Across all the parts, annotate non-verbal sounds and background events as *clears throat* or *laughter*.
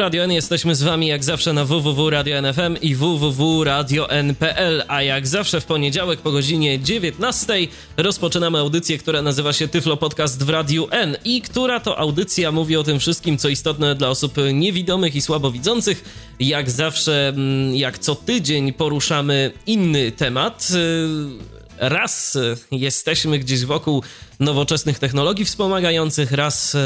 Radio N. Jesteśmy z wami jak zawsze na www.radio.nfm i www.radio.n.pl, a jak zawsze w poniedziałek po godzinie 19 rozpoczynamy audycję, która nazywa się Tyflo Podcast w Radiu N i która to audycja mówi o tym wszystkim, co istotne dla osób niewidomych i słabowidzących. Jak zawsze, mm, jak co tydzień poruszamy inny temat raz jesteśmy gdzieś wokół nowoczesnych technologii wspomagających, raz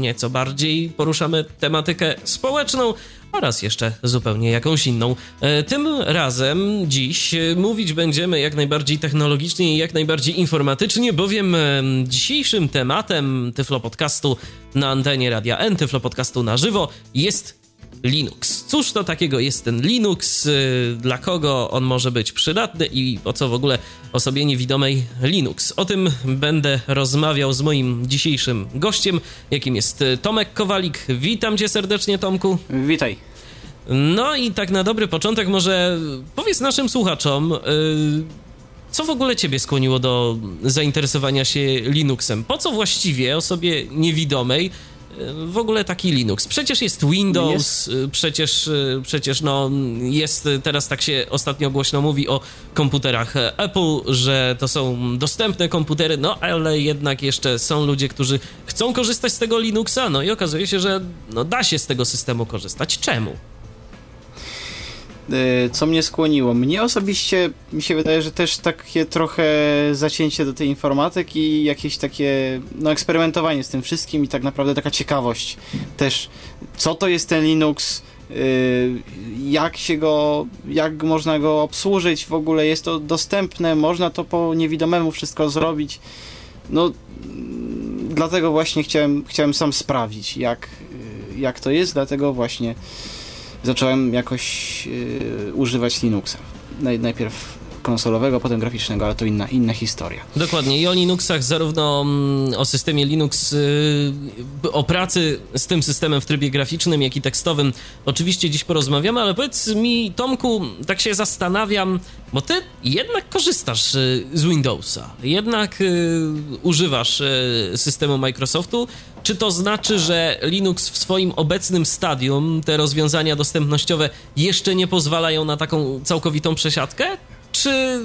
nieco bardziej poruszamy tematykę społeczną, a raz jeszcze zupełnie jakąś inną. E, tym razem dziś mówić będziemy jak najbardziej technologicznie i jak najbardziej informatycznie, bowiem dzisiejszym tematem Tyflo Podcastu na antenie Radia N, Tyflo Podcastu na żywo jest Linux. Cóż to takiego jest ten Linux, y, dla kogo on może być przydatny i po co w ogóle osobie niewidomej Linux. O tym będę rozmawiał z moim dzisiejszym gościem, jakim jest Tomek Kowalik. Witam cię serdecznie, Tomku. Witaj. No i tak na dobry początek może powiedz naszym słuchaczom, y, co w ogóle ciebie skłoniło do zainteresowania się Linuxem? Po co właściwie osobie niewidomej w ogóle taki Linux. Przecież jest Windows, jest. Y, przecież, y, przecież no, jest teraz tak się ostatnio głośno mówi o komputerach Apple, że to są dostępne komputery, no ale jednak jeszcze są ludzie, którzy chcą korzystać z tego Linuxa, no i okazuje się, że no, da się z tego systemu korzystać. Czemu? E, co mnie skłoniło? Mnie osobiście mi się wydaje, że też takie trochę zacięcie do tej informatyki jakieś takie no, eksperymentowanie z tym wszystkim i tak naprawdę taka ciekawość też, co to jest ten Linux, e, jak się go, jak można go obsłużyć, w ogóle jest to dostępne, można to po niewidomemu wszystko zrobić. No, dlatego właśnie chciałem, chciałem sam sprawdzić, jak, jak to jest, dlatego właśnie zacząłem jakoś yy, używać Linuxa. Najpierw konsolowego, potem graficznego, ale to inna, inna historia. Dokładnie. I o Linuxach, zarówno mm, o systemie Linux, y, o pracy z tym systemem w trybie graficznym, jak i tekstowym, oczywiście dziś porozmawiamy, ale powiedz mi, Tomku, tak się zastanawiam, bo ty jednak korzystasz y, z Windowsa, jednak y, używasz systemu Microsoftu. Czy to znaczy, że Linux w swoim obecnym stadium, te rozwiązania dostępnościowe jeszcze nie pozwalają na taką całkowitą przesiadkę? czy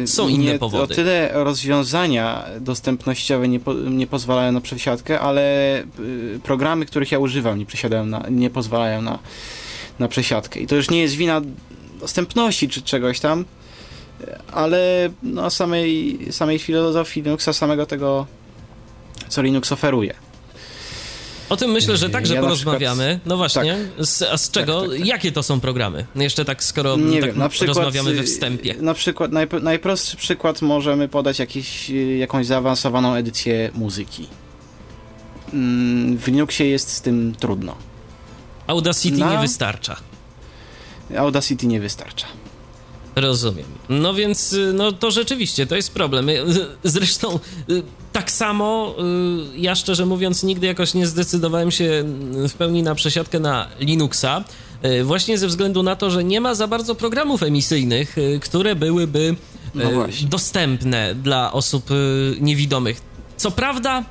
yy, są inne nie, powody? O tyle rozwiązania dostępnościowe nie, po, nie pozwalają na przesiadkę, ale yy, programy, których ja używam, nie, przesiadają na, nie pozwalają na, na przesiadkę. I to już nie jest wina dostępności czy czegoś tam, ale no, samej, samej filozofii Linuxa, samego tego, co Linux oferuje. O tym myślę, że także ja porozmawiamy. Przykład, no właśnie, tak, z, a z czego, tak, tak, tak, jakie to są programy? Jeszcze tak, skoro Nie tak wiem, na przykład, rozmawiamy we wstępie. Na przykład, naj, najprostszy przykład możemy podać jakiś, jakąś zaawansowaną edycję muzyki. Mm, w Linuxie jest z tym trudno. Audacity na... nie wystarcza. Audacity nie wystarcza. Rozumiem. No więc, y, no to rzeczywiście, to jest problem. Y, zresztą y, tak samo, ja szczerze mówiąc nigdy jakoś nie zdecydowałem się w pełni na przesiadkę na Linuxa, właśnie ze względu na to, że nie ma za bardzo programów emisyjnych, które byłyby no dostępne dla osób niewidomych. Co prawda,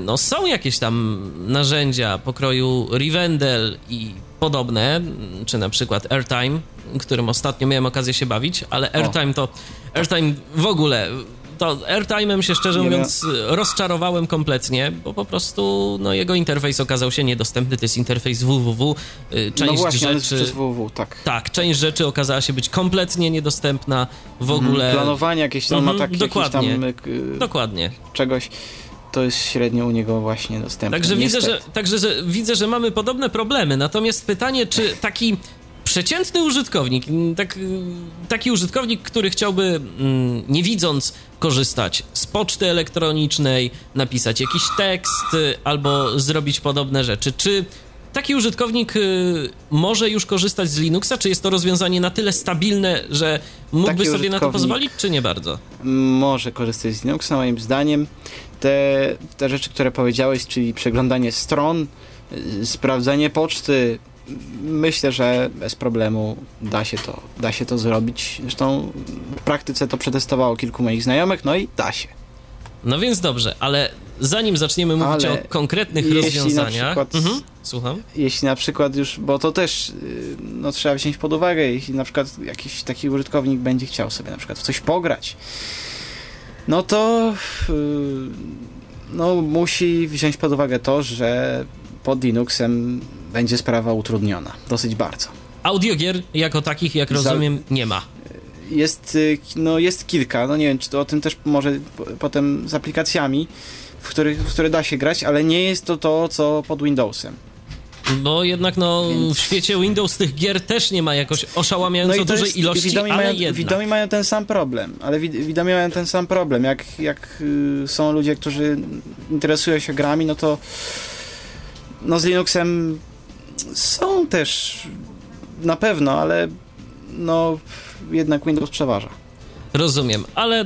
no są jakieś tam narzędzia pokroju Rivendell i podobne, czy na przykład Airtime, którym ostatnio miałem okazję się bawić, ale Airtime to Airtime w ogóle to Airtime'em się szczerze mówiąc rozczarowałem kompletnie, bo po prostu no, jego interfejs okazał się niedostępny. To jest interfejs www. Y, część no właśnie, rzeczy. przez www, tak. Tak, część rzeczy okazała się być kompletnie niedostępna w mhm, ogóle. Planowanie jakieś tam mhm, ataki, dokładnie, tam, y, dokładnie. czegoś to jest średnio u niego właśnie dostępne. Także widzę, że, także że widzę, że mamy podobne problemy. Natomiast pytanie, czy taki przeciętny użytkownik, tak, taki użytkownik, który chciałby, mm, nie widząc, korzystać z poczty elektronicznej, napisać jakiś tekst y, albo zrobić podobne rzeczy. Czy taki użytkownik y, może już korzystać z Linuxa? Czy jest to rozwiązanie na tyle stabilne, że mógłby taki sobie na to pozwolić, czy nie bardzo? Może korzystać z Linuxa, moim zdaniem. Te, te rzeczy, które powiedziałeś, czyli przeglądanie stron, sprawdzanie poczty, myślę, że bez problemu da się to, da się to zrobić. Zresztą w praktyce to przetestowało kilku moich znajomych, no i da się. No więc dobrze, ale zanim zaczniemy mówić ale o konkretnych rozwiązaniach. Przykład, mhm, słucham. Jeśli na przykład już, bo to też y, no, trzeba wziąć pod uwagę, jeśli na przykład jakiś taki użytkownik będzie chciał sobie na przykład w coś pograć, no to yy, no, musi wziąć pod uwagę to, że pod Linuxem będzie sprawa utrudniona. Dosyć bardzo. Audiogier jako takich, jak rozumiem, nie ma. Jest, y, no, jest kilka, no nie wiem, czy to o tym też może potem z aplikacjami, w, których, w które da się grać, ale nie jest to to, co pod Windowsem. Bo jednak no, Więc... w świecie Windows tych gier też nie ma jakoś oszałamiająco no dużej jest, ilości, widomi ale mają, jednak. Widomi mają ten sam problem, ale widomi mają ten sam problem. Jak, jak y, są ludzie, którzy interesują się grami, no to no z Linuxem są też na pewno, ale no jednak Windows przeważa. Rozumiem, ale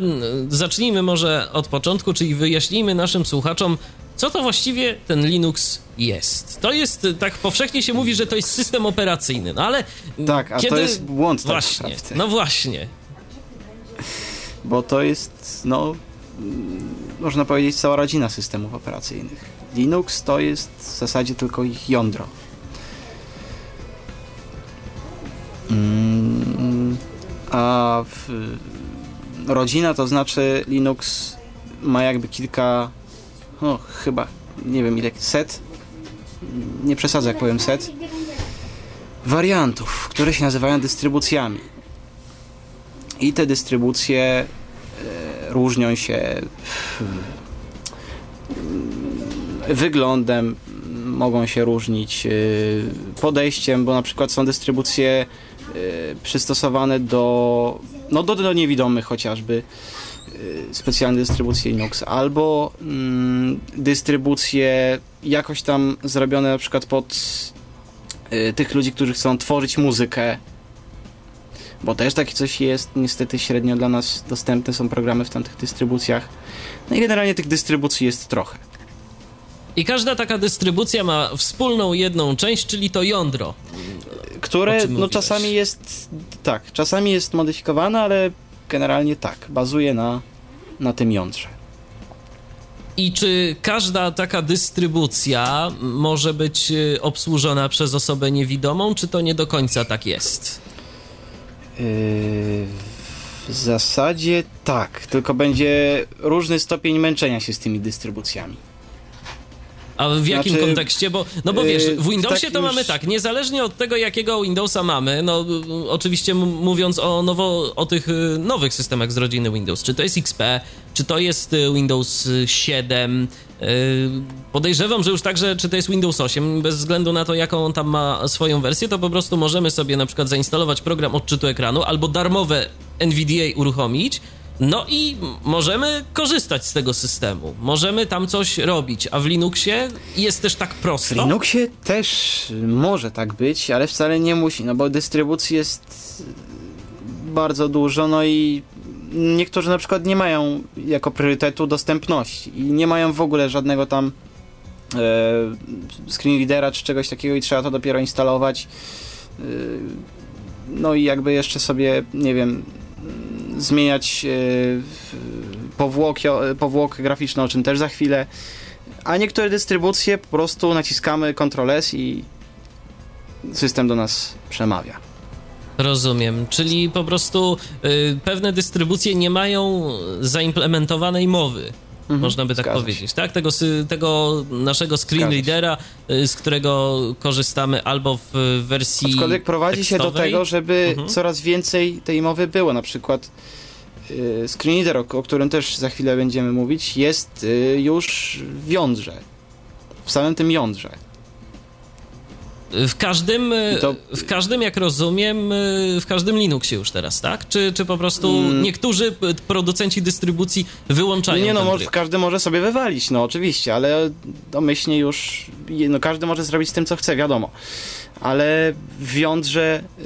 zacznijmy może od początku, czyli wyjaśnijmy naszym słuchaczom, co to właściwie ten Linux jest. To jest, tak powszechnie się mówi, że to jest system operacyjny, no ale Tak, a kiedy... to jest błąd tak Właśnie, no właśnie. Bo to jest, no, można powiedzieć, cała rodzina systemów operacyjnych. Linux to jest w zasadzie tylko ich jądro. A w, rodzina to znaczy Linux ma jakby kilka, no chyba, nie wiem ile, set, nie przesadzę jak powiem set, wariantów, które się nazywają dystrybucjami. I te dystrybucje e, różnią się wyglądem, mogą się różnić e, podejściem, bo na przykład są dystrybucje przystosowane do, no do, do niewidomych chociażby y, specjalne dystrybucje Linux, albo mm, dystrybucje jakoś tam zrobione na przykład pod y, tych ludzi, którzy chcą tworzyć muzykę, bo też takie coś jest, niestety średnio dla nas dostępne są programy w tamtych dystrybucjach. No i generalnie tych dystrybucji jest trochę. I każda taka dystrybucja ma wspólną jedną część, czyli to jądro które no czasami jest tak, czasami jest modyfikowane, ale generalnie tak, bazuje na, na tym jądrze. I czy każda taka dystrybucja może być y, obsłużona przez osobę niewidomą, czy to nie do końca tak jest? Yy, w zasadzie tak, tylko będzie różny stopień męczenia się z tymi dystrybucjami. A w jakim znaczy, kontekście? Bo, no bo wiesz, w Windowsie tak to już... mamy tak, niezależnie od tego, jakiego Windowsa mamy, no oczywiście mówiąc o, nowo, o tych y, nowych systemach z rodziny Windows, czy to jest XP, czy to jest y, Windows 7, y, podejrzewam, że już także, czy to jest Windows 8, bez względu na to, jaką on tam ma swoją wersję, to po prostu możemy sobie na przykład zainstalować program odczytu ekranu albo darmowe NVDA uruchomić, no i możemy korzystać z tego systemu. Możemy tam coś robić, a w Linuxie jest też tak prosto. W Linuxie też może tak być, ale wcale nie musi, no bo dystrybucji jest bardzo dużo, no i niektórzy na przykład nie mają jako priorytetu dostępności i nie mają w ogóle żadnego tam e, screen readera czy czegoś takiego i trzeba to dopiero instalować. E, no i jakby jeszcze sobie, nie wiem, zmieniać e, powłoki, powłokę graficzną, o czym też za chwilę. A niektóre dystrybucje po prostu naciskamy Ctrl S i system do nas przemawia. Rozumiem, czyli po prostu y, pewne dystrybucje nie mają zaimplementowanej mowy. Mhm, można by tak powiedzieć, się. tak? Tego, tego naszego screen readera, y, z którego korzystamy albo w wersji. Aczkolwiek prowadzi tekstowej. się do tego, żeby mhm. coraz więcej tej mowy było. Na przykład y, screen reader, o, o, którym też za chwilę będziemy mówić, jest y, już w jądrze. W samym tym jądrze. W każdym, to... w każdym, jak rozumiem, w każdym Linuxie już teraz, tak? Czy, czy po prostu mm. niektórzy producenci dystrybucji wyłączają Nie, no może, każdy może sobie wywalić, no oczywiście, ale domyślnie już, no każdy może zrobić z tym, co chce, wiadomo. Ale w jądrze yy,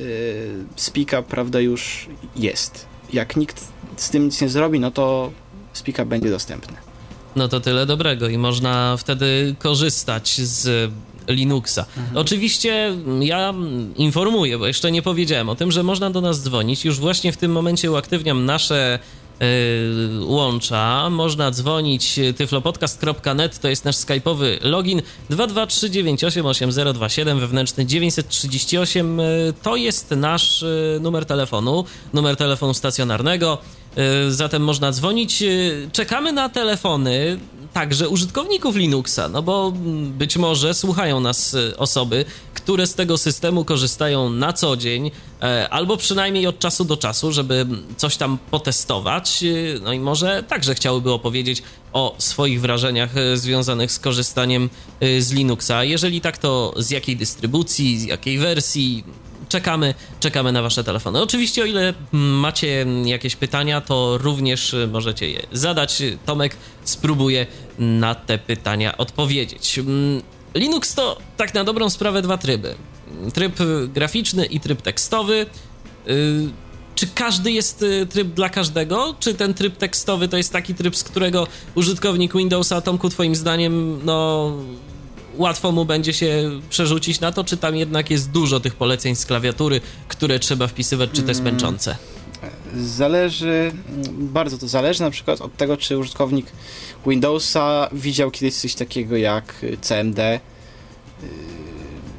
Spika, prawda, już jest. Jak nikt z tym nic nie zrobi, no to Spika będzie dostępny. No to tyle dobrego i można wtedy korzystać z Linuxa. Mhm. Oczywiście ja informuję, bo jeszcze nie powiedziałem o tym, że można do nas dzwonić. Już właśnie w tym momencie uaktywniam nasze yy, łącza. Można dzwonić tyflopodcast.net, to jest nasz skype'owy login 223988027 wewnętrzny 938 to jest nasz numer telefonu, numer telefonu stacjonarnego. Zatem można dzwonić. Czekamy na telefony także użytkowników Linuxa, no bo być może słuchają nas y, osoby, które z tego systemu korzystają na co dzień, e, albo przynajmniej od czasu do czasu, żeby coś tam potestować. No i może także chciałyby opowiedzieć o swoich wrażeniach związanych z korzystaniem z Linuxa. Jeżeli tak, to z jakiej dystrybucji, z jakiej wersji, czekamy, czekamy na Wasze telefony. Oczywiście, o ile macie jakieś pytania, to również możecie je zadać. Tomek spróbuje na te pytania odpowiedzieć. Linux to tak na dobrą sprawę dwa tryby: tryb graficzny i tryb tekstowy. Y, czy każdy jest y, tryb dla każdego? Czy ten tryb tekstowy to jest taki tryb, z którego użytkownik Windowsa, Tomku, Twoim zdaniem, no łatwo mu będzie się przerzucić na to, czy tam jednak jest dużo tych poleceń z klawiatury, które trzeba wpisywać, czy to jest mm. męczące? Zależy, bardzo to zależy na przykład od tego, czy użytkownik Windowsa widział kiedyś coś takiego jak CMD.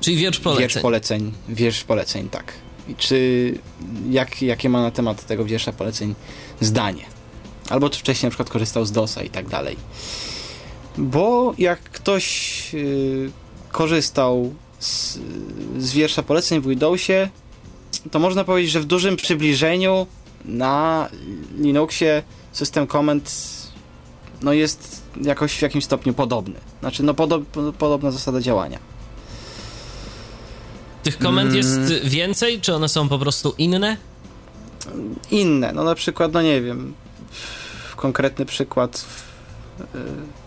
Czyli wiersz poleceń. Wiersz poleceń, wiersz poleceń, tak. I czy jak, jakie ma na temat tego wiersza poleceń zdanie. Albo czy wcześniej na przykład korzystał z DOSa i tak dalej. Bo jak ktoś yy, korzystał z, z wiersza poleceń w Windowsie, to można powiedzieć, że w dużym przybliżeniu na Linuxie system komend no jest jakoś w jakimś stopniu podobny. Znaczy, no podob, podobna zasada działania. Tych komend mm. jest więcej, czy one są po prostu inne? Inne. No na przykład, no nie wiem, konkretny przykład w, w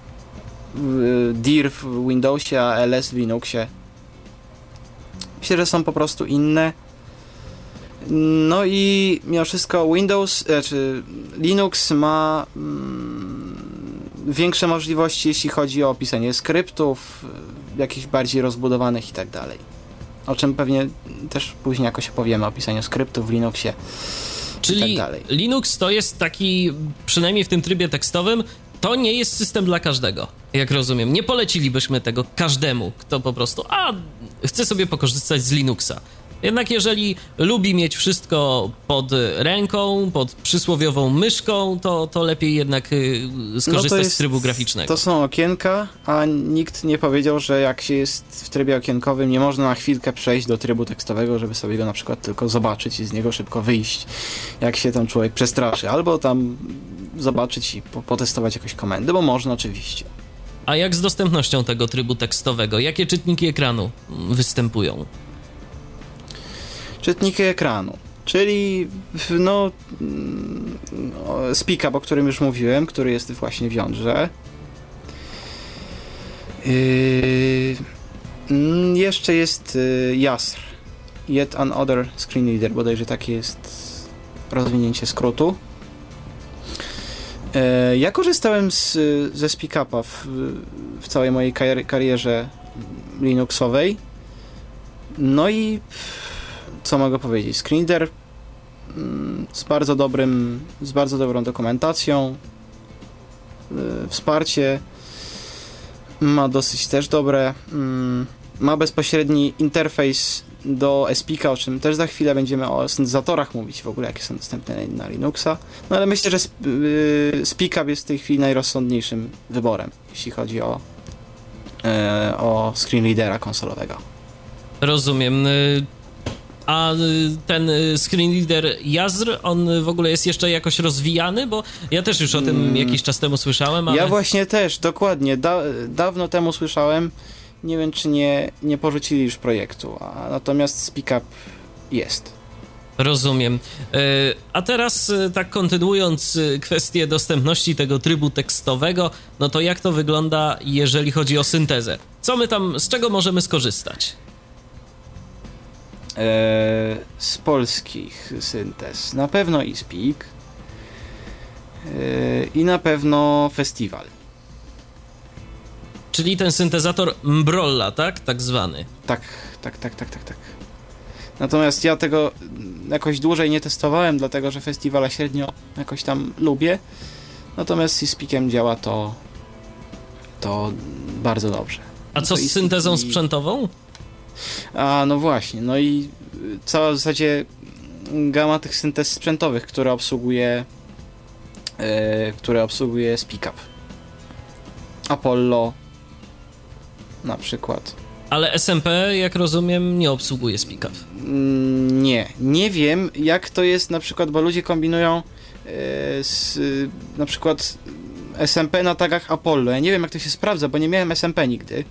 dir w Windowsie, a ls w Linuxie. Myślę, że są po prostu inne. No i mimo wszystko Windows, znaczy Linux ma mm, większe możliwości, jeśli chodzi o pisanie skryptów, jakichś bardziej rozbudowanych i tak dalej. O czym pewnie też później jakoś opowiemy o pisaniu skryptów w Linuxie. Czyli tak Linux to jest taki, przynajmniej w tym trybie tekstowym, to nie jest system dla każdego, jak rozumiem. Nie polecilibyśmy tego każdemu, kto po prostu, a chce sobie pokorzystać z Linuxa. Jednak jeżeli lubi mieć wszystko pod ręką, pod przysłowiową myszką, to, to lepiej jednak y, skorzystać no jest, z trybu graficznego. To są okienka, a nikt nie powiedział, że jak się jest w trybie okienkowym, nie można na chwilkę przejść do trybu tekstowego, żeby sobie go na przykład tylko zobaczyć i z niego szybko wyjść, jak się tam człowiek przestraszy. Albo tam zobaczyć i potestować jakąś komendę, bo można oczywiście. A jak z dostępnością tego trybu tekstowego? Jakie czytniki ekranu występują? Czytniki ekranu. Czyli no, speak o którym już mówiłem, który jest właśnie w jądrze. Yy, jeszcze jest yy, Yasr. Yet Another Screen Reader, bodajże takie jest rozwinięcie skrótu. Yy, ja korzystałem z, ze SpeakUpa w, w całej mojej karierze Linuxowej. No i co mogę powiedzieć? Screenreader mm, z bardzo dobrym, z bardzo dobrą dokumentacją, y, wsparcie ma dosyć też dobre, mm, ma bezpośredni interfejs do SPIKA, o czym też za chwilę będziemy o syntezatorach mówić w ogóle, jakie są dostępne na Linuxa. No ale myślę, że SPIKA jest w tej chwili najrozsądniejszym wyborem, jeśli chodzi o, e, o screen konsolowego. Rozumiem. Y, a y, ten y, screen reader Jazr, on w ogóle jest jeszcze jakoś rozwijany, bo ja też już o tym hmm. jakiś czas temu słyszałem, ale... Ja właśnie też, dokładnie, da, dawno temu słyszałem nie wiem czy nie, nie porzucili już projektu, a natomiast SpeakUp jest. Rozumiem. E, a teraz, tak kontynuując kwestię dostępności tego trybu tekstowego, no to jak to wygląda, jeżeli chodzi o syntezę? Co my tam, z czego możemy skorzystać? Z polskich syntez na pewno i Speak i na pewno Festiwal. Czyli ten syntezator Mbrolla, tak? Tak zwany. Tak, tak, tak, tak, tak, tak. Natomiast ja tego jakoś dłużej nie testowałem, dlatego że festiwale średnio jakoś tam lubię. Natomiast z Speakiem działa to to bardzo dobrze. A co z syntezą i... sprzętową? A no właśnie, no i cała w zasadzie gama tych syntez sprzętowych, które obsługuje yy, które obsługuje SpeakUp. Apollo na przykład. Ale SMP, jak rozumiem, nie obsługuje SpeakUp. Mm, nie, nie wiem jak to jest na przykład, bo ludzie kombinują yy, z, na przykład SMP na tagach Apollo. Ja nie wiem jak to się sprawdza, bo nie miałem SMP nigdy.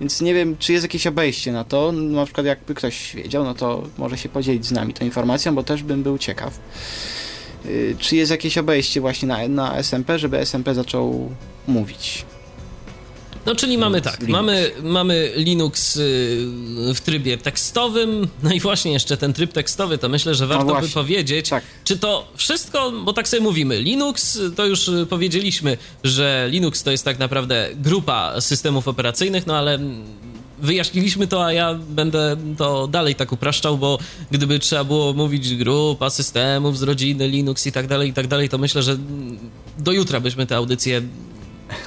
Więc nie wiem, czy jest jakieś obejście na to. Na przykład, jakby ktoś wiedział, no to może się podzielić z nami tą informacją, bo też bym był ciekaw. Yy, czy jest jakieś obejście właśnie na, na SMP, żeby SMP zaczął mówić? No czyli mamy tak, mamy, mamy Linux y, w trybie tekstowym, *laughs* no i właśnie jeszcze ten tryb tekstowy, to myślę, że warto no by powiedzieć, tak. czy to wszystko, bo tak sobie mówimy, Linux, to już y, powiedzieliśmy, że Linux to jest tak naprawdę grupa systemów operacyjnych, no ale wyjaśniliśmy to, a ja będę to dalej tak upraszczał, bo gdyby trzeba było mówić grupa systemów z rodziny Linux i tak dalej, i tak dalej, to myślę, że do jutra byśmy tę audycję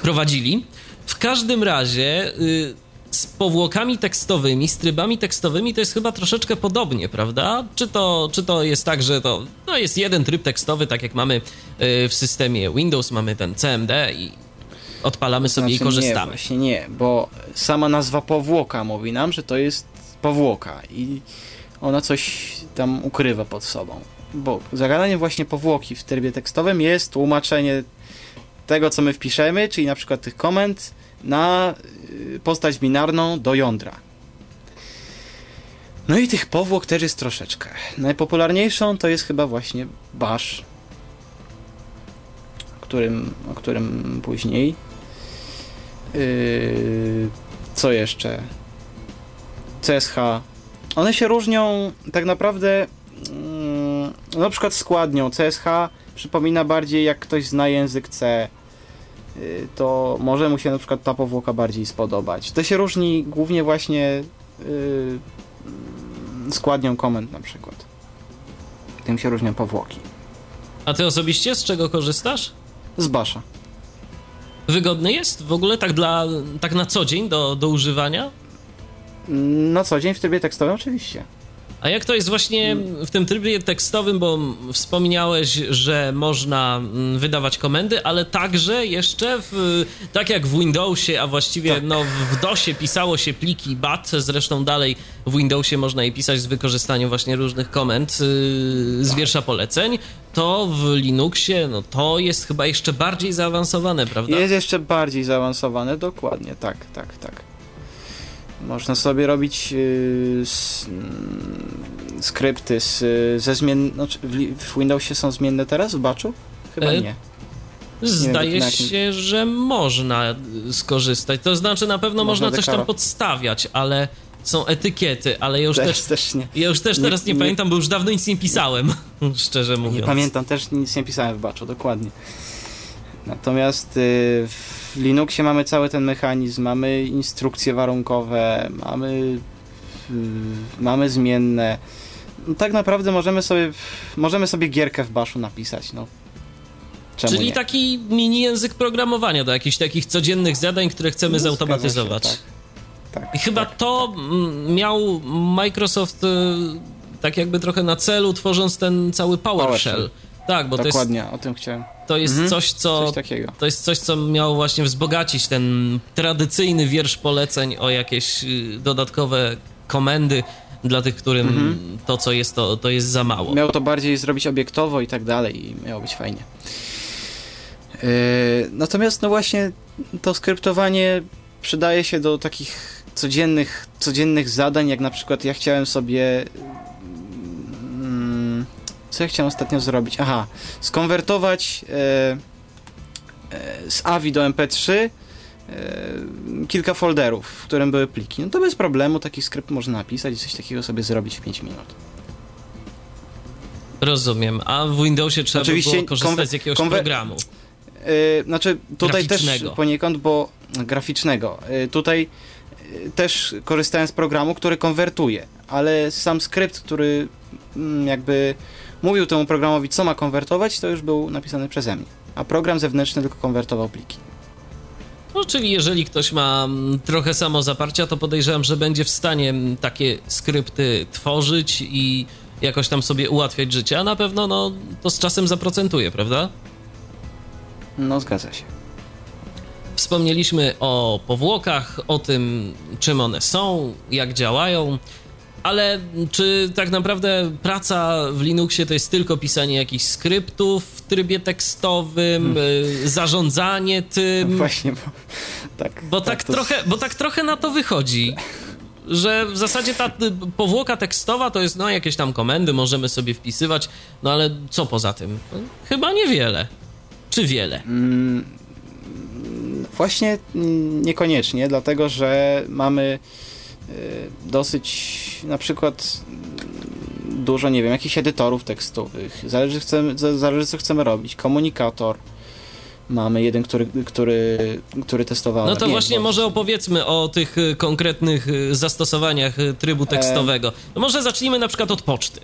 prowadzili. W każdym razie y, z powłokami tekstowymi, z trybami tekstowymi to jest chyba troszeczkę podobnie, prawda? Czy to, czy to jest tak, że to no jest jeden tryb tekstowy, tak jak mamy y, w systemie Windows, mamy ten CMD i odpalamy sobie znaczy, i korzystamy. Nie, właśnie nie, bo sama nazwa powłoka mówi nam, że to jest powłoka i ona coś tam ukrywa pod sobą. Bo zagadanie właśnie powłoki w trybie tekstowym jest tłumaczenie tego, co my wpiszemy, czyli na przykład tych komend, na y, postać binarną do jądra. No i tych powłok też jest troszeczkę. Najpopularniejszą to jest chyba właśnie Bash, o którym, o którym później. Yy, co jeszcze? CSH. One się różnią tak naprawdę yy, na przykład składnią. CSH przypomina bardziej jak ktoś zna język C, y, to może mu się na przykład ta powłoka bardziej spodobać. To się różni głównie właśnie yy, składnią komend na przykład. Tym się różnią powłoki. A ty osobiście z czego korzystasz? Z Basza. Wygodny jest w ogóle tak dla tak na co dzień do, do używania? Na co dzień w trybie tekstowym oczywiście. A jak to jest właśnie w tym trybie tekstowym, bo wspomniałeś, że można mm, wydawać komendy, ale także jeszcze w, tak jak w Windowsie, a właściwie tak. no, w DOSie pisało się pliki BAT, zresztą dalej w Windowsie można je pisać z wykorzystaniem właśnie różnych komend yy, z wiersza poleceń, to w Linuxie no, to jest chyba jeszcze bardziej zaawansowane, prawda? Jest jeszcze bardziej zaawansowane, dokładnie, tak, tak, tak. Można sobie robić yy, s, yy, skrypty z, ze zmien... Znaczy w, w, Windowsie są zmienne teraz w batchu? Chyba e, nie. Zdaje nie się, że można skorzystać. To znaczy na pewno można, można coś tam podstawiać, ale są etykiety, ale ja już też, też, też nie. Ja już też teraz nie, nie, pamiętam, bo już dawno nic nie pisałem, *laughs* szczerze mówiąc. Nie pamiętam, też nic nie pisałem w batchu, dokładnie. Natomiast yy, w w Linuxie mamy cały ten mechanizm, mamy instrukcje warunkowe, mamy, mamy zmienne. No, tak naprawdę możemy sobie, możemy sobie gierkę w baszu napisać, no. Czemu Czyli nie? taki mini język programowania do jakichś takich codziennych zadań, które chcemy no, zautomatyzować. Się, tak. Tak, I chyba tak, to tak. miał Microsoft y, tak jakby trochę na celu, tworząc ten cały PowerShell. PowerShell. Tak, bo Dokładnie, to jest, o tym chciałem. To jest mhm. coś, co. Coś takiego. To jest coś, co miało właśnie wzbogacić ten tradycyjny wiersz poleceń o jakieś y, dodatkowe komendy dla tych, którym mhm. to, co jest, to, to jest za mało. Miał to bardziej zrobić obiektowo i tak dalej, i miało być fajnie. Yy, natomiast, no właśnie, to skryptowanie przydaje się do takich codziennych, codziennych zadań, jak na przykład ja chciałem sobie co ja chciałem ostatnio zrobić? Aha, skonwertować e, e, z AVI do MP3 e, kilka folderów, w którym były pliki. No to bez problemu taki skrypt można napisać i coś takiego sobie zrobić w 5 minut. Rozumiem. A w Windowsie trzeba Oczywiście by było korzystać z jakiegoś programu. Yy, znaczy tutaj też poniekąd, bo graficznego. Yy, tutaj yy, też korzystałem z programu, który konwertuje, ale sam skrypt, który mm, jakby mówił temu programowi, co ma konwertować, to już był napisany przeze mnie. A program zewnętrzny tylko konwertował pliki. No, czyli jeżeli ktoś ma mm, trochę samozaparcia, to podejrzewam, że będzie w stanie mm, takie skrypty tworzyć i jakoś tam sobie ułatwiać życie, a na pewno no, to z czasem zaprocentuje, prawda? No, zgadza się. Wspomnieliśmy o powłokach, o tym, czym one są, jak działają. Ale czy tak naprawdę praca w Linuxie to jest tylko pisanie jakichś skryptów w trybie tekstowym, hmm. zarządzanie tym? No *laughs* właśnie, bo tak. Bo tak, tak to... trochę, bo tak trochę na to wychodzi. Że w zasadzie ta powłoka tekstowa to jest no jakieś tam komendy, możemy sobie wpisywać, no ale co poza tym? Chyba niewiele. Czy wiele? Mm, właśnie niekoniecznie, dlatego że mamy Y, dosyć na przykład dużo, nie wiem, jakichś edytorów tekstowych. Zależy, chcemy, zależy co chcemy robić. Komunikator. Mamy jeden, który, który, który testowałem. No to nie, właśnie bo... może opowiedzmy o tych y, konkretnych y, zastosowaniach trybu tekstowego. No może zacznijmy na przykład od poczty.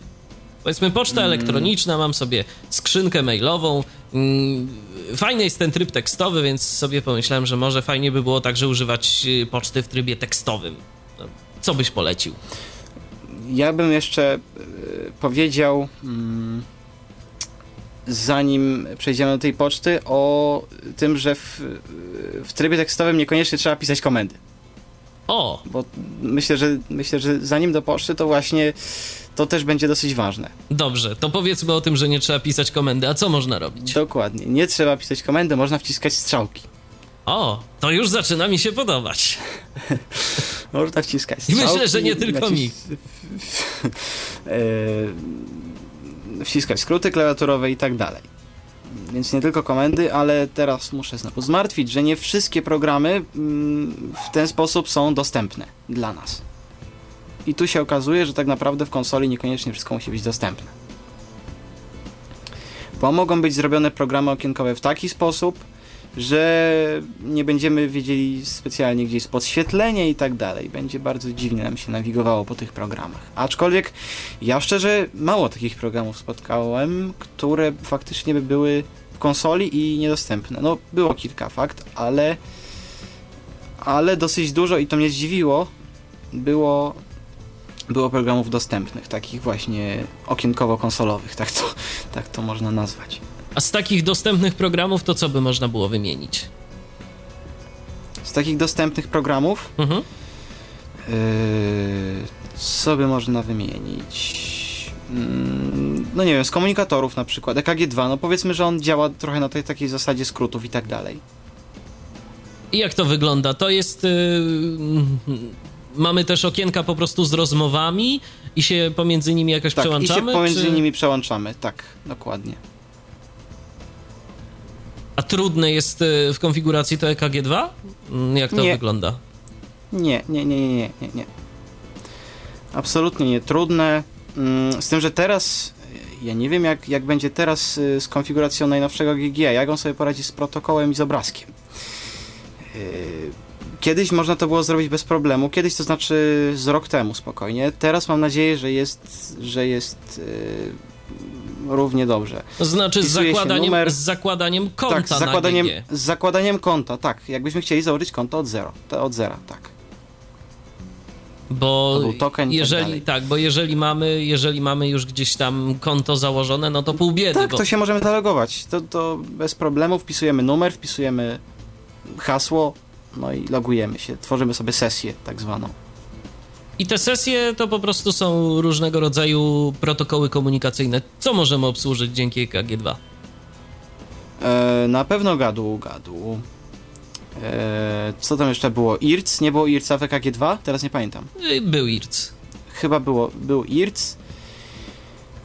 Powiedzmy poczta mm. elektroniczna, mam sobie skrzynkę mailową. Mm, fajny jest ten tryb tekstowy, więc sobie pomyślałem, że może fajnie by było także używać poczty w trybie tekstowym. Co byś polecił? Ja bym jeszcze e, powiedział, mm, zanim przejdziemy do tej poczty, o tym, że w, w trybie tekstowym niekoniecznie trzeba pisać komendy. O! Bo myślę, że myślę, że zanim do poczty, to właśnie to też będzie dosyć ważne. Dobrze, to powiedzmy o tym, że nie trzeba pisać komendy. A co można robić? Dokładnie. Nie trzeba pisać komendy, można wciskać strzałki. O, to już zaczyna mi się podobać. *laughs* Można wciskać I myślę, że nie tylko mi. *laughs* E, wciskać skróty klawiaturowe i tak dalej. Więc nie tylko komendy, ale teraz muszę znowu zmartwić, że nie wszystkie programy mm, w ten sposób są dostępne dla nas. I tu się okazuje, że tak naprawdę w konsoli niekoniecznie wszystko musi być dostępne. Bo mogą być zrobione programy okienkowe w taki sposób, że nie będziemy wiedzieli specjalnie gdzie jest podświetlenie i tak dalej. Będzie bardzo dziwnie nam się nawigowało po tych programach. Aczkolwiek ja szczerze mało takich programów spotkałem, które faktycznie by były w konsoli i niedostępne. No, było kilka fakt, ale ale dosyć dużo i to mnie zdziwiło. Było było programów dostępnych, takich właśnie okienkowo-konsolowych, tak to, tak to można nazwać. A z takich dostępnych programów to co by można było wymienić? Z takich dostępnych programów? Mhm. Yy, co by można wymienić? Mm, no nie wiem, z komunikatorów na przykład, EKG2, no powiedzmy, że on działa trochę na tej takiej zasadzie skrótów i tak dalej. I jak to wygląda? To jest... Yy, mamy też okienka po prostu z rozmowami i się pomiędzy nimi jakoś tak, przełączamy? Tak, i się pomiędzy czy... nimi przełączamy, tak, dokładnie. A trudne jest y, w konfiguracji to EKG2? Mm, jak to nie. wygląda? Nie, nie, nie, nie, nie, nie. Absolutnie nie trudne. Mm, z tym, że teraz ja nie wiem, jak, jak będzie teraz y, z konfiguracją najnowszego GGA, jak on sobie poradzi z protokołem i z obrazkiem. Y, kiedyś można to było zrobić bez problemu, kiedyś to znaczy z rok temu spokojnie. Teraz mam nadzieję, że jest, że jest równie dobrze. Znaczy z zakładaniem, numer... z zakładaniem konta tak, z zakładaniem, z zakładaniem konta, tak. Jakbyśmy chcieli założyć konto od zero, to od zera, tak. Bo token jeżeli tak, tak, bo jeżeli mamy, jeżeli mamy już gdzieś tam konto założone, no to pół biedy. Tak, bo... to się możemy zalogować. To, to bez problemu wpisujemy numer, wpisujemy hasło, no i logujemy się, tworzymy sobie sesję tak zwaną. I te sesje to po prostu są różnego rodzaju protokoły komunikacyjne. Co możemy obsłużyć dzięki EKG2? E, na pewno gadu, gadu. E, co tam jeszcze było? IRC? Nie było IRCa w EKG 2? Teraz nie pamiętam. Y, Był IRC. Chyba było, był IRC.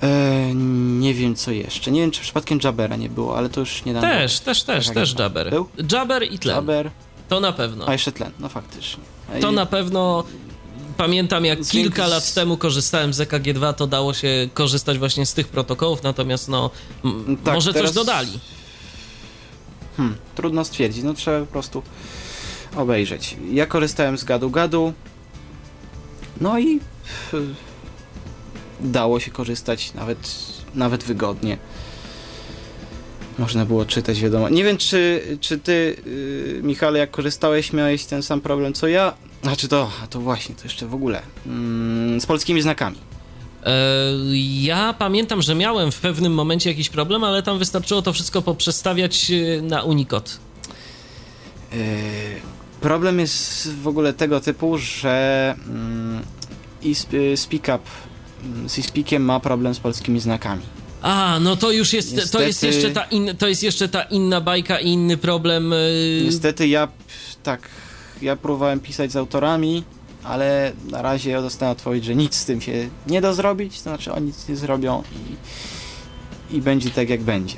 E, nie wiem co jeszcze. Nie wiem czy przypadkiem Jabera nie było, ale to już niedawno. Też, też, też, też jak Jabber. był? Jabber i tlen. Jaber, To na pewno. a jeszcze tlen, no faktycznie. E, To i- na pewno pamiętam jak Z kilka lat temu korzystałem z EKG2, to dało się korzystać właśnie z tych protokołów, natomiast no m, Tak, może teraz- coś dodali. Hmm, trudno stwierdzić, no trzeba po prostu obejrzeć. Ja korzystałem z gadu-gadu, no i e, dało się korzystać nawet, nawet wygodnie. Można było czytać wiadomo. Nie wiem, czy, czy ty, yy, Michale, jak korzystałeś, miałeś ten sam problem co ja. Znaczy to, to właśnie, to jeszcze w ogóle. Mm, z polskimi znakami. E, Ja pamiętam, że miałem w pewnym momencie jakiś problem, ale tam wystarczyło to wszystko poprzestawiać e, na Unicode. Yy, problem jest w ogóle tego typu, że mm, i sp- SpeakUp mm, z Speakiem ma problem z polskimi znakami. A, no to już jest, to Niestety- jest jeszcze ta in, to jest jeszcze ta inna bajka i inny problem. e, Niestety ja tak, ja próbowałem pisać z autorami, ale na razie dostałem odpowiedź, że nic z tym się nie da zrobić, to znaczy oni nic nie zrobią i, i będzie tak jak będzie.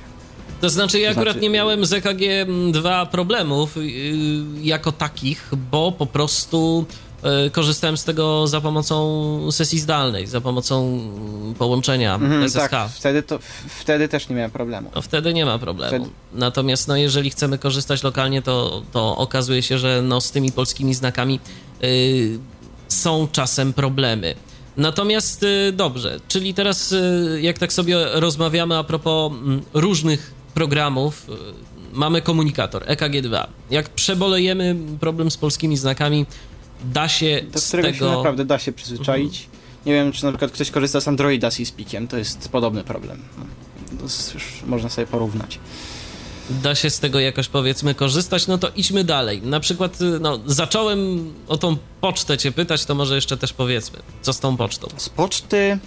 To znaczy, ja To akurat znaczy- nie miałem z EKG 2 problemów yy, jako takich, bo po prostu korzystałem z tego za pomocą sesji zdalnej, za pomocą połączenia Mhm, SSH. tak, wtedy, to, wtedy też nie miałem problemu. No wtedy nie ma problemu. Wtedy- Natomiast no, jeżeli chcemy korzystać lokalnie, to, to okazuje się, że no, z tymi polskimi znakami yy, są czasem problemy. Natomiast yy, dobrze, czyli teraz yy, jak tak sobie rozmawiamy a propos mm, różnych programów, mamy komunikator EKG2. Jak przebolejemy problem z polskimi znakami, da się Do z którego tego... Mhm. się naprawdę da się przyzwyczaić. Nie wiem, czy na przykład ktoś korzysta z Androida z Speakiem, to jest podobny problem. No, To już można sobie porównać. da się z tego jakoś powiedzmy korzystać, no to idźmy dalej. Na przykład, y, no, zacząłem o tą pocztę cię pytać, to może jeszcze też powiedzmy, co z tą pocztą. Z poczty.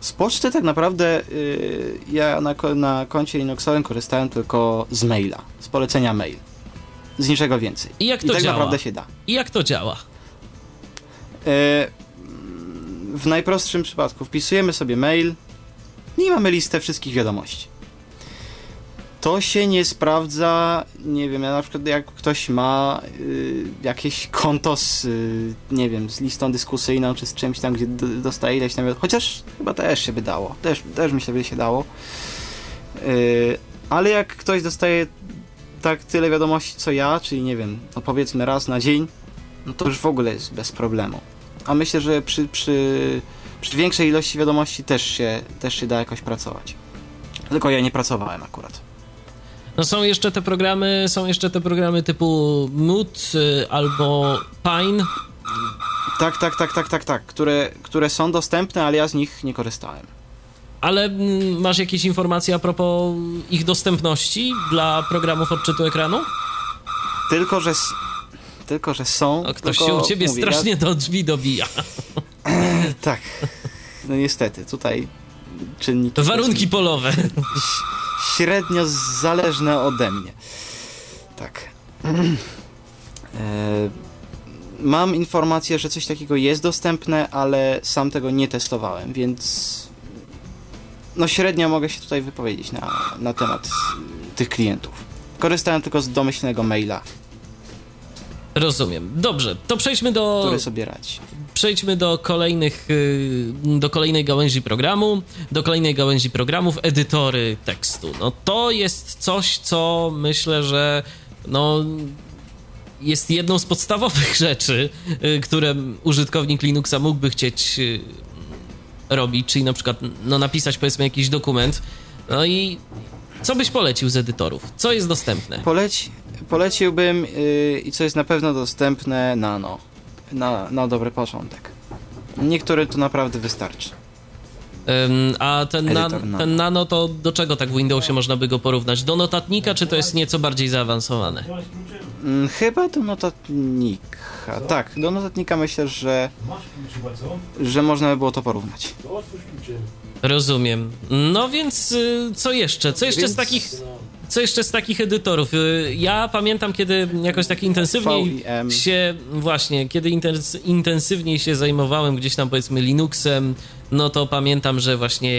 Z poczty tak naprawdę y, ja na, na koncie Linuxowym korzystałem tylko z maila, z polecenia mail. Z niczego więcej. I jak I to tak działa? naprawdę się da. I jak to działa? E, w najprostszym przypadku wpisujemy sobie mail i mamy listę wszystkich wiadomości. To się nie sprawdza, nie wiem, ja na przykład jak ktoś ma y, jakieś konto z, y, nie wiem, z listą dyskusyjną, czy z czymś tam, gdzie dostaje ileś tam, chociaż chyba też się by dało, też, też myślę, by się dało. Y, ale jak ktoś dostaje tak tyle wiadomości co ja, czyli nie wiem, no powiedzmy raz na dzień, no to już w ogóle jest bez problemu. A myślę, że przy, przy, przy większej ilości wiadomości też się, też się da jakoś pracować. Tylko ja nie pracowałem akurat. No są jeszcze te programy, są jeszcze te programy typu Mood y, albo Pine. Tak, tak, tak, tak, tak, tak, które, które są dostępne, ale ja z nich nie korzystałem. Ale mm, masz jakieś informacje a propos ich dostępności dla programów odczytu ekranu? Tylko, że, tylko, że są. O, ktoś się u ciebie mówię, strasznie do drzwi dobija. Ja, *clears throat* tak. No niestety, tutaj czynniki. Warunki polowe. średnio zależne ode mnie. Tak. *clears throat* E, Mam informację, że coś takiego jest dostępne, ale sam tego nie testowałem, więc no średnio mogę się tutaj wypowiedzieć na, na temat tych klientów. Korzystałem tylko z domyślnego maila, Rozumiem. Dobrze, to przejdźmy do który sobie radzi. przejdźmy do kolejnych, y, do kolejnej gałęzi programu, do kolejnej gałęzi programów, edytory tekstu. No to jest coś, co myślę, że no jest jedną z podstawowych *laughs* rzeczy, y, które użytkownik Linuxa mógłby chcieć y, robić, czyli na przykład no, napisać powiedzmy jakiś dokument. No i co byś polecił z edytorów? Co jest dostępne? Poleci, poleciłbym yy, i co jest na pewno dostępne, Nano. Na, na dobry początek. Niektórym to naprawdę wystarczy. A ten, nan, nano. ten nano to do czego tak w Windowsie można by go porównać? Do notatnika, czy to jest nieco bardziej zaawansowane? Mm, chyba do notatnika. Tak, do notatnika myślę, że, że można by było to porównać. Rozumiem. No więc y, co jeszcze? Co jeszcze z Więc- takich, co jeszcze z takich edytorów? Y, ja pamiętam, kiedy jakoś tak intensywniej się, właśnie, kiedy intens intensywniej się zajmowałem gdzieś tam powiedzmy Linuxem, no to pamiętam, że właśnie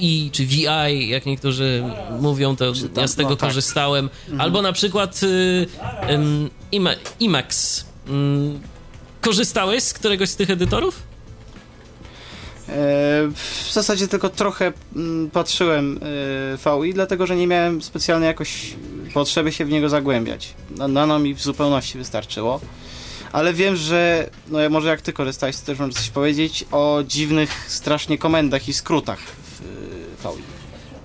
VI czy VI, jak niektórzy mówią, to ja z tego no tak. korzystałem. Albo na przykład y, ym, Ima- Emacs. Ym, korzystałeś z któregoś z tych edytorów? E, W zasadzie tylko trochę mm, patrzyłem e, VI, dlatego że nie miałem specjalnej jakoś potrzeby się w niego zagłębiać. Na- Nano mi w zupełności wystarczyło. Ale wiem, że, no ja może jak ty korzystałeś, to też możesz coś powiedzieć o dziwnych strasznie komendach i skrótach w.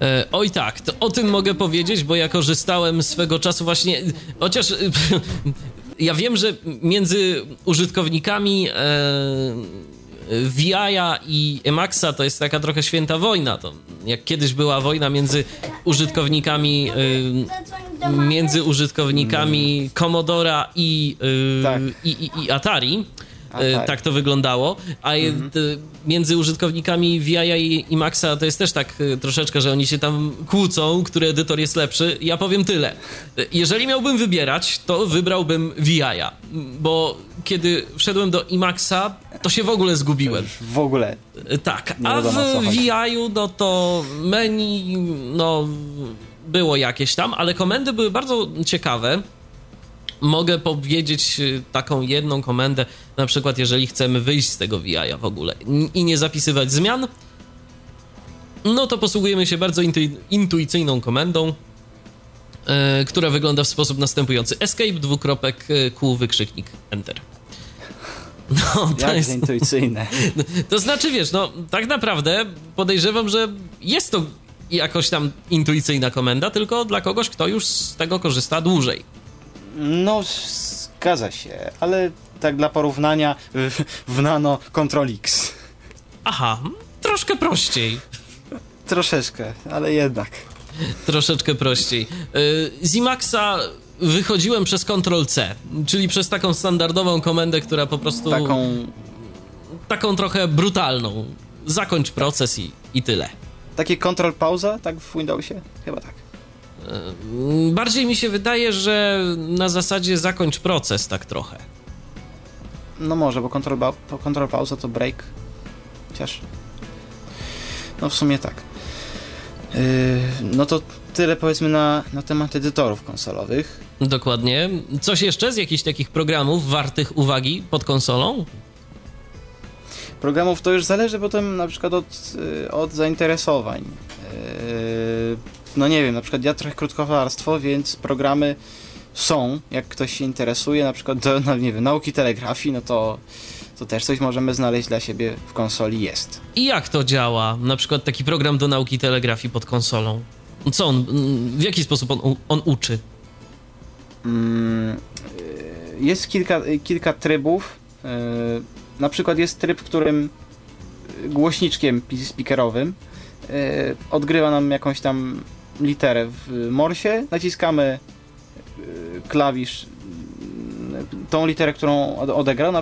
E, oj tak, to o tym mogę powiedzieć, bo ja korzystałem swego czasu właśnie, chociaż *laughs* ja wiem, że między użytkownikami e, VI-a i Emaxa to jest taka trochę święta wojna. To jak kiedyś była wojna między użytkownikami e, między użytkownikami Commodora i, e, Tak. i, i, i Atari. E, Atari. Tak to wyglądało. A Mhm. t- między użytkownikami VI i, i Maxa to jest też tak e, troszeczkę, że oni się tam kłócą, który edytor jest lepszy. Ja powiem tyle. E, Jeżeli miałbym wybierać, to wybrałbym VI-a, bo kiedy wszedłem do IMAXa, to się w ogóle zgubiłem. W ogóle. E, Tak, a w. VI-u no to menu, no było jakieś tam, ale komendy były bardzo ciekawe. Mogę powiedzieć y, taką jedną komendę, na przykład jeżeli chcemy wyjść z tego VI-a w ogóle i nie zapisywać zmian, no to posługujemy się bardzo intui- intuicyjną komendą, e, która wygląda w sposób następujący. Escape, dwukropek, e, Q, wykrzyknik, Enter. *laughs* No, to Jak jest... intuicyjne. *laughs* To znaczy, wiesz, no tak naprawdę podejrzewam, że jest to jakoś tam intuicyjna komenda, tylko dla kogoś, kto już z tego korzysta dłużej. No, zgadza się, ale tak dla porównania w, w Nano Control X. Aha, troszkę prościej. Troszeczkę, ale jednak. Troszeczkę prościej. Yy, Z Emaxa wychodziłem przez Ctrl-C, czyli przez taką standardową komendę, która po prostu... Taką taką trochę brutalną. Zakończ proces i, i tyle. Takie kontrol pauza, tak w Windowsie? Chyba tak. Bardziej mi się wydaje, że na zasadzie zakończ proces tak trochę. No może, bo kontrol, kontrol pauza to break. Chociaż. No w sumie tak. Yy, no to tyle powiedzmy na, na temat edytorów konsolowych. Dokładnie. Coś jeszcze z jakichś takich programów wartych uwagi pod konsolą? Programów to już zależy potem na przykład od, yy, od zainteresowań. Yy, no nie wiem, na przykład ja trochę krótkofalarstwo, więc programy są, jak ktoś się interesuje, na przykład do, *laughs* no, nie wiem, nauki telegrafii, no to, to też coś możemy znaleźć dla siebie w konsoli jest. I jak to działa? Na przykład taki program do nauki telegrafii pod konsolą. Co on, w jaki sposób on, on uczy? Mm, Jest kilka, kilka trybów. y, Na przykład jest tryb, w którym głośniczkiem speakerowym y, odgrywa nam jakąś tam literę w morsie. Naciskamy y, klawisz y, tą literę, którą od- odegrał,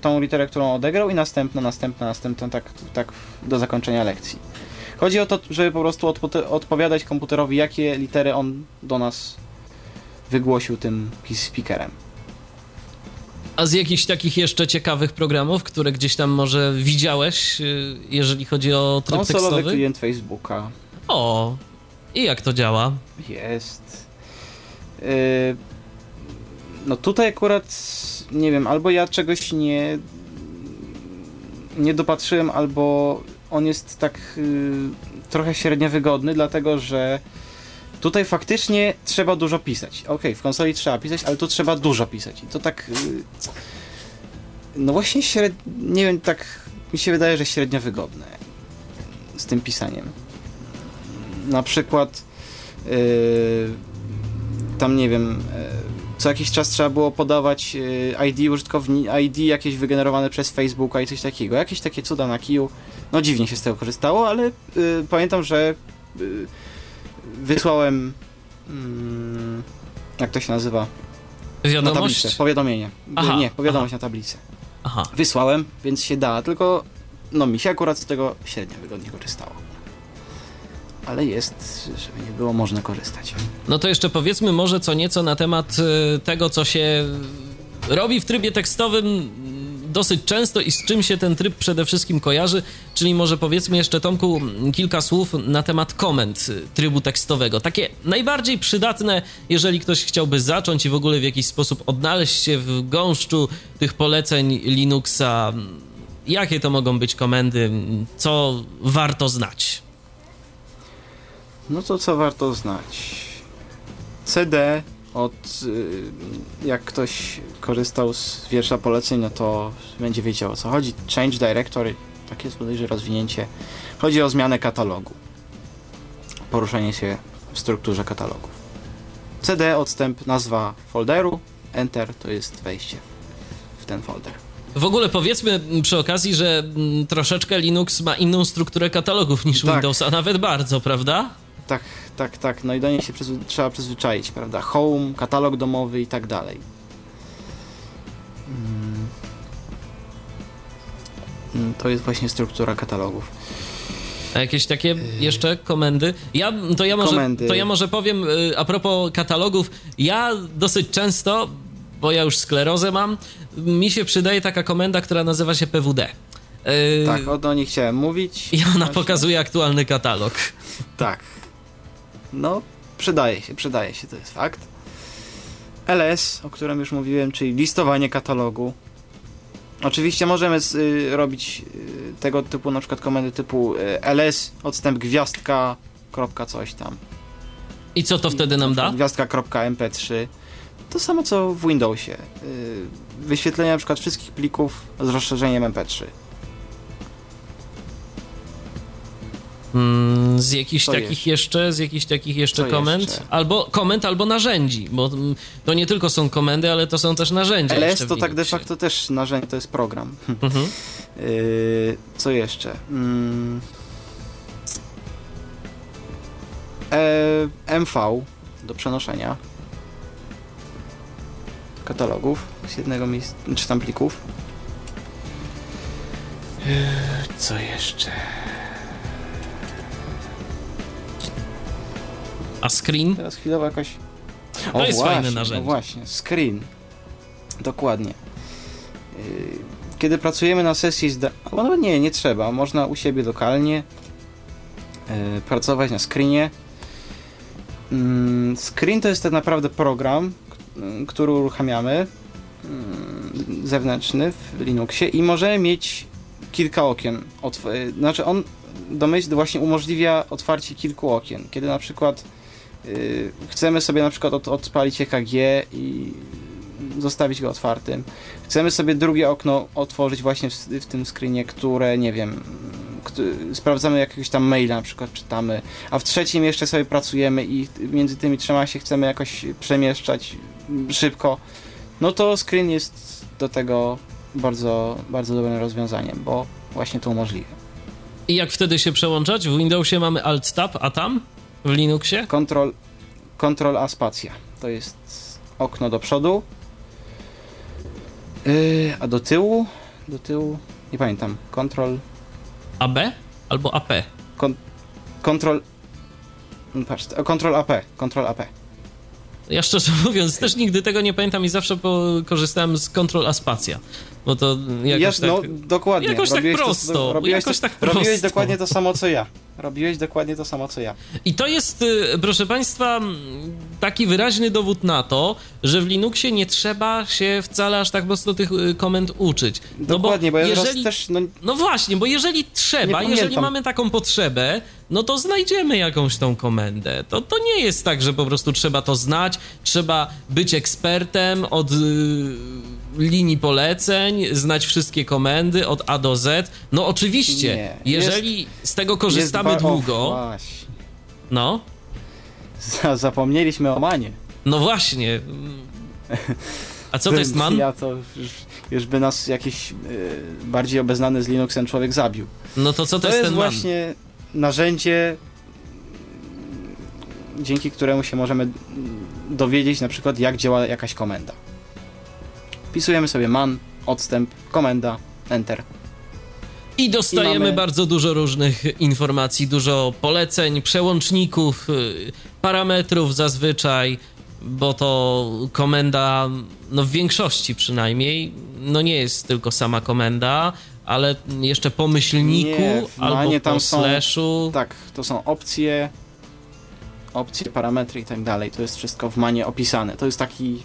tą literę, którą odegrał i następna, następna, następna, tak, tak do zakończenia lekcji. Chodzi o to, żeby po prostu odpo- odpowiadać komputerowi, jakie litery on do nas wygłosił tym speakerem. A z jakichś takich jeszcze ciekawych programów, które gdzieś tam może widziałeś, y, jeżeli chodzi o tryb Konsolowy tekstowy? klient Facebooka O, i jak to działa? jest. Yy, no tutaj akurat nie wiem, albo ja czegoś nie nie dopatrzyłem, albo on jest tak yy, trochę średnio wygodny, dlatego że tutaj faktycznie trzeba dużo pisać. Okej, w konsoli trzeba pisać, ale tu trzeba dużo pisać. I to tak. Yy, no właśnie średnio. Nie wiem, tak mi się wydaje, że średnio wygodne z tym pisaniem. Na przykład. Yy, tam nie wiem. Yy, co jakiś czas trzeba było podawać yy, ID użytkowni, ID jakieś wygenerowane przez Facebooka i coś takiego. Jakieś takie cuda na kiju. No dziwnie się z tego korzystało, ale yy, pamiętam, że yy, wysłałem. mm, jak to się nazywa? Na Wiadomość? tablicę. Powiadomienie. Aha, nie, powiadomość na tablicę. Aha. Wysłałem, więc się da, tylko no mi się akurat z tego średnio wygodnie korzystało. Ale jest, żeby nie było można korzystać. No to jeszcze powiedzmy może co nieco na temat y, tego, co się robi w trybie tekstowym dosyć często i z czym się ten tryb przede wszystkim kojarzy, czyli może powiedzmy jeszcze Tomku kilka słów na temat komend trybu tekstowego. Takie najbardziej przydatne, jeżeli ktoś chciałby zacząć i w ogóle w jakiś sposób odnaleźć się w gąszczu tych poleceń Linuxa. Jakie to mogą być komendy? Co warto znać? No to co warto znać? CD od y, jak ktoś korzystał z wiersza poleceń, no to będzie wiedział o co chodzi. Change Directory, takie jest bodajże rozwinięcie. Chodzi o zmianę katalogu. Poruszenie się w strukturze katalogów. CD, odstęp, nazwa folderu, Enter to jest wejście w ten folder. W ogóle powiedzmy przy okazji, że mm, troszeczkę Linux ma inną strukturę katalogów niż tak. Windows, a nawet bardzo, prawda? Tak, tak, tak. No i do niej się przyzwy trzeba przyzwyczaić, prawda? Home, katalog domowy i tak dalej. Mm. To jest właśnie struktura katalogów. A jakieś takie jeszcze komendy? Ja, to, ja może, komendy. to ja może powiem y, a propos katalogów. Ja dosyć często, bo ja już sklerozę mam, mi się przydaje taka komenda, która nazywa się PWD. Yy, tak, o, do niej chciałem mówić. I ona pokazuje aktualny katalog. Tak, no, przydaje się, przydaje się, to jest fakt. LS, o którym już mówiłem, czyli listowanie katalogu. Oczywiście możemy y, robić y, tego typu na przykład komendy typu y, ls odstęp gwiazdka kropka coś tam. I co to wtedy nam da? Gwiazdka.mp3. To samo co w Windowsie. Y, wyświetlenie na przykład wszystkich plików z rozszerzeniem mp3. Mm, z jakichś takich jeszcze, z jakichś takich jeszcze Co komend? Jeszcze? Albo komend, albo narzędzi, bo to nie tylko są komendy, ale to są też narzędzia. LS to tak de facto też narzędzie, to jest program. *laughs* Mhm. yy, co jeszcze? Mm. E, MV do przenoszenia katalogów z jednego miejsca, czy tam plików. Yy, co jeszcze? A screen? Teraz chwilowo jakoś... O, to jest właśnie, fajne narzędzie. No właśnie, screen. Dokładnie. Y, kiedy pracujemy na sesji z... No nie, nie trzeba. Można u siebie lokalnie y, pracować na screenie. Mm, screen to jest tak naprawdę program, który uruchamiamy zewnętrzny w Linuxie i możemy mieć kilka okien. Znaczy on domyśl właśnie umożliwia otwarcie kilku okien. Kiedy na przykład Y, chcemy sobie na przykład od, odpalić EKG i zostawić go otwartym. Chcemy sobie drugie okno otworzyć właśnie w, w tym screenie, które, nie wiem, sprawdzamy jakiegoś tam maila na przykład czytamy, a w trzecim jeszcze sobie pracujemy i między tymi trzema się chcemy jakoś przemieszczać szybko, no to screen jest do tego bardzo, bardzo dobrym rozwiązaniem, bo właśnie to umożliwia. I jak wtedy się przełączać? W Windowsie mamy Alt-Tab, a tam? W Linuxie? Control, Control A spacja. To jest okno do przodu. Yy, a do tyłu? Do tyłu? Nie pamiętam. Control. AB? Albo AP? Kon, control. No patrz, Control AP. Control AP. Ja szczerze *laughs* mówiąc też nigdy tego nie pamiętam i zawsze korzystałem z Control A spacja. Bo to jakoś Jasz, tak, no, dokładnie. Jakoś tak prosto. To, robiłeś, jakoś tak prosto. Robiłeś dokładnie to samo co ja. Robiłeś dokładnie to samo co ja. I to jest, y, proszę Państwa, taki wyraźny dowód na to, że w Linuxie nie trzeba się wcale aż tak mocno tych y, komend uczyć. No dokładnie, bo, bo ja jeżeli, też. No, no, właśnie, bo jeżeli trzeba, jeżeli mamy taką potrzebę, no to znajdziemy jakąś tą komendę. To, to nie jest tak, że po prostu trzeba to znać, trzeba być ekspertem od. Yy, linii poleceń, znać wszystkie komendy od A do Z. No oczywiście, Nie, jeżeli jest, z tego korzystamy długo. no. Zapomnieliśmy o manie. No właśnie. A co to jest man? Ja to już, już by nas jakiś y, bardziej obeznany z Linuxem człowiek zabił. No to co to, to jest, jest ten właśnie man? narzędzie, dzięki któremu się możemy dowiedzieć na przykład jak działa jakaś komenda. Wpisujemy sobie man, odstęp, komenda, enter. I dostajemy I mamy... bardzo dużo różnych informacji, dużo poleceń, przełączników, y, parametrów zazwyczaj, bo to komenda, no w większości przynajmniej, no nie jest tylko sama komenda, ale jeszcze po myślniku nie, albo po slashu. Tak, to są opcje, opcje, parametry i tak dalej. To jest wszystko w manie opisane. To jest taki,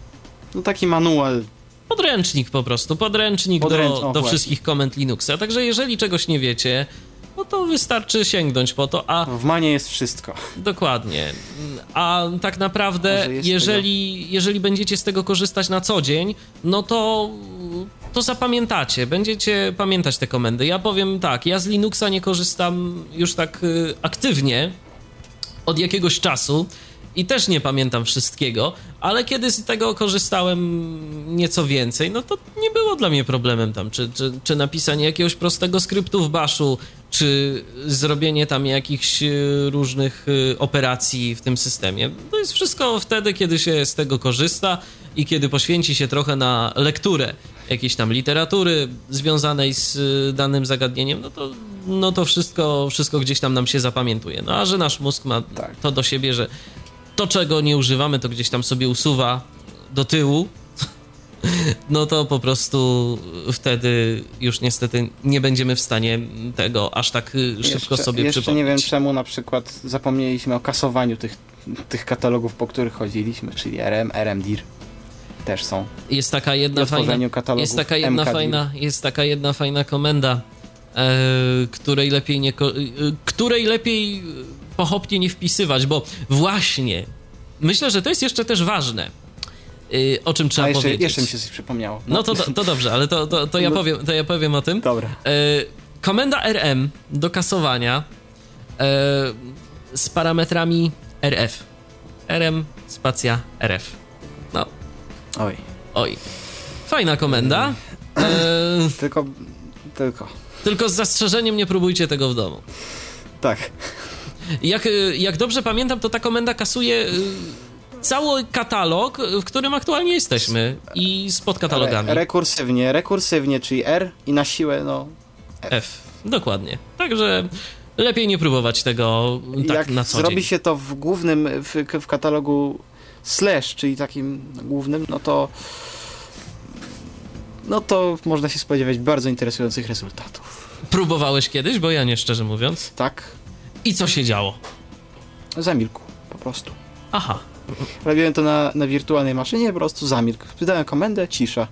no taki manual Podręcznik po prostu, podręcznik Podręcz, do, do wszystkich komend Linuxa. Także jeżeli czegoś nie wiecie, no to wystarczy sięgnąć po to, a... W Manie jest wszystko. Dokładnie. A tak naprawdę, jeżeli, jeżeli będziecie z tego korzystać na co dzień, no to, to zapamiętacie, będziecie pamiętać te komendy. Ja powiem tak, ja z Linuxa nie korzystam już tak y, aktywnie od jakiegoś czasu, i też nie pamiętam wszystkiego, ale kiedy z tego korzystałem nieco więcej, no to nie było dla mnie problemem tam, czy, czy, czy napisanie jakiegoś prostego skryptu w baszu, czy zrobienie tam jakichś e, różnych e, operacji w tym systemie. To jest wszystko wtedy, kiedy się z tego korzysta i kiedy poświęci się trochę na lekturę jakiejś tam literatury związanej z e, danym zagadnieniem, no to, no to wszystko, wszystko gdzieś tam nam się zapamiętuje. No a że nasz mózg ma tak. to do siebie, że to, czego nie używamy, to gdzieś tam sobie usuwa do tyłu, *laughs* no to po prostu wtedy już niestety nie będziemy w stanie tego aż tak y, szybko jeszcze, sobie jeszcze przypomnieć. nie wiem czemu na przykład zapomnieliśmy o kasowaniu tych, tych katalogów, po których chodziliśmy, czyli RM, RMDIR też są. Jest taka jedna fajna jest taka jedna fajna jest taka jedna fajna komenda, e, której lepiej nie e, której lepiej pochopnie nie wpisywać, bo właśnie myślę, że to jest jeszcze też ważne. Yy, o czym trzeba jeszcze, powiedzieć. Jeszcze mi się coś przypomniało. No, no to, to, to, dobrze, ale to, to, to, ja no. powiem, to ja powiem o tym. Dobra. Yy, komenda RM do kasowania yy, z parametrami RF. RM spacja RF. No. Oj. Oj. Fajna komenda. Yy, *clears throat* tylko, tylko. Tylko z zastrzeżeniem nie próbujcie tego w domu. Tak. Jak, y, jak dobrze pamiętam, to ta komenda kasuje y, cały katalog, w którym aktualnie jesteśmy i z podkatalogami. Re rekursywnie, rekursywnie, czyli R i na siłę, no F. F. Dokładnie. Także lepiej nie próbować tego tak Jak na co zrobi dzień. się to w głównym, w, w katalogu slash, czyli takim głównym, no to no to można się spodziewać bardzo interesujących rezultatów. Próbowałeś kiedyś? Bo ja nie, szczerze mówiąc. Tak. I co się działo? Zamilkł, po prostu. Aha. Robiłem to na, na wirtualnej maszynie, po prostu zamilkł. Wydałem komendę, cisza.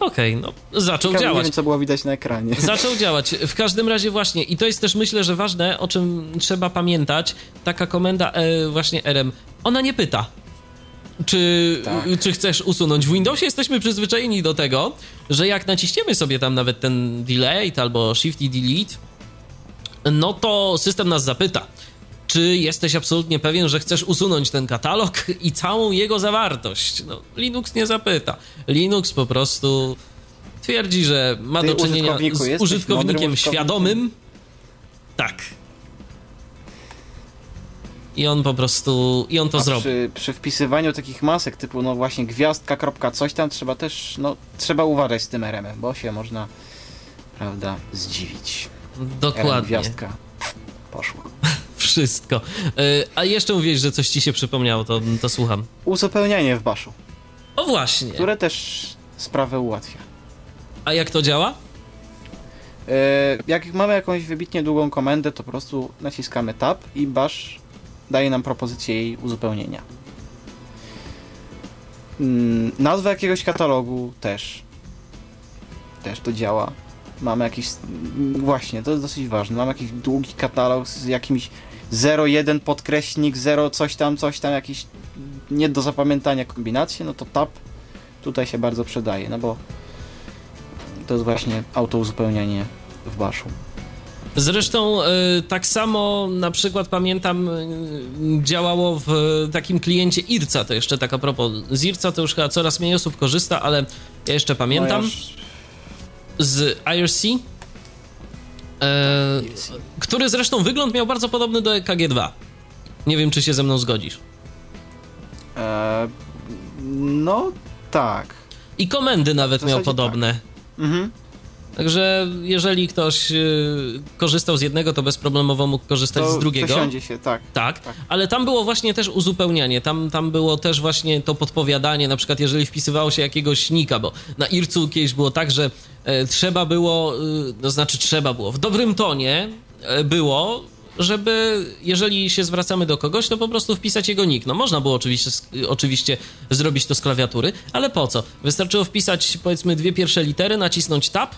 Okej, okay, no zaczął Ciekawe, działać. Nie wiem, co było widać na ekranie. *laughs* Zaczął działać. W każdym razie właśnie, i to jest też myślę, że ważne, o czym trzeba pamiętać, taka komenda e, właśnie RM, ona nie pyta. Czy, tak. czy chcesz usunąć? W Windowsie jesteśmy przyzwyczajeni do tego, że jak naciśniemy sobie tam nawet ten delete albo shift i delete, no to system nas zapyta, czy jesteś absolutnie pewien, że chcesz usunąć ten katalog i całą jego zawartość? No, Linux nie zapyta. Linux po prostu twierdzi, że ma Ty do czynienia z użytkownikiem świadomym. Tak. I on po prostu, i on to zrobi. Przy, przy wpisywaniu takich masek typu, no właśnie gwiazdka, kropka, coś tam, trzeba też, no, trzeba uważać z tym RM-em, bo się można, prawda, zdziwić. Dokładnie. Gwiazdka poszło. *laughs* Wszystko. E, a jeszcze mówiłeś, że coś ci się przypomniało, to, to słucham. Uzupełnianie w baszu. O właśnie. Które też sprawę ułatwia. A jak to działa? E, jak mamy jakąś wybitnie długą komendę, to po prostu naciskamy tab i bash daje nam propozycję jej uzupełnienia. Mm, nazwa jakiegoś katalogu też. Też to działa mamy jakiś, właśnie, to jest dosyć ważne, mamy jakiś długi katalog z jakimś 01 podkreśnik, 0 coś tam, coś tam, jakiś nie do zapamiętania kombinacje, no to tab tutaj się bardzo przydaje, no bo to jest właśnie auto uzupełnianie w baszu. Zresztą y, tak samo na przykład pamiętam y, działało w takim kliencie IRCA, to jeszcze tak a propos, z IRCA to już chyba coraz mniej osób korzysta, ale ja jeszcze pamiętam. No ja z IRC, e, który zresztą wygląd miał bardzo podobny do EKG2. Nie wiem, czy się ze mną zgodzisz. E, no, tak. I komendy nawet miał podobne. Tak. Mhm. Także jeżeli ktoś y, korzystał z jednego, to bezproblemowo mógł korzystać To z drugiego. przesiądzie się, tak. Tak, Tak. ale tam było właśnie też uzupełnianie, tam, tam było też właśnie to podpowiadanie, na przykład jeżeli wpisywało się jakiegoś nika, bo na Ircu kiedyś było tak, że e, trzeba było, to znaczy trzeba było, w dobrym tonie e, było, żeby jeżeli się zwracamy do kogoś, to po prostu wpisać jego nick. No można było oczywiście, oczywiście zrobić to z klawiatury, ale po co? Wystarczyło wpisać powiedzmy dwie pierwsze litery, nacisnąć tab,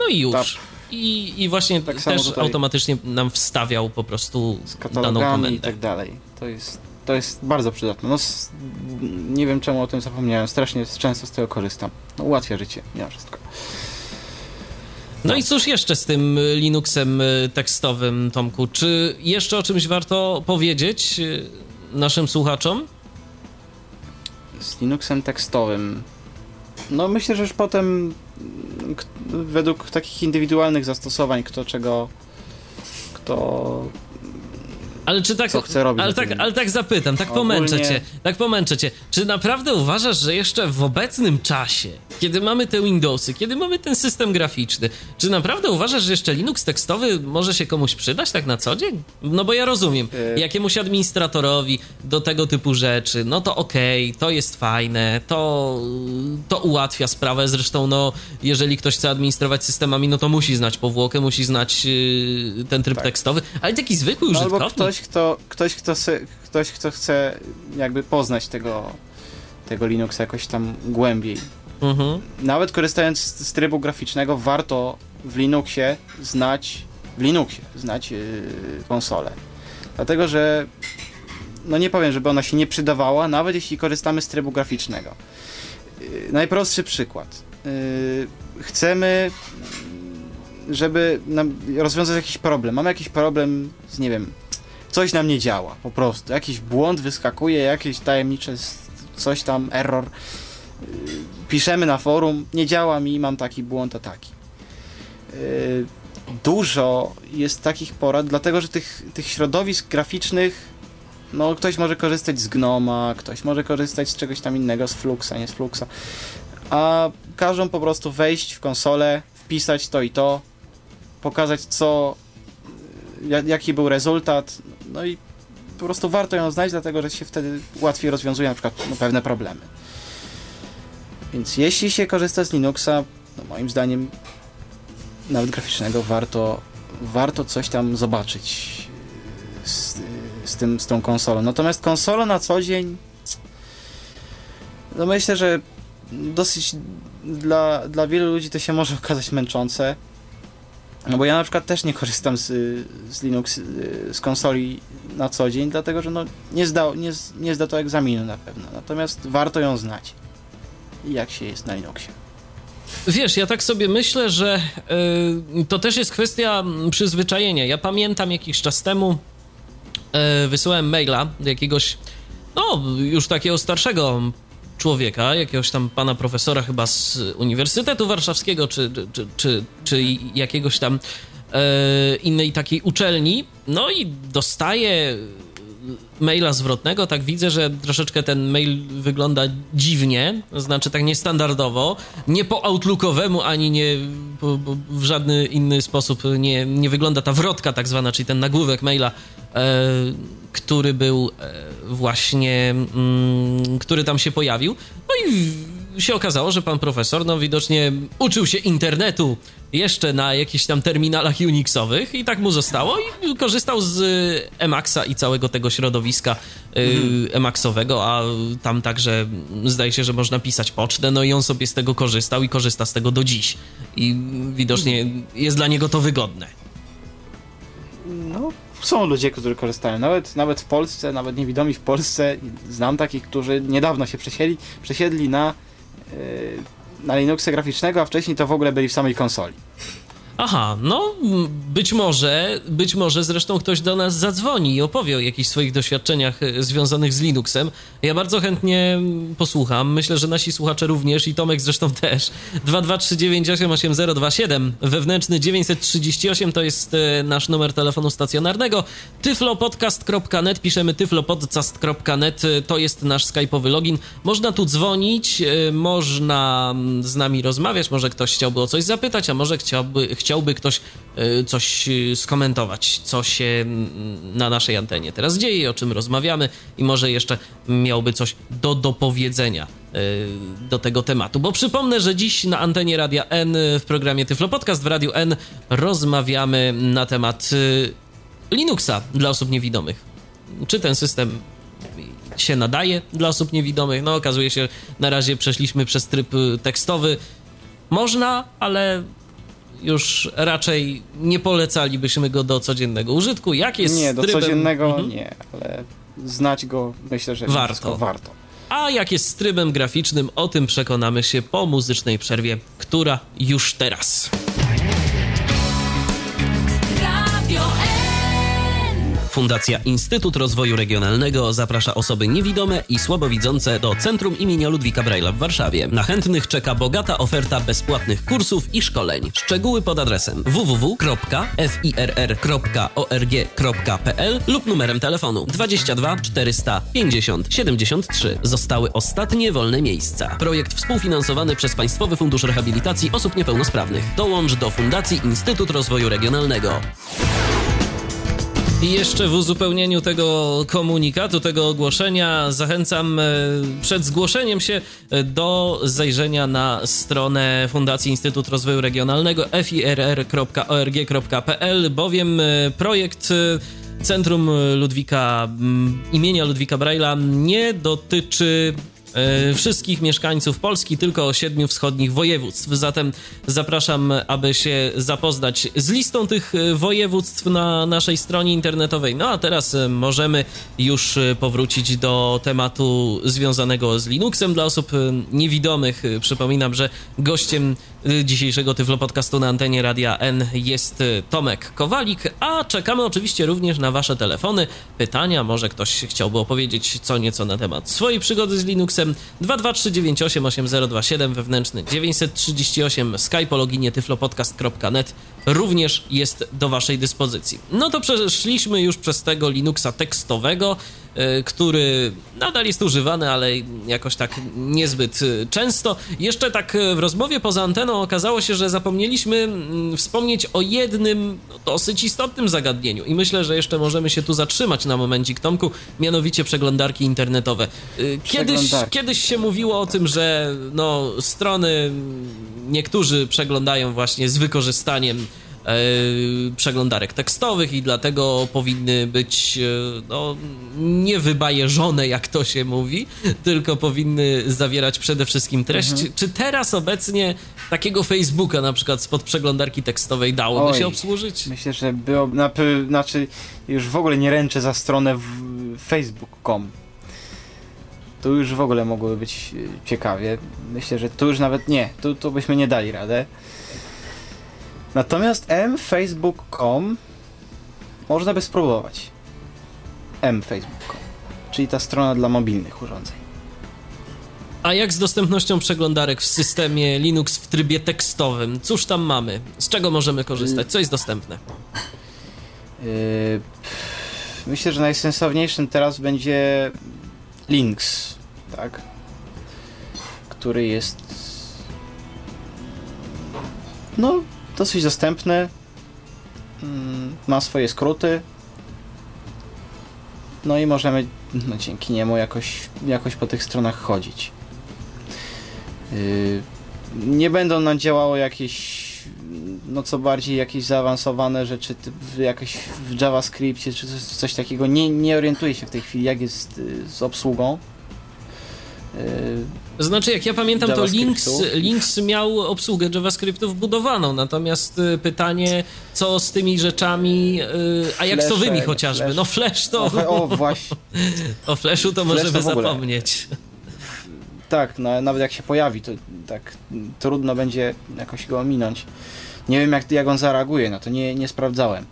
no i już. Tab. I, I właśnie Tak też automatycznie nam wstawiał po prostu Z daną komendę. i tak dalej. To jest, to jest bardzo przydatne. No, s- nie wiem czemu o tym zapomniałem. Strasznie często z tego korzystam. No, ułatwia życie, mimo wszystko. No i cóż jeszcze z tym Linuxem y, tekstowym, Tomku? Czy jeszcze o czymś warto powiedzieć y, naszym słuchaczom? Z Linuxem tekstowym. No myślę, że już potem według takich indywidualnych zastosowań, kto czego, kto Ale czy tak, Co chce robić ale tak, ale tak zapytam, tak Ogólnie- pomęczę cię, tak pomęczę cię. Czy naprawdę uważasz, że jeszcze w obecnym czasie, kiedy mamy te Windowsy, kiedy mamy ten system graficzny, czy naprawdę uważasz, że jeszcze Linux tekstowy może się komuś przydać tak na co dzień? No bo ja rozumiem, Y- jakiemuś administratorowi do tego typu rzeczy, no to okej, to jest fajne, to, to ułatwia sprawę, zresztą no, jeżeli ktoś chce administrować systemami, no to musi znać powłokę, musi znać yy, ten tryb Tak. tekstowy, ale taki zwykły No, użytkownik... ktoś, kto, ktoś, kto, se, ktoś, kto chce jakby poznać tego, tego Linuxa jakoś tam głębiej. Mhm. Nawet korzystając z, z trybu graficznego, warto w Linuxie znać, w Linuxie znać yy, konsolę. Dlatego, że no nie powiem, żeby ona się nie przydawała, nawet jeśli korzystamy z trybu graficznego. Yy, najprostszy przykład. Yy, chcemy, żeby rozwiązać jakiś problem. Mamy jakiś problem z, nie wiem, coś nam nie działa, po prostu. Jakiś błąd wyskakuje, jakieś tajemnicze coś tam, error. Yy, Piszemy na forum, nie działa mi, mam taki błąd, a taki. Yy, Dużo jest takich porad, dlatego że tych, tych środowisk graficznych, no ktoś może korzystać z Gnoma, ktoś może korzystać z czegoś tam innego, z Fluxa, nie z Fluxa, a każą po prostu wejść w konsolę, wpisać to i to, pokazać co, jaki był rezultat, no i po prostu warto ją znać, dlatego że się wtedy łatwiej rozwiązuje na przykład no, pewne problemy. Więc jeśli się korzysta z Linuxa, no moim zdaniem nawet graficznego, warto, warto coś tam zobaczyć z, z, tym, z tą konsolą. Natomiast konsola na co dzień, no myślę, że dosyć dla, dla wielu ludzi to się może okazać męczące. No bo ja na przykład też nie korzystam z, z Linux, z konsoli na co dzień, dlatego że no nie, zdał, nie, nie zda to egzaminu na pewno. Natomiast warto ją znać. Jak się jest na Linuxie. Wiesz, ja tak sobie myślę, że y, to też jest kwestia przyzwyczajenia. Ja pamiętam jakiś czas temu y, wysyłałem maila do jakiegoś, no już takiego starszego człowieka, jakiegoś tam pana profesora chyba z Uniwersytetu Warszawskiego, czy, czy, czy, czy, jakiegoś tam y, innej takiej uczelni. No i dostaję maila zwrotnego, tak widzę, że troszeczkę ten mail wygląda dziwnie, znaczy tak niestandardowo, nie po outlookowemu, ani nie po, po, w żadny inny sposób nie, nie wygląda ta wrotka tak zwana, czyli ten nagłówek maila, e, który był e, właśnie, mm, który tam się pojawił. No i się okazało, że pan profesor, no widocznie uczył się internetu jeszcze na jakichś tam terminalach Unixowych i tak mu zostało i korzystał z Emaxa i całego tego środowiska y, Emaxowego, a tam także mm, zdaje się, że można pisać pocztę, no i on sobie z tego korzystał i korzysta z tego do dziś. I widocznie jest dla niego to wygodne. No, są ludzie, którzy korzystają. Nawet, nawet w Polsce, nawet niewidomi w Polsce. Znam takich, którzy niedawno się przesiedli, przesiedli na, yy, na Linuxa graficznego, a wcześniej to w ogóle byli w samej konsoli. Aha, no być może, być może zresztą ktoś do nas zadzwoni i opowie o jakichś swoich doświadczeniach e, związanych z Linuxem. Ja bardzo chętnie posłucham. Myślę, że nasi słuchacze również i Tomek zresztą też. 223988027 wewnętrzny 938 to jest e, nasz numer telefonu stacjonarnego. tyflopodcast.net piszemy tyflopodcast.net to jest nasz skype'owy login. Można tu dzwonić, e, można z nami rozmawiać, może ktoś chciałby o coś zapytać, a może chciałby, chciałby ktoś e, coś e, skomentować, co się na naszej antenie teraz dzieje, o czym rozmawiamy i może jeszcze miałby coś do dopowiedzenia e, do tego tematu. Bo przypomnę, że dziś na antenie Radia N w programie Tyflo Podcast w Radiu N rozmawiamy na temat Linuxa dla osób niewidomych. Czy ten system się nadaje dla osób niewidomych? No okazuje się, na razie przeszliśmy przez tryb tekstowy. Można, ale już raczej nie polecalibyśmy go do codziennego użytku. Jak jest Nie, do trybem... codziennego mhm. nie, ale znać go myślę, że warto. warto. A jak jest z trybem graficznym, o tym przekonamy się po muzycznej przerwie, która już teraz. Fundacja Instytut Rozwoju Regionalnego zaprasza osoby niewidome i słabowidzące do Centrum imienia Ludwika Braille'a w Warszawie. Na chętnych czeka bogata oferta bezpłatnych kursów i szkoleń. Szczegóły pod adresem www.firr.org.pl lub numerem telefonu 22 450 73. Zostały ostatnie wolne miejsca. Projekt współfinansowany przez Państwowy Fundusz Rehabilitacji Osób Niepełnosprawnych. Dołącz do Fundacji Instytut Rozwoju Regionalnego. I jeszcze w uzupełnieniu tego komunikatu, tego ogłoszenia zachęcam e, przed zgłoszeniem się e, do zajrzenia na stronę Fundacji Instytut Rozwoju Regionalnego firr.org.pl, bowiem e, projekt Centrum Ludwika imienia Ludwika Braila nie dotyczy wszystkich mieszkańców Polski, tylko siedmiu wschodnich województw. Zatem zapraszam, aby się zapoznać z listą tych e, województw na naszej stronie internetowej. No a teraz e, możemy już powrócić do tematu związanego z Linuxem dla osób niewidomych. Przypominam, że gościem dzisiejszego Tyflo Podcastu na antenie Radia N jest Tomek Kowalik, a czekamy oczywiście również na Wasze telefony, pytania, może ktoś chciałby opowiedzieć co nieco na temat swojej przygody z Linuxem. 223988027 wewnętrzny 938 skype o loginie tyflopodcast.net również jest do Waszej dyspozycji. No to przeszliśmy już przez tego Linuxa tekstowego, który nadal jest używany, ale jakoś tak niezbyt e, często. Jeszcze tak e, w rozmowie poza anteną okazało się, że zapomnieliśmy mm, wspomnieć o jednym dosyć istotnym zagadnieniu i myślę, że jeszcze możemy się tu zatrzymać na momencik, Tomku, mianowicie przeglądarki internetowe. Kiedyś, kiedyś się mówiło o tym, że no, strony niektórzy przeglądają właśnie z wykorzystaniem E, przeglądarek tekstowych i dlatego powinny być e, no, nie wybajeżone, jak to się mówi, tylko powinny zawierać przede wszystkim treść. Mhm. Czy teraz obecnie takiego Facebooka na przykład spod przeglądarki tekstowej dałoby Oj, się obsłużyć? Myślę, że było, na, znaczy już w ogóle nie ręczę za stronę facebook.com. Tu już w ogóle mogłoby być e, ciekawie. Myślę, że tu już nawet nie, tu, tu byśmy nie dali radę. Natomiast mfacebook.com można by spróbować. mfacebook.com, czyli ta strona dla mobilnych urządzeń. A jak z dostępnością przeglądarek w systemie Linux w trybie tekstowym? Cóż tam mamy? Z czego możemy korzystać? Co jest dostępne? Yy, myślę, że najsensowniejszym teraz będzie Links, tak? Który jest no dosyć dostępny, mm, ma swoje skróty, no i możemy no, dzięki niemu jakoś, jakoś po tych stronach chodzić. Yy, nie będą nam działały jakieś no co bardziej jakieś zaawansowane rzeczy jakieś w JavaScriptie czy coś, coś takiego. Nie, nie orientuję się w tej chwili jak jest y, z obsługą. Yy, znaczy, jak ja pamiętam, to Links, Links miał obsługę JavaScriptu wbudowaną, natomiast y, pytanie, co z tymi rzeczami yy, Ajaxowymi chociażby. Flash. No Flash to... O, o właśnie. o Flashu to Flash możemy to zapomnieć. Tak, no, nawet jak się pojawi, to tak trudno będzie jakoś go ominąć. Nie wiem jak, jak on zareaguje, no to nie, nie sprawdzałem.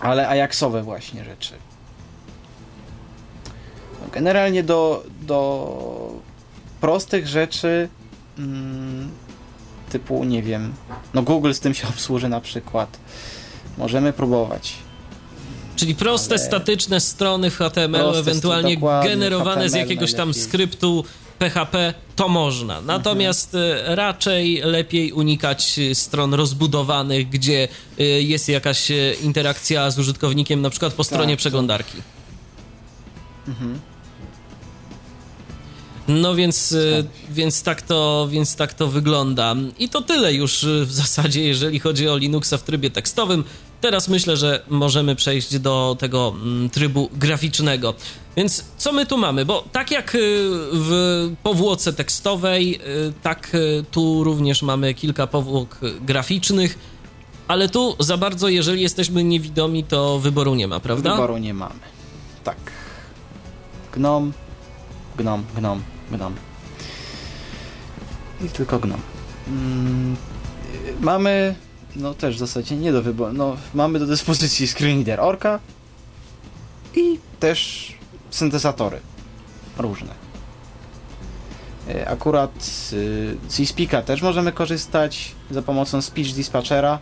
Ale Ajaxowe właśnie rzeczy. Generalnie do, do prostych rzeczy mm, typu, nie wiem, no Google z tym się *laughs* obsłuży na przykład. Możemy próbować. Czyli proste, Ale- statyczne strony w HTML, Proste, ewentualnie generowane z HTML jakiegoś tam najlepiej. skryptu PHP, to można. Natomiast e, raczej lepiej unikać e, stron rozbudowanych, gdzie e, jest jakaś interakcja z użytkownikiem, na przykład po stronie Tak, przeglądarki. Mhm. No więc, e, więc, tak to, więc tak to wygląda. I to tyle już e, w zasadzie, jeżeli chodzi o Linuxa w trybie tekstowym. Teraz myślę, że możemy przejść do tego mm, trybu graficznego. Więc co my tu mamy? Bo tak jak e, w powłoce tekstowej, tak tu również mamy kilka powłok graficznych. Ale tu za bardzo, jeżeli jesteśmy niewidomi, to wyboru nie ma, prawda? Wyboru nie mamy. Tak. Gnom, gnom, gnom, gnom. I tylko gnom. Mm, mamy, no też w zasadzie nie do wyboru, no mamy do dyspozycji screenreader Orca i też syntezatory różne. Y, Akurat y, z eSpeaka też możemy korzystać za pomocą Speech Dispatchera.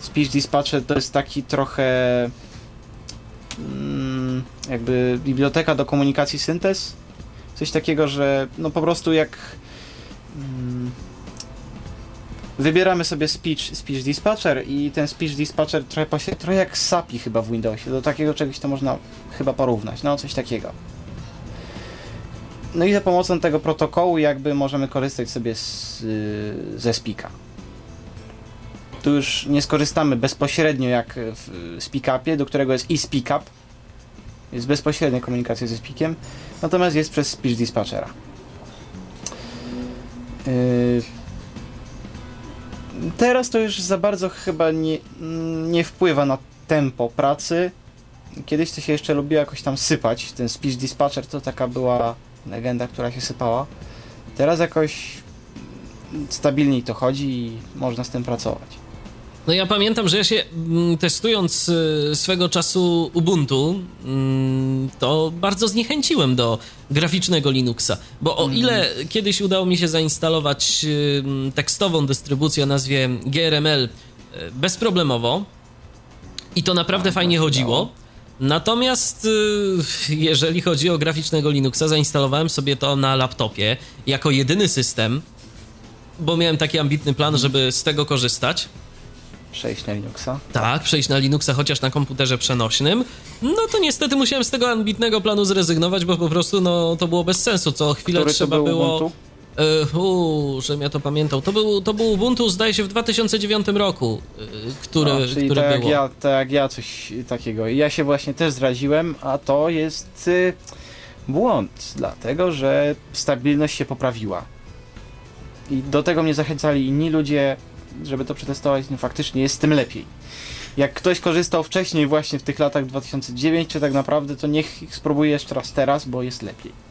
Speech Dispatcher to jest taki trochę mm, jakby biblioteka do komunikacji syntez. Coś takiego, że no po prostu jak mm, wybieramy sobie speech, speech Dispatcher i ten Speech Dispatcher trochę, trochę jak SAPI chyba w Windowsie. Do takiego czegoś to można chyba porównać. No coś takiego. No i za pomocą tego protokołu jakby możemy korzystać sobie z, y, ze Speaka. Tu już nie skorzystamy bezpośrednio jak w SpeakUpie, do którego jest i SpeakUp. Jest bezpośrednia komunikacja ze Speakiem, natomiast jest przez Speech Dispatchera. Yy, Teraz to już za bardzo chyba nie, nie wpływa na tempo pracy. Kiedyś to się jeszcze lubiło jakoś tam sypać. Ten Speech Dispatcher to taka była legenda, która się sypała. Teraz jakoś stabilniej to chodzi i można z tym pracować. No ja pamiętam, że ja się mm, testując y, swego czasu Ubuntu, mm, to bardzo zniechęciłem do graficznego Linuxa, bo o ile kiedyś udało mi się zainstalować y, tekstową dystrybucję o nazwie GRML y, bezproblemowo i to naprawdę Tak, fajnie się chodziło. Natomiast jeżeli chodzi o graficznego Linuxa, zainstalowałem sobie to na laptopie jako jedyny system, bo miałem taki ambitny plan, żeby z tego korzystać. Przejść na Linuxa. Tak, przejść na Linuxa chociaż na komputerze przenośnym. No to niestety musiałem z tego ambitnego planu zrezygnować, bo po prostu no, to było bez sensu. Co chwilę Który trzeba był było. Ubuntu? E, Uuu, żebym ja to pamiętał. To był, to był Ubuntu, zdaje się, w 2009 roku, e, który, A, czyli który tak jak, było. ja, tak jak ja coś takiego. Ja się właśnie też zraziłem, a to jest y, błąd, dlatego że stabilność się poprawiła. I do tego mnie zachęcali inni ludzie, żeby to przetestować. No faktycznie jest tym lepiej. Jak ktoś korzystał wcześniej właśnie w tych latach 2009, czy tak naprawdę, to niech spróbuje jeszcze raz teraz, bo jest lepiej.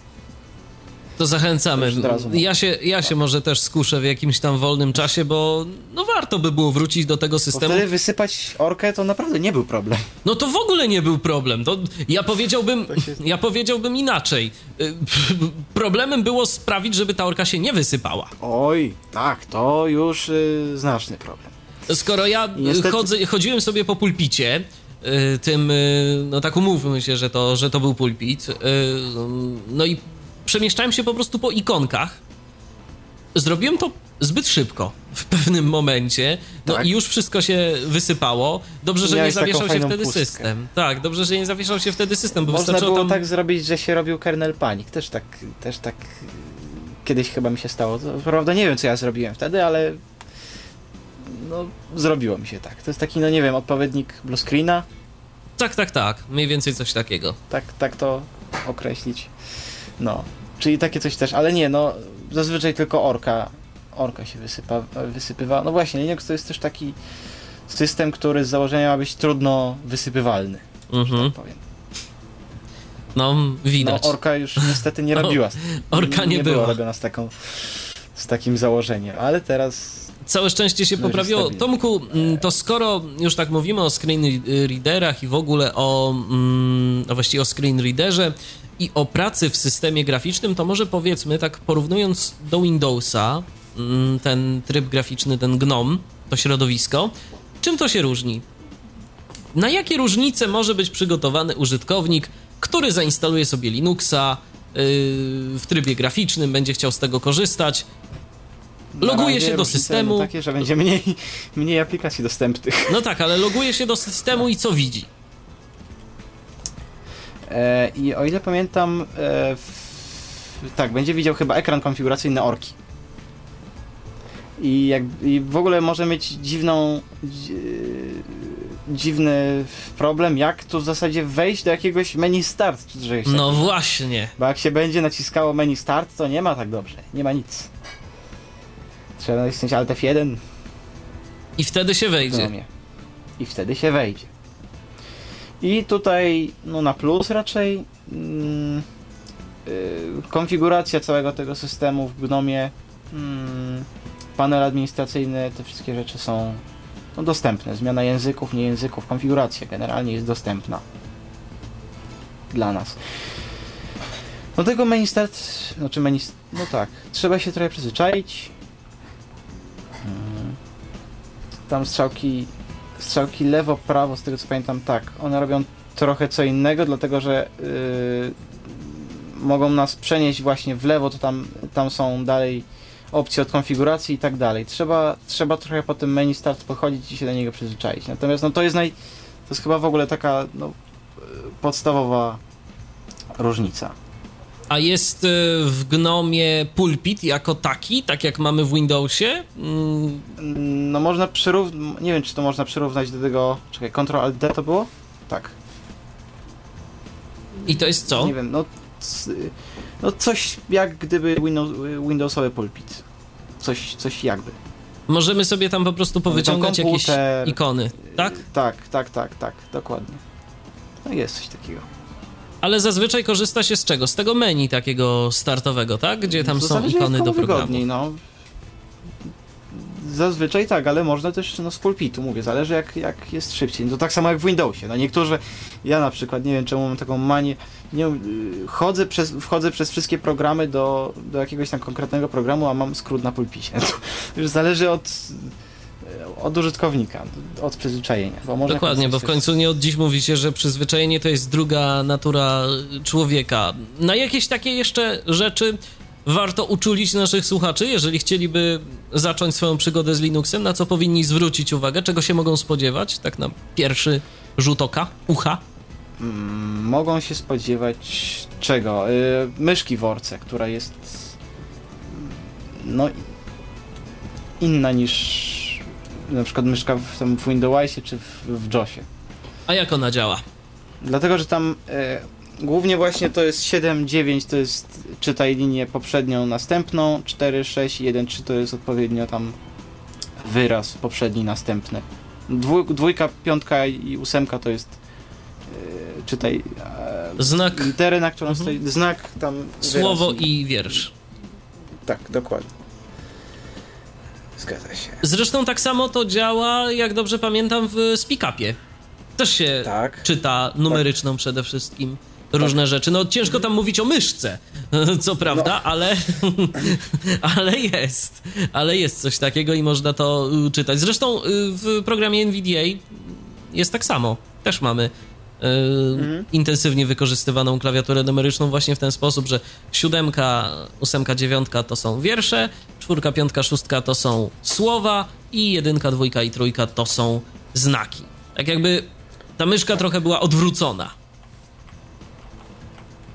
To zachęcamy. Ja się, ja się może też skuszę w jakimś tam wolnym czasie, bo no warto by było wrócić do tego Bo systemu. wtedy wysypać orkę to naprawdę nie był problem. No to w ogóle nie był problem. To ja powiedziałbym, To się- ja powiedziałbym inaczej. Y, *laughs* Problemem było sprawić, żeby ta orka się nie wysypała. Oj, tak, to już y, znaczny problem. Skoro ja niestety- chodzę, chodziłem sobie po pulpicie, y, tym, y, no tak umówmy się, że to, że to był pulpit, y, no i przemieszczałem się po prostu po ikonkach. Zrobiłem to zbyt szybko w pewnym momencie, no Tak. i już wszystko się wysypało. Dobrze, że nie Miałeś taką zawieszał się wtedy pustkę. system. Tak, dobrze, że nie zawieszał się wtedy system, bo Można było tam... tak zrobić, że się robił kernel panik. Też tak, też tak kiedyś chyba mi się stało. Prawda nie wiem, co ja zrobiłem wtedy, ale no, zrobiło mi się tak. To jest taki, no nie wiem, odpowiednik blue screena. Tak, tak, tak, mniej więcej coś takiego. Tak, tak to określić. No, czyli takie coś też, ale nie, no zazwyczaj tylko orka, orka się wysypa, wysypywa. No właśnie, Linux to jest też taki system, który z założenia ma być trudno wysypywalny, Mhm. tak powiem. No, widać. No, orka już niestety nie robiła. *laughs* orka nie nie była robiona z taką z takim założeniem, ale teraz Całe szczęście się poprawiło. Tomku, mm, to skoro już tak mówimy o screen readerach i w ogóle o, mm, właściwie o screen readerze i o pracy w systemie graficznym, to może powiedzmy, tak porównując do Windowsa, mm, ten tryb graficzny, ten GNOME, to środowisko, czym to się różni? Na jakie różnice może być przygotowany użytkownik, który zainstaluje sobie Linuxa yy, w trybie graficznym, będzie chciał z tego korzystać, loguje się do systemu. takie, że będzie mniej, mniej aplikacji dostępnych. No tak, ale loguje się do systemu i co widzi? E, I o ile pamiętam, e, tak, będzie widział chyba ekran konfiguracyjny Orki. I, jak, I w ogóle może mieć dziwną, dzi, dziwny problem, jak tu w zasadzie wejść do jakiegoś menu start. No właśnie. Bo jak się będzie naciskało menu start, to nie ma tak dobrze. Nie ma nic. Trzeba nacisnąć Alt F1. I wtedy się wejdzie. I wtedy się wejdzie. I tutaj, no na plus raczej, mm, yy, konfiguracja całego tego systemu w Gnomie, mm, panel administracyjny, te wszystkie rzeczy są no, dostępne. Zmiana języków, nie języków, konfiguracja generalnie jest dostępna dla nas. Do tego menu start, znaczy menu, no tak, trzeba się trochę przyzwyczaić. Hmm. Tam strzałki strzałki lewo, prawo, z tego co pamiętam, tak. One robią trochę co innego, dlatego że yy, mogą nas przenieść właśnie w lewo, to tam, tam są dalej opcje od konfiguracji i tak dalej. Trzeba, trzeba trochę po tym menu start pochodzić i się do niego przyzwyczaić. Natomiast no to jest naj, to jest chyba w ogóle taka no, podstawowa różnica. A jest y, w Gnomie pulpit jako taki, tak jak mamy w Windowsie? Mm. No można przyrównać, nie wiem czy to można przyrównać do tego, czekaj, Ctrl Alt D to było? Tak. I to jest co? Nie wiem, no, no coś jak gdyby Windows, Windowsowy pulpit. Coś, coś jakby. Możemy sobie tam po prostu powyciągać jakieś ikony, tak? Tak, tak, tak, tak, dokładnie. No jest coś takiego. Ale zazwyczaj korzysta się z czego? Z tego menu takiego startowego, tak? Gdzie tam są ikony do programu. No. Zazwyczaj tak, ale można też no, z pulpitu, mówię, zależy jak, jak jest szybciej. No, to tak samo jak w Windowsie. No, niektórzy, ja na przykład, nie wiem czemu mam taką manię, nie, chodzę przez, wchodzę przez wszystkie programy do, do jakiegoś tam konkretnego programu, a mam skrót na pulpicie. *laughs* To już zależy od od użytkownika, od przyzwyczajenia. Bo Dokładnie, bo w końcu nie od dziś mówi się, że przyzwyczajenie to jest druga natura człowieka. Na jakieś takie jeszcze rzeczy warto uczulić naszych słuchaczy, jeżeli chcieliby zacząć swoją przygodę z Linuxem, na co powinni zwrócić uwagę, czego się mogą spodziewać, tak na pierwszy rzut oka, ucha? Mm, mogą się spodziewać czego? Yy, myszki worce, która jest no inna niż na przykład myszka w, tam w Windowsie czy w, w JOSie. A jak ona działa? Dlatego, że tam e, głównie właśnie to jest 7, 9 to jest czytaj linię poprzednią, następną, 4, 6 i 1, 3 to jest odpowiednio tam wyraz poprzedni, następny. Dwój, dwójka, piątka i ósemka to jest e, czytaj e, znak literę, na którą mhm. stoi, znak tam słowo wyraz. i wiersz. Tak, dokładnie. Zgadza się. Zresztą tak samo to działa, jak dobrze pamiętam, w speak-upie. Też się tak. czyta numeryczną tak. przede wszystkim różne tak. rzeczy. No ciężko tam mówić o myszce, *laughs* co prawda, no. ale, *laughs* ale jest. Ale jest coś takiego i można to y, czytać. Zresztą y, w programie NVDA jest tak samo. Też mamy mhm. intensywnie wykorzystywaną klawiaturę numeryczną właśnie w ten sposób, że siódemka, ósemka, dziewiątka to są wiersze, czwórka, piątka, szóstka to są słowa i jedynka, dwójka i trójka to są znaki. Tak jakby ta myszka trochę była odwrócona.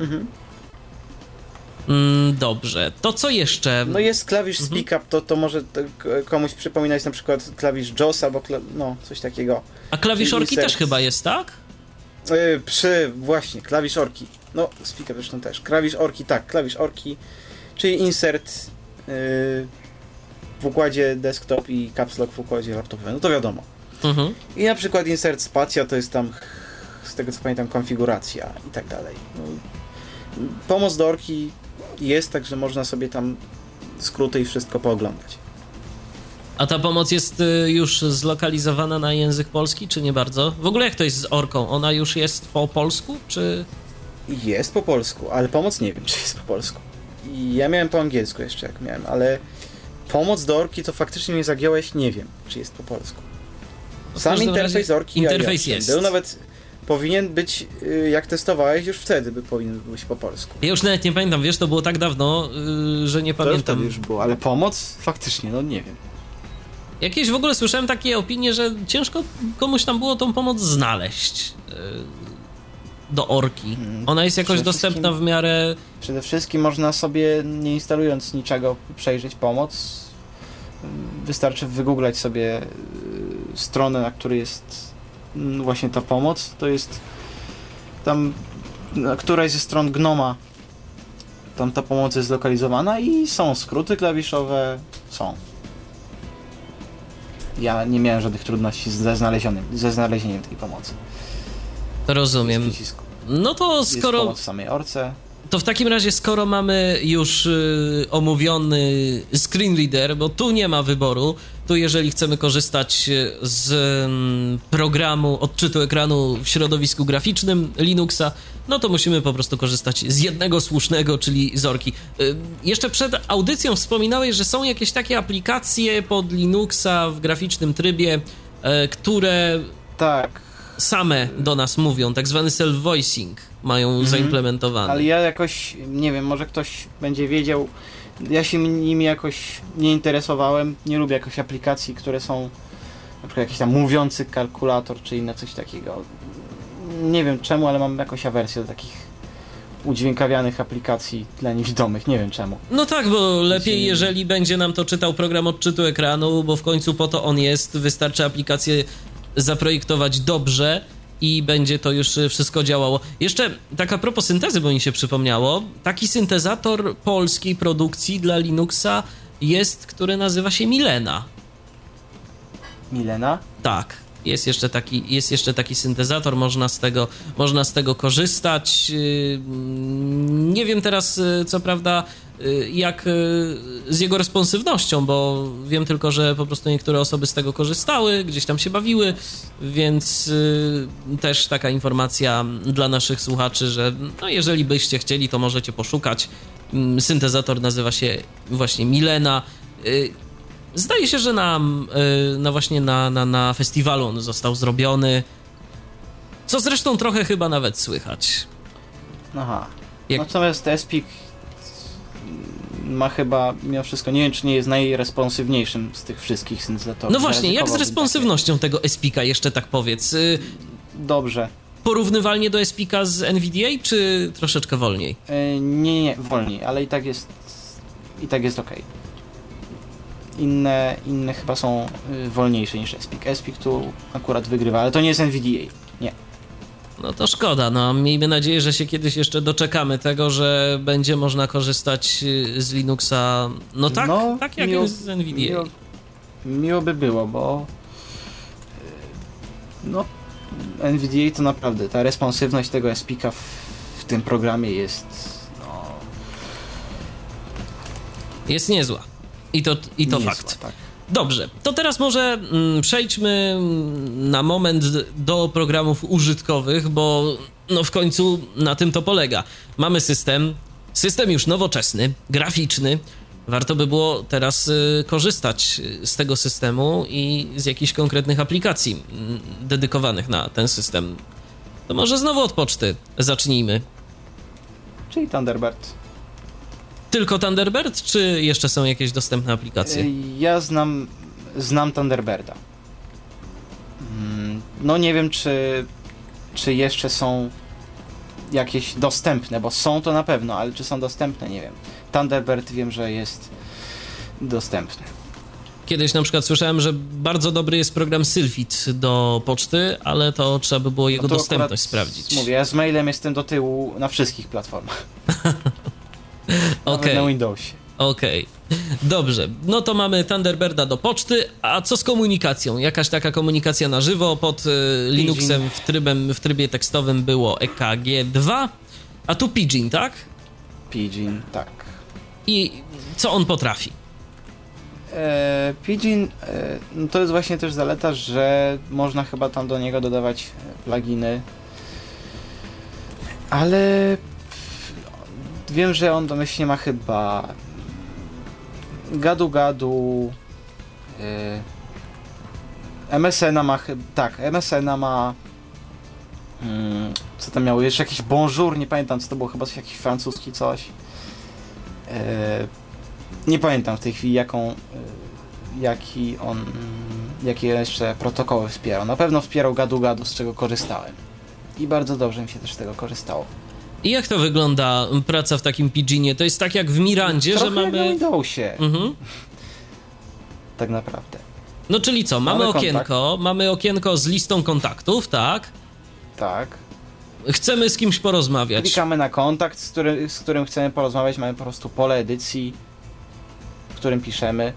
Mhm. Mm, dobrze, to co jeszcze? No jest klawisz mhm. speak up, to, to może komuś przypominać na przykład klawisz JOS albo no coś takiego. A klawisz orki też chyba jest, tak? Yy, przy, właśnie, klawisz orki. No, speaker zresztą też. Klawisz orki, tak, klawisz orki, czyli insert yy, w układzie desktop i caps lock w układzie laptopowym. No to wiadomo. Mhm. I na przykład insert spacja to jest tam, z tego co pamiętam, konfiguracja i tak dalej. No, pomoc do orki jest, także można sobie tam skróty i wszystko pooglądać. A ta pomoc jest y, już zlokalizowana na język polski, czy nie bardzo? W ogóle jak to jest z orką? Ona już jest po polsku, czy... Jest po polsku, ale pomoc nie wiem, *laughs* czy jest po polsku. I ja miałem po angielsku jeszcze, jak miałem, ale pomoc do orki to faktycznie mnie zagiąłeś, nie wiem, czy jest po polsku. Sam interfejs razie orki interfejs ja jest. Był nawet, powinien być, y, jak testowałeś, już wtedy by powinien być po polsku. Ja już nawet nie pamiętam, wiesz, to było tak dawno, y, że nie To pamiętam. już było, ale pomoc faktycznie, no nie wiem. Jakieś w ogóle słyszałem takie opinie, że ciężko komuś tam było tą pomoc znaleźć y, do orki. Mhm. Ona jest jakoś dostępna w miarę... Przede wszystkim można sobie, nie instalując niczego, przejrzeć pomoc. Wystarczy wygooglać sobie y, stronę, na której jest mm, właśnie ta pomoc. To jest tam na którejś ze stron Gnoma. Tam ta pomoc jest zlokalizowana i są skróty klawiszowe. Są. Ja nie miałem żadnych trudności ze znalezieniem, ze znalezieniem tej pomocy. Rozumiem. Jest No to jest skoro... pomoc w samej orce. To w takim razie, skoro mamy już y, omówiony screen reader, bo tu nie ma wyboru, tu jeżeli chcemy korzystać y, z mm, programu odczytu ekranu w środowisku graficznym Linuxa, no to musimy po prostu korzystać z jednego słusznego, czyli Zorki. Y, jeszcze przed audycją wspominałeś, że są jakieś takie aplikacje pod Linuxa w graficznym trybie, y, które Tak, same do nas mówią, tak zwany self-voicing mają zaimplementowane. Mhm. Ale ja jakoś, nie wiem, może ktoś będzie wiedział. Ja się nimi jakoś nie interesowałem. Nie lubię jakoś aplikacji, które są na przykład jakiś tam mówiący kalkulator czy inne coś takiego. Nie wiem czemu, ale mam jakąś awersję do takich udźwiękawianych aplikacji dla niewidomych. Nie wiem czemu. No tak, bo lepiej, jeżeli będzie nam to czytał program odczytu ekranu, bo w końcu po to on jest. Wystarczy aplikację zaprojektować dobrze i będzie to już y, wszystko działało. Jeszcze taka propos syntezy, bo mi się przypomniało. Taki syntezator polskiej produkcji dla Linuxa jest, który nazywa się Milena. Milena? Tak. Jest jeszcze, taki, jest jeszcze taki syntezator, można z tego, można z tego korzystać. Yy, Nie wiem teraz, yy, co prawda, jak yy, z jego responsywnością, bo wiem tylko, że po prostu niektóre osoby z tego korzystały, gdzieś tam się bawiły, więc yy, też taka informacja dla naszych słuchaczy, że no, jeżeli byście chcieli, to możecie poszukać. Yy, Syntezator nazywa się właśnie Milena. Zdaje się, że na, y, na właśnie na, na, na festiwalu on został zrobiony. Co zresztą trochę chyba nawet słychać. Aha. Jak- Natomiast Espik ma chyba mimo wszystko, nie wiem czy nie jest najresponsywniejszym z tych wszystkich syntezatorów. No właśnie, jak z responsywnością tego Espika jeszcze tak powiedz? Y. Dobrze. Porównywalnie do Espika z NVDA, czy troszeczkę wolniej? E, Nie, nie, wolniej, ale i tak jest i tak jest ok. Inne, inne chyba są y, wolniejsze niż Espik. Espik tu akurat wygrywa, ale to nie jest NVDA. Nie. No to szkoda, no miejmy nadzieję, że się kiedyś jeszcze doczekamy tego, że będzie można korzystać y, z Linuxa, no tak, No, tak jak miło- jest z NVDA. Miło, miło by było, bo y, no NVDA to naprawdę, ta responsywność tego Espika w, w tym programie jest no, Jest niezła. I to, i to niezła, fakt. Tak. Dobrze, to teraz może mm, przejdźmy mm, na moment do programów użytkowych, bo no w końcu na tym to polega. Mamy system, system już nowoczesny, graficzny. Warto by było teraz y, korzystać y, z tego systemu i z jakichś konkretnych aplikacji mm, dedykowanych na ten system. To może znowu od poczty zacznijmy. Czyli Thunderbird. Tylko Thunderbird, czy jeszcze są jakieś dostępne aplikacje? Y, Ja znam, znam Thunderbirda. Mm, No nie wiem, czy, czy jeszcze są jakieś dostępne, bo są to na pewno, ale czy są dostępne, nie wiem. Thunderbird wiem, że jest dostępny. Kiedyś na przykład słyszałem, że bardzo dobry jest program Sylfit do poczty, ale to trzeba by było jego No dostępność sprawdzić. Mówię, ja z mailem jestem do tyłu na wszystkich platformach. *laughs* *laughs* Okej, na Windowsie. okej. Dobrze, no to mamy Thunderbirda do poczty, a co z komunikacją? Jakaś taka komunikacja na żywo pod y, Linuxem w, trybem, w trybie tekstowym było EKG2, a tu Pidgin, tak? Pidgin, tak. I co on potrafi? E, Pidgin e, no to jest właśnie też zaleta, że można chyba tam do niego dodawać pluginy. Ale wiem, że on domyślnie ma chyba gadu gadu e, MSN-a ma chyba tak, MSN-a ma mm, co tam miało, jeszcze jakiś bonjour, nie pamiętam co to było, chyba jakiś francuski coś. E, nie pamiętam w tej chwili jaką, e, jaki on, jakie jeszcze protokoły wspierał. Na pewno wspierał gadu gadu, z czego korzystałem. I bardzo dobrze mi się też z tego korzystało. I jak to wygląda praca w takim Piginie? To jest tak jak w Mirandzie, Trochę że mamy. Jak Windowsie, Mhm. *laughs* tak naprawdę. No czyli co, mamy, Mamy okienko, mamy okienko z listą kontaktów, tak? Tak. Chcemy z kimś porozmawiać. Klikamy na kontakt, z, który, z którym chcemy porozmawiać. Mamy po prostu pole edycji, w którym piszemy.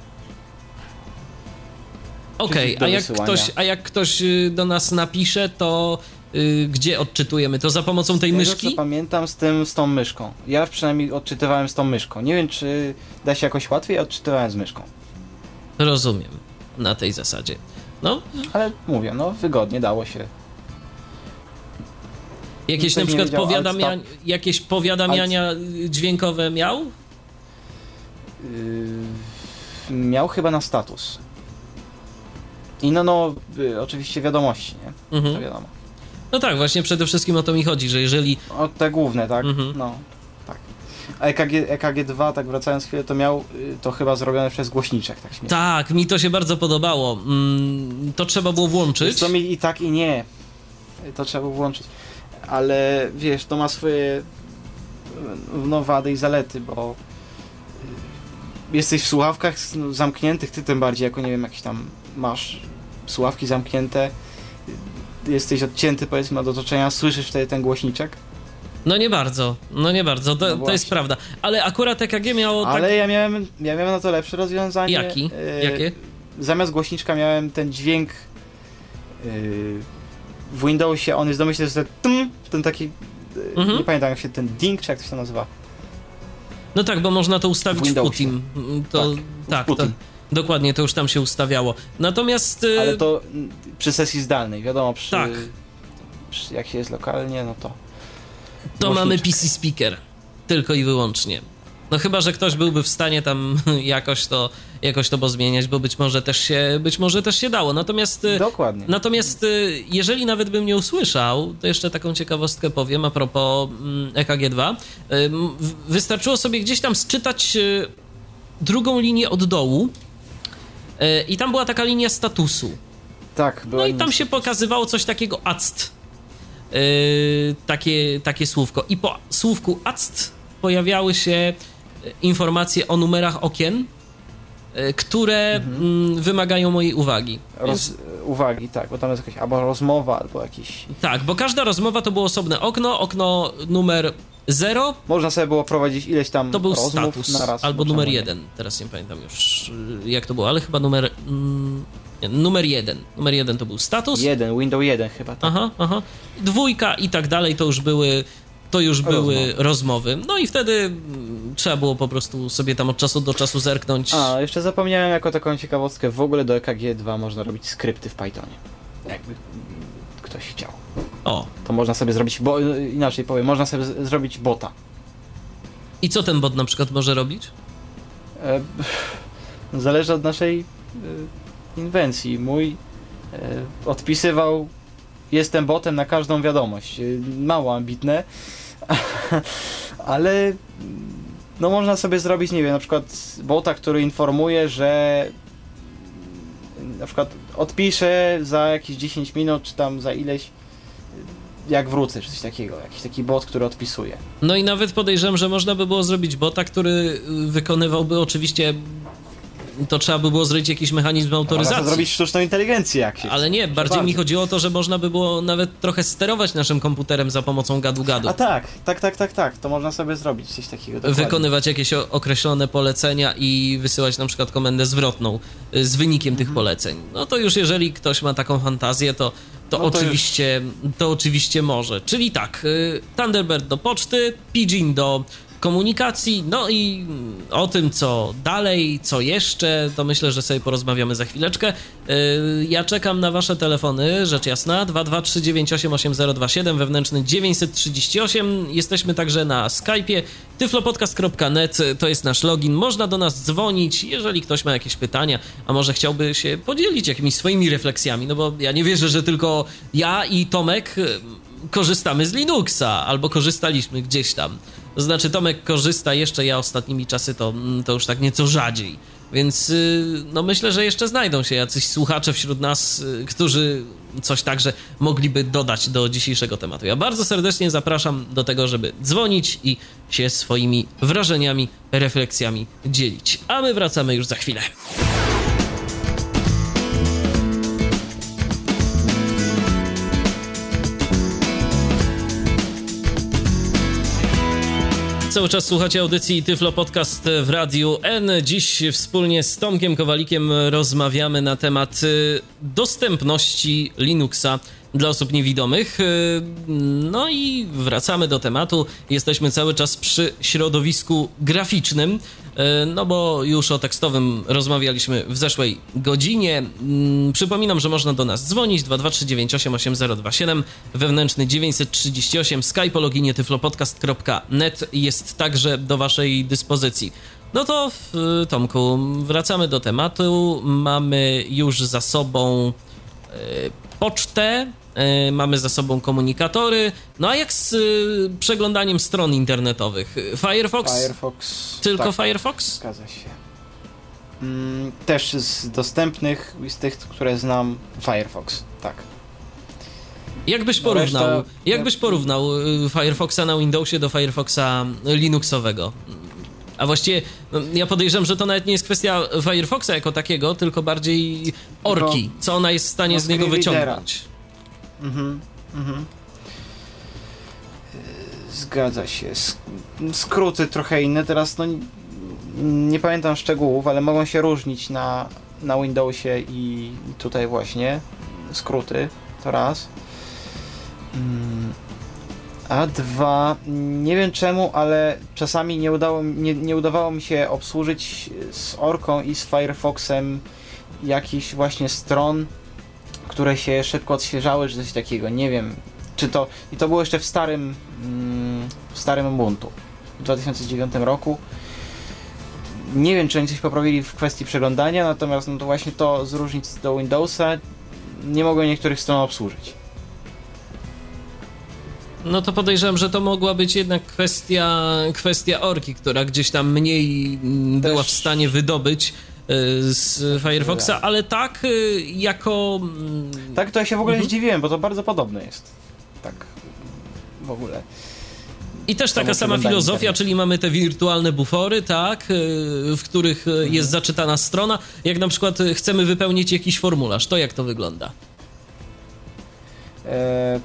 Okej, do a jak wysyłania. ktoś, a jak ktoś y, do nas napisze, to y, gdzie odczytujemy? To za pomocą tej Tego, myszki? co pamiętam z tym, z tą myszką. Ja przynajmniej odczytywałem z tą myszką. Nie wiem, czy da się jakoś łatwiej, odczytywałem z myszką. Rozumiem. Na tej zasadzie. No, Ale mówię, no wygodnie dało się. jakieś Ktoś na przykład wiedział, powiadamia, alt jakieś powiadamiania dźwiękowe miał? Yy, miał chyba na status. I no, no, y, oczywiście wiadomości, nie? To Mhm. wiadomo. No tak, właśnie przede wszystkim o to mi chodzi, że jeżeli O, te główne, tak? Mhm. No, tak. A EKG, EKG2, tak wracając chwilę, to miał y, to chyba zrobione przez głośniczek, tak śmiesznie. Tak, mi to się bardzo podobało. Mm, to trzeba było włączyć. Co mi i tak i nie. To trzeba było włączyć. Ale wiesz, to ma swoje no, wady i zalety, bo y, jesteś w słuchawkach no, zamkniętych, ty tym bardziej, jako nie wiem, jakieś tam masz słuchawki zamknięte, y, jesteś odcięty powiedzmy od otoczenia, słyszysz wtedy ten głośniczek. No nie bardzo, no nie bardzo, to, No to jest prawda. Ale akurat EKG miało tak... Ale ja miałem, ja miałem na to lepsze rozwiązanie. Jaki? Y, Jakie? Zamiast głośniczka miałem ten dźwięk y, w Windowsie, on jest domyślny, że ten, ten taki, y, Mhm. nie pamiętam jak się ten ding, czy jak to się nazywa. No tak, bo można to ustawić W w. Mm, To, Tak, tak, w to. Dokładnie, to już tam się ustawiało. Natomiast... y, Ale to mm, przy sesji zdalnej, wiadomo, przy, Tak. przy jak się jest lokalnie, no to To mamy. PC speaker. Tylko i wyłącznie. No chyba, że ktoś byłby w stanie tam *laughs* jakoś to, jakoś to pozmieniać, bo być może też się, być może też się dało. Natomiast, y, dokładnie. natomiast y, jeżeli nawet bym nie usłyszał, to jeszcze taką ciekawostkę powiem a propos mm, EKG2. Y, m, w- Wystarczyło sobie gdzieś tam sczytać y, drugą linię od dołu y, i tam była taka linia statusu. tak, była No i tam się pokazywało coś takiego ACT. Yy, takie, takie słówko. I po słówku ACT pojawiały się y, informacje o numerach okien, które mm, wymagają mojej uwagi. Roz, uwagi, tak, bo tam jest jakaś albo rozmowa, albo jakiś... tak, bo każda rozmowa to było osobne okno. Okno numer 0 Można sobie było prowadzić ileś tam to był rozmów status, na raz. albo bo numer? 1. Teraz nie pamiętam już y, jak to było, ale chyba numer. Mm, nie, numer 1. Numer 1 to był status. Jeden, Windows 1 chyba, tak. Aha, aha. Dwójka i tak dalej to już były. To już były Rozmowy. rozmowy. No i wtedy mm, trzeba było po prostu sobie tam od czasu do czasu zerknąć. A, jeszcze zapomniałem jako taką ciekawostkę, w ogóle do EKG2 można robić skrypty w Pythonie. Jakby ktoś chciał. O. To można sobie zrobić, bo inaczej powiem, można sobie zrobić bota. I co ten bot na przykład może robić? E, *laughs* zależy od naszej e, inwencji. Mój e, odpisywał jestem botem na każdą wiadomość. E, Mało ambitne, *laughs* ale no można sobie zrobić, nie wiem, na przykład bota, który informuje, że na przykład odpiszę za jakieś 10 minut, czy tam za ileś, jak wrócę, czy coś takiego. Jakiś taki bot, który odpisuje. No i nawet podejrzewam, że można by było zrobić bota, który y, wykonywałby oczywiście. To trzeba by było zrobić jakiś mechanizm Można autoryzacji. zrobić sztuczną inteligencję, jak się Ale nie, bardziej mi chodziło o to, że można by było nawet trochę sterować naszym komputerem za pomocą gadu-gadu. A tak, tak, tak, tak, tak. To można sobie zrobić coś takiego. dokładnie. wykonywać jakieś określone polecenia i wysyłać na przykład komendę zwrotną y, z wynikiem Mhm. tych poleceń. No to już jeżeli ktoś ma taką fantazję, to, to, No to oczywiście, to oczywiście może. Czyli tak, y, Thunderbird do poczty, Pidgin do komunikacji. No i o tym, co dalej, co jeszcze, to myślę, że sobie porozmawiamy za chwileczkę. Y, ja czekam na Wasze telefony, rzecz jasna. 223988027, wewnętrzny 938. Jesteśmy także na Skype'ie. tyflopodcast.net to jest nasz login. Można do nas dzwonić, jeżeli ktoś ma jakieś pytania, a może chciałby się podzielić jakimiś swoimi refleksjami. No bo ja nie wierzę, że tylko ja i Tomek korzystamy z Linuxa, albo korzystaliśmy gdzieś tam. To znaczy, Tomek korzysta jeszcze, ja ostatnimi czasy to, mm, to już tak nieco rzadziej. Więc y, no myślę, że jeszcze znajdą się jacyś słuchacze wśród nas, y, którzy coś także mogliby dodać do dzisiejszego tematu. Ja bardzo serdecznie zapraszam do tego, żeby dzwonić i się swoimi wrażeniami, refleksjami dzielić. A my wracamy już za chwilę. Cały czas słuchacie audycji Tyflo Podcast w Radiu N. Dziś wspólnie z Tomkiem Kowalikiem rozmawiamy na temat y, dostępności Linuxa dla osób niewidomych. Y, no i wracamy do tematu. Jesteśmy cały czas przy środowisku graficznym. E, no bo już o tekstowym rozmawialiśmy w zeszłej godzinie. Mm, przypominam, że można do nas dzwonić 223988027 wewnętrzny 938 skype loginie tyflopodcast.net jest także do waszej dyspozycji. No to Tomku, wracamy do tematu. Mamy już za sobą e, pocztę, mamy za sobą komunikatory. No a jak z y, przeglądaniem stron internetowych? Firefox? Firefox. Tylko tak, Firefox? Zgadza się. Mm, też z dostępnych, z tych, które znam, Firefox, tak. Jakbyś no porównał, reszta... jakbyś porównał y, Firefoxa na Windowsie do Firefoxa Linuxowego? A właściwie no, ja podejrzewam, że to nawet nie jest kwestia Firefoxa jako takiego, tylko bardziej orki, co ona jest w stanie no, z niego wyciągnąć. Mhm, mhm. Zgadza się. Skróty trochę inne. Teraz no, nie pamiętam szczegółów, ale mogą się różnić na, na Windowsie i tutaj właśnie. Skróty to raz. Mm, a dwa, nie wiem czemu, ale czasami nie, udało, nie, nie udawało mi się obsłużyć z Orką i z Firefoxem jakichś właśnie stron, które się szybko odświeżały, czy coś takiego, nie wiem. Czy to, i to było jeszcze w starym, mm, w starym Ubuntu, w 2009 roku. Nie wiem, czy oni coś poprawili w kwestii przeglądania, natomiast no to właśnie to z różnic do Windowsa nie mogłem niektórych stron obsłużyć. No to podejrzewam, że to mogła być jednak kwestia, kwestia orki, która gdzieś tam mniej Też... była w stanie wydobyć z Firefoxa, ale tak y, jako... Mm, tak, to ja się w ogóle mhm. zdziwiłem, bo to bardzo podobne jest. Tak, w ogóle. I też taka sama filozofia, czyli mamy te wirtualne bufory, tak, y, w których mhm. jest zaczytana strona. Jak na przykład chcemy wypełnić jakiś formularz, to jak to wygląda? E,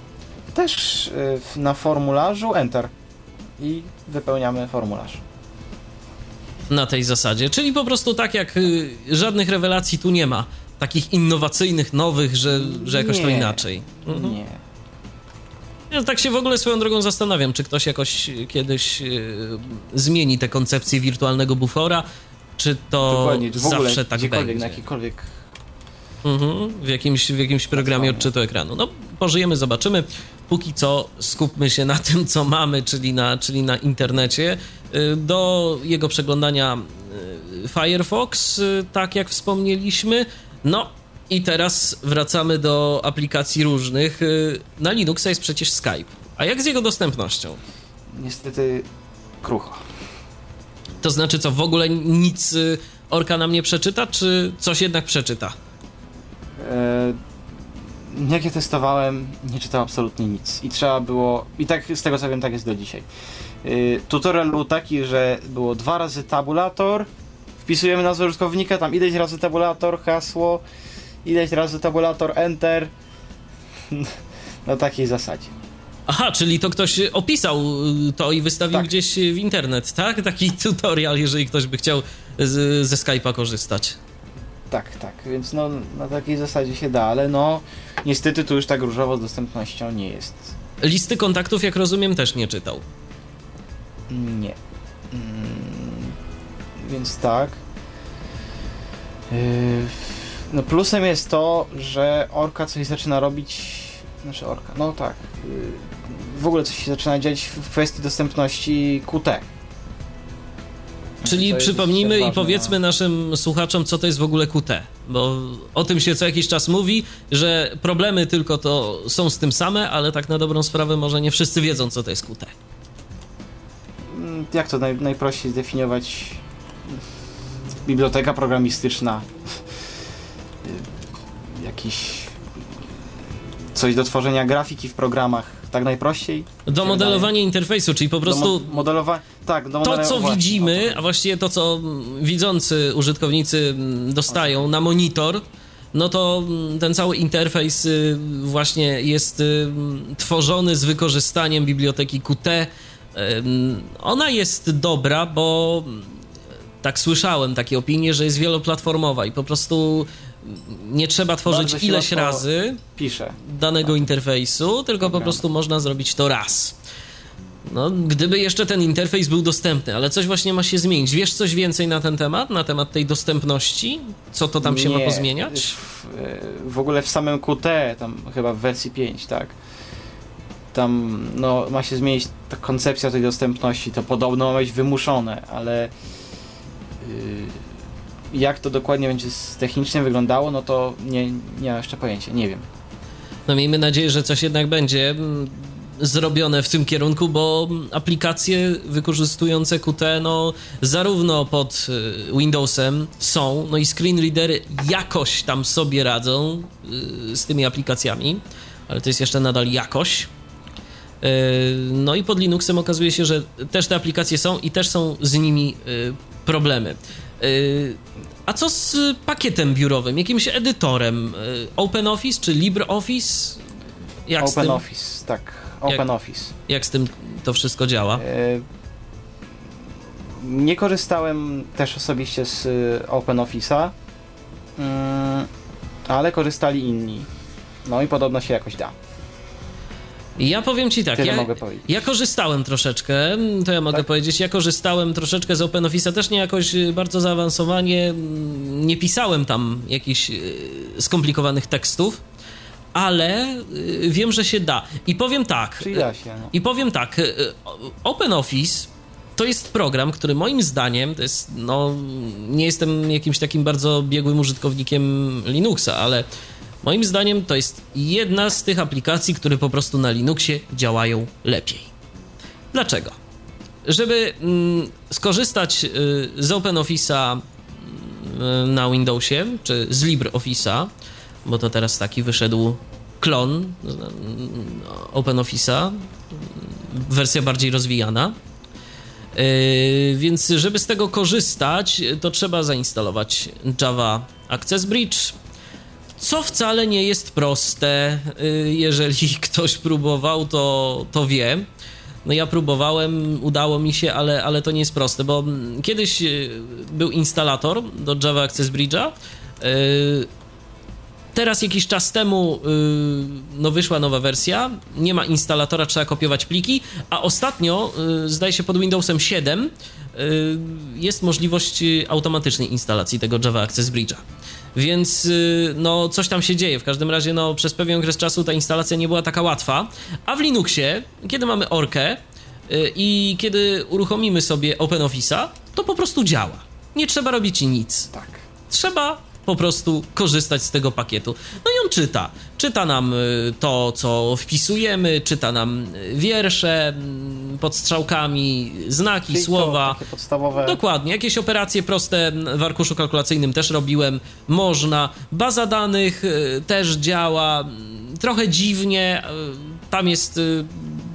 też na formularzu Enter i wypełniamy formularz na tej zasadzie. Czyli po prostu tak jak y, żadnych rewelacji tu nie ma. Takich innowacyjnych, nowych, że, że jakoś nie, to inaczej. Mhm. Nie. Ja tak się w ogóle swoją drogą zastanawiam, czy ktoś jakoś kiedyś y, zmieni tę koncepcję wirtualnego bufora, czy to Dokładnie, w ogóle, zawsze tak będzie. na jakikolwiek Mhm, w jakimś, w jakimś programie odczytu ekranu. No, pożyjemy, zobaczymy. Póki co skupmy się na tym, co mamy, czyli na, czyli na internecie. Y, do jego przeglądania y, Firefox, y, tak jak wspomnieliśmy. No i teraz wracamy do aplikacji różnych. Na Linuxa jest przecież Skype. A jak z jego dostępnością? Niestety krucho. To znaczy co, w ogóle nic Orka nam nie przeczyta, czy coś jednak przeczyta? E, jak ja testowałem, nie czytał absolutnie nic. I trzeba było, i tak z tego co wiem, tak jest do dzisiaj. E, tutorial był taki, że było dwa razy tabulator, wpisujemy nazwę użytkownika, tam ileś razy tabulator, hasło, ileś razy tabulator, enter. *laughs* Na takiej zasadzie. Aha, czyli to ktoś opisał to i wystawił tak. gdzieś w internet, tak? Taki *laughs* tutorial, jeżeli ktoś by chciał z, ze Skype'a korzystać. Tak, tak, więc no na takiej zasadzie się da, ale no niestety tu już tak różowo z dostępnością nie jest. Listy kontaktów, jak rozumiem, też nie czytał. Nie. więc tak. Yy, no plusem jest to, że Orka coś zaczyna robić, znaczy Orka, no tak, yy, w ogóle coś się zaczyna dziać w kwestii dostępności QT. Czyli przypomnijmy i powiedzmy naszym słuchaczom, co to jest w ogóle QT, bo o tym się co jakiś czas mówi, że problemy tylko to są z tym same, ale tak na dobrą sprawę może nie wszyscy wiedzą, co to jest QT. Mm, jak to naj, najprościej zdefiniować? Biblioteka programistyczna, jakiś coś do tworzenia grafiki w programach, tak najprościej? Do modelowania interfejsu, czyli po prostu. Do mo modelowa tak, do to, co właśnie, widzimy, a właściwie to, co widzący użytkownicy dostają na monitor, no to ten cały interfejs y, właśnie jest y, tworzony z wykorzystaniem biblioteki Qt. Ona jest dobra, bo tak słyszałem takie opinie, że jest wieloplatformowa i po prostu nie trzeba tworzyć ileś razy pisze. danego interfejsu, tylko po prostu można zrobić to raz. No, gdyby jeszcze ten interfejs był dostępny, ale coś właśnie ma się zmienić. Wiesz coś więcej na ten temat, na temat tej dostępności? Co to tam się nie, ma pozmieniać? W, w ogóle w samym Qt, tam chyba w wersji 5, tak. Tam no, ma się zmienić ta koncepcja tej dostępności. To podobno ma być wymuszone, ale yy, jak to dokładnie będzie technicznie wyglądało, no to nie, nie mam jeszcze pojęcia, nie wiem. No miejmy nadzieję, że coś jednak będzie zrobione w tym kierunku, bo aplikacje wykorzystujące Qt no, zarówno pod y, Windowsem są, no i screen readery jakoś tam sobie radzą y, z tymi aplikacjami, ale to jest jeszcze nadal jakoś. Y, no i pod Linuxem okazuje się, że też te aplikacje są i też są z nimi problemy. A co z pakietem biurowym, jakimś edytorem? OpenOffice czy LibreOffice? Jak OpenOffice, tak. OpenOffice. Jak, jak z tym to wszystko działa? E, nie korzystałem też osobiście z e, OpenOffice'a, mm, ale korzystali inni. No i podobno się jakoś da. Ja powiem ci tak, ja, ja, korzystałem troszeczkę, to ja mogę tak? powiedzieć, ja korzystałem troszeczkę z OpenOffice'a, też nie jakoś e, bardzo zaawansowanie, nie pisałem tam jakichś skomplikowanych tekstów, ale y, wiem, że się da. I powiem tak. Czyli da się. No. I powiem tak. Y, OpenOffice to jest program, który moim zdaniem to jest, no, nie jestem jakimś takim bardzo biegłym użytkownikiem Linuxa, ale moim zdaniem to jest jedna z tych aplikacji, które po prostu na Linuxie działają lepiej. Dlaczego? Żeby mm, skorzystać y, z OpenOffice'a mm, na Windowsie, czy z LibreOffice'a, bo to teraz taki wyszedł klon OpenOffice'a, wersja bardziej rozwijana. Yy, więc żeby z tego korzystać, to trzeba zainstalować Java Access Bridge, co wcale nie jest proste. Yy, jeżeli *laughs* ktoś próbował, to, to wie. No ja próbowałem, udało mi się, ale, ale to nie jest proste, bo kiedyś yy, był instalator do Java Access Bridge'a, Teraz jakiś czas temu no wyszła nowa wersja, nie ma instalatora, trzeba kopiować pliki, a ostatnio, zdaje się pod Windowsem 7, yy, jest możliwość automatycznej instalacji tego Java Access Bridge'a. Więc y, no coś tam się dzieje. W każdym razie no przez pewien okres czasu ta instalacja nie była taka łatwa. A w Linuxie, kiedy mamy orkę y, i kiedy uruchomimy sobie OpenOffice'a, to po prostu działa. Nie trzeba robić nic. Tak. Trzeba po prostu korzystać z tego pakietu. No i on czyta. Czyta nam y, to, co wpisujemy, czyta nam y, wiersze mm, pod strzałkami, znaki, Czyli słowa. takie podstawowe. Dokładnie. Jakieś operacje proste w arkuszu kalkulacyjnym też robiłem. Można. Baza danych y, też działa. Trochę dziwnie. Tam jest,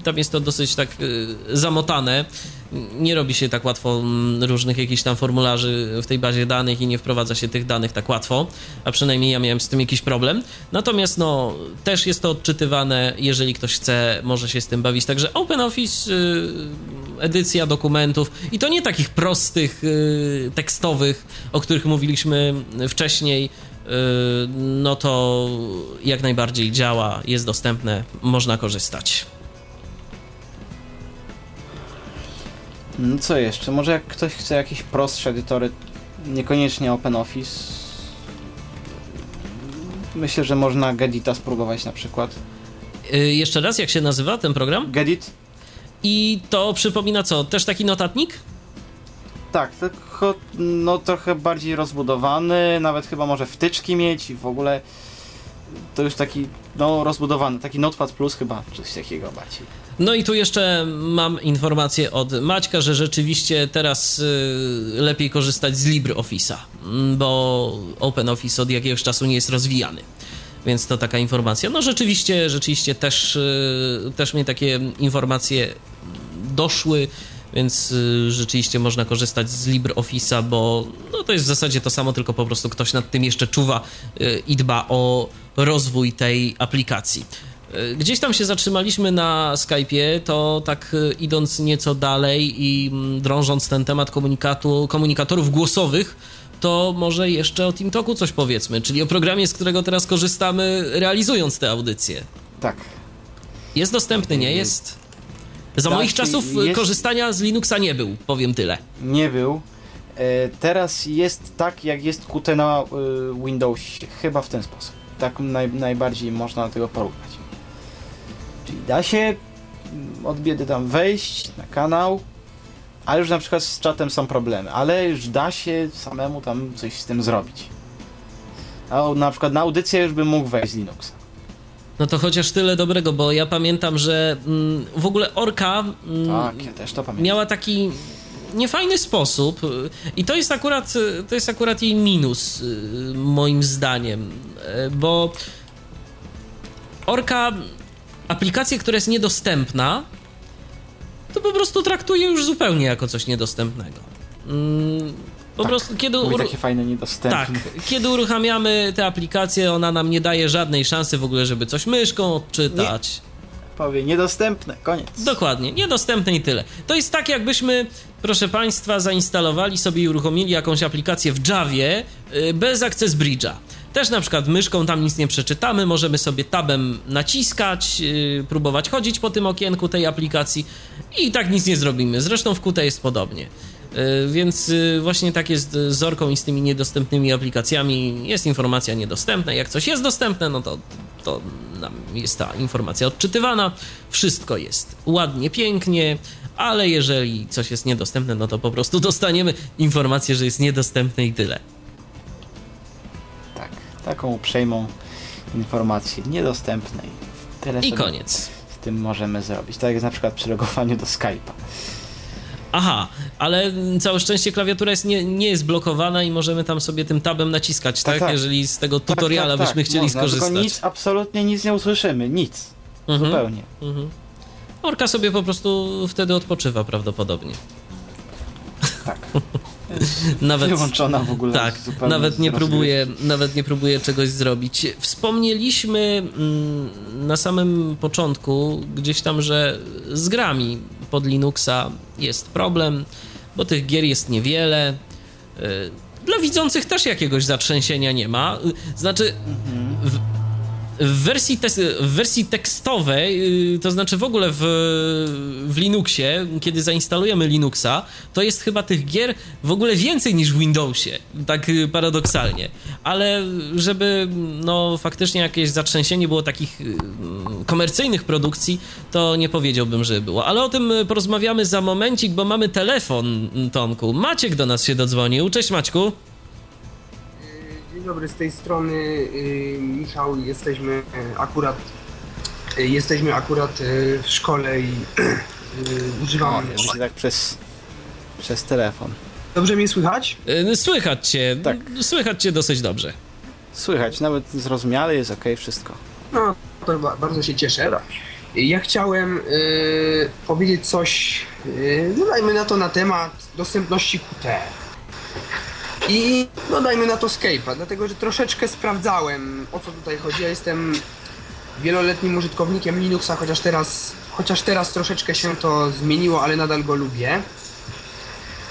tam jest to dosyć tak zamotane nie robi się tak łatwo mm, różnych jakichś tam formularzy w tej bazie danych i nie wprowadza się tych danych tak łatwo, a przynajmniej ja miałem z tym jakiś problem. Natomiast no, też jest to odczytywane, jeżeli ktoś chce, może się z tym bawić. Także OpenOffice, yy, edycja dokumentów i to nie takich prostych, yy, tekstowych, o których mówiliśmy wcześniej, yy, no to jak najbardziej działa, jest dostępne, można korzystać. No co jeszcze? Może jak ktoś chce jakieś prostsze edytory, niekoniecznie OpenOffice. Myślę, że można Gedita spróbować na przykład. Yy, jeszcze raz, jak się nazywa ten program? Gedit? I to przypomina co? Też taki notatnik? Tak, tylko no trochę bardziej rozbudowany, nawet chyba może wtyczki mieć i w ogóle to już taki no rozbudowany, taki Notepad Plus chyba, coś takiego bardziej. No i tu jeszcze mam informację od Maćka, że rzeczywiście teraz y, lepiej korzystać z LibreOffice'a, mm, bo OpenOffice od jakiegoś czasu nie jest rozwijany. Więc to taka informacja. No rzeczywiście, rzeczywiście też, y, też mnie takie informacje doszły, więc y, rzeczywiście można korzystać z LibreOffice'a, bo no, to jest w zasadzie to samo, tylko po prostu ktoś nad tym jeszcze czuwa i dba o rozwój tej aplikacji. Y, Gdzieś tam się zatrzymaliśmy na Skype'ie, to tak y, idąc nieco dalej i mm, drążąc ten temat komunikatu, komunikatorów głosowych, to może jeszcze o TeamTalku coś powiedzmy, czyli o programie, z którego teraz korzystamy, realizując te audycje. Tak. Jest dostępny, nie jest? Za Tak, moich czasów y, jest- korzystania z Linuxa nie był, powiem tyle. Nie był. E, teraz jest tak, jak jest Qt na Windowsie. Chyba w ten sposób. Tak naj, najbardziej można do tego porównać. Czyli da się mm, od biedy tam wejść na kanał, ale już na przykład z czatem są problemy, ale już da się samemu tam coś z tym zrobić. A na przykład na audycję już bym mógł wejść z Linuxa. No to chociaż tyle dobrego, bo ja pamiętam, że mm, w ogóle Orka mm, Tak, ja też to pamiętam. miała taki niefajny sposób i to jest akurat to jest akurat jej minus y, moim zdaniem, y, bo Orka aplikację, która jest niedostępna to po prostu traktuje już zupełnie jako coś niedostępnego. Mm, Po Tak, prostu kiedy ur- takie fajne, niedostępne. tak, kiedy uruchamiamy tę aplikację, ona nam nie daje żadnej szansy w ogóle, żeby coś myszką odczytać. Powie niedostępne, koniec. Dokładnie, niedostępne i tyle. To jest tak, jakbyśmy, proszę Państwa, zainstalowali sobie i uruchomili jakąś aplikację w Javie y, bez Access Bridge'a. Też na przykład myszką tam nic nie przeczytamy, możemy sobie tabem naciskać, yy, próbować chodzić po tym okienku tej aplikacji i tak nic nie zrobimy. Zresztą w Qt jest podobnie. Yy, Więc yy, właśnie tak jest z Orką i z tymi niedostępnymi aplikacjami. Jest informacja niedostępna. Jak coś jest dostępne, no to, to jest ta informacja odczytywana. Wszystko jest ładnie, pięknie, ale jeżeli coś jest niedostępne, no to po prostu dostaniemy informację, że jest niedostępne i tyle. Tak, taką uprzejmą informację niedostępnej. Tyle I koniec. z tym możemy zrobić. Tak jak na przykład przy logowaniu do Skype'a. Aha, ale całe szczęście klawiatura jest, nie, nie jest blokowana i możemy tam sobie tym tabem naciskać, tak? Tak, tak. Jeżeli z tego tutoriala tak, tak, byśmy tak, chcieli można, skorzystać. Tylko nic, absolutnie nic nie usłyszymy. Nic. Mhm, Zupełnie. mhm. Orka sobie po prostu wtedy odpoczywa prawdopodobnie. Tak. *laughs* *laughs* Nawet, Wyłączona w ogóle. tak, nawet nie z próbuje, nawet nie próbuje czegoś zrobić. Wspomnieliśmy mm, na samym początku gdzieś tam, że z grami pod Linuxa jest problem, bo tych gier jest niewiele. Y, Dla widzących też jakiegoś zatrzęsienia nie ma. Y, Znaczy, w, w wersji, w wersji tekstowej, yy, to znaczy w ogóle w, w Linuxie, kiedy zainstalujemy Linuxa, to jest chyba tych gier w ogóle więcej niż w Windowsie, tak yy, paradoksalnie. Ale żeby no faktycznie jakieś zatrzęsienie było takich yy, komercyjnych produkcji, to nie powiedziałbym, że było. Ale o tym porozmawiamy za momencik, bo mamy telefon, Tomku. Maciek do nas się dodzwonił. Cześć Maćku. Dobry, z tej strony y, Michał. Jesteśmy y, akurat y, jesteśmy akurat y, w szkole i y, O, używamy. wiecie, tak przez, przez telefon. Dobrze mnie słychać? Słychać cię, Tak. słychać cię dosyć dobrze. Słychać, nawet zrozumiale jest ok, wszystko. No, to ba- bardzo się cieszę. Ja chciałem y, powiedzieć coś, y, no dajmy na to na temat dostępności QT. I no dajmy na to Skype'a, dlatego że troszeczkę sprawdzałem o co tutaj chodzi. Ja jestem wieloletnim użytkownikiem Linuxa, chociaż teraz, chociaż teraz troszeczkę się to zmieniło, ale nadal go lubię.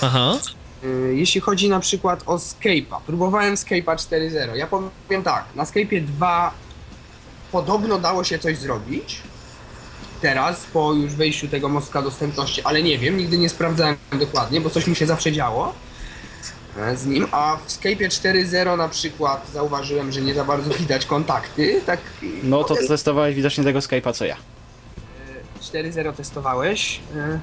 Aha. Y, Jeśli chodzi na przykład o Skype'a, próbowałem Skype'a 4.0. Ja powiem tak, na Skype'ie 2 podobno dało się coś zrobić, teraz, po już wejściu tego mostka dostępności, ale nie wiem, nigdy nie sprawdzałem dokładnie, bo coś mi się zawsze działo z nim, a w Skype 4.0 na przykład zauważyłem, że nie za bardzo widać kontakty, tak... No to testowałeś widocznie tego Skype'a co ja. 4.0 testowałeś. e,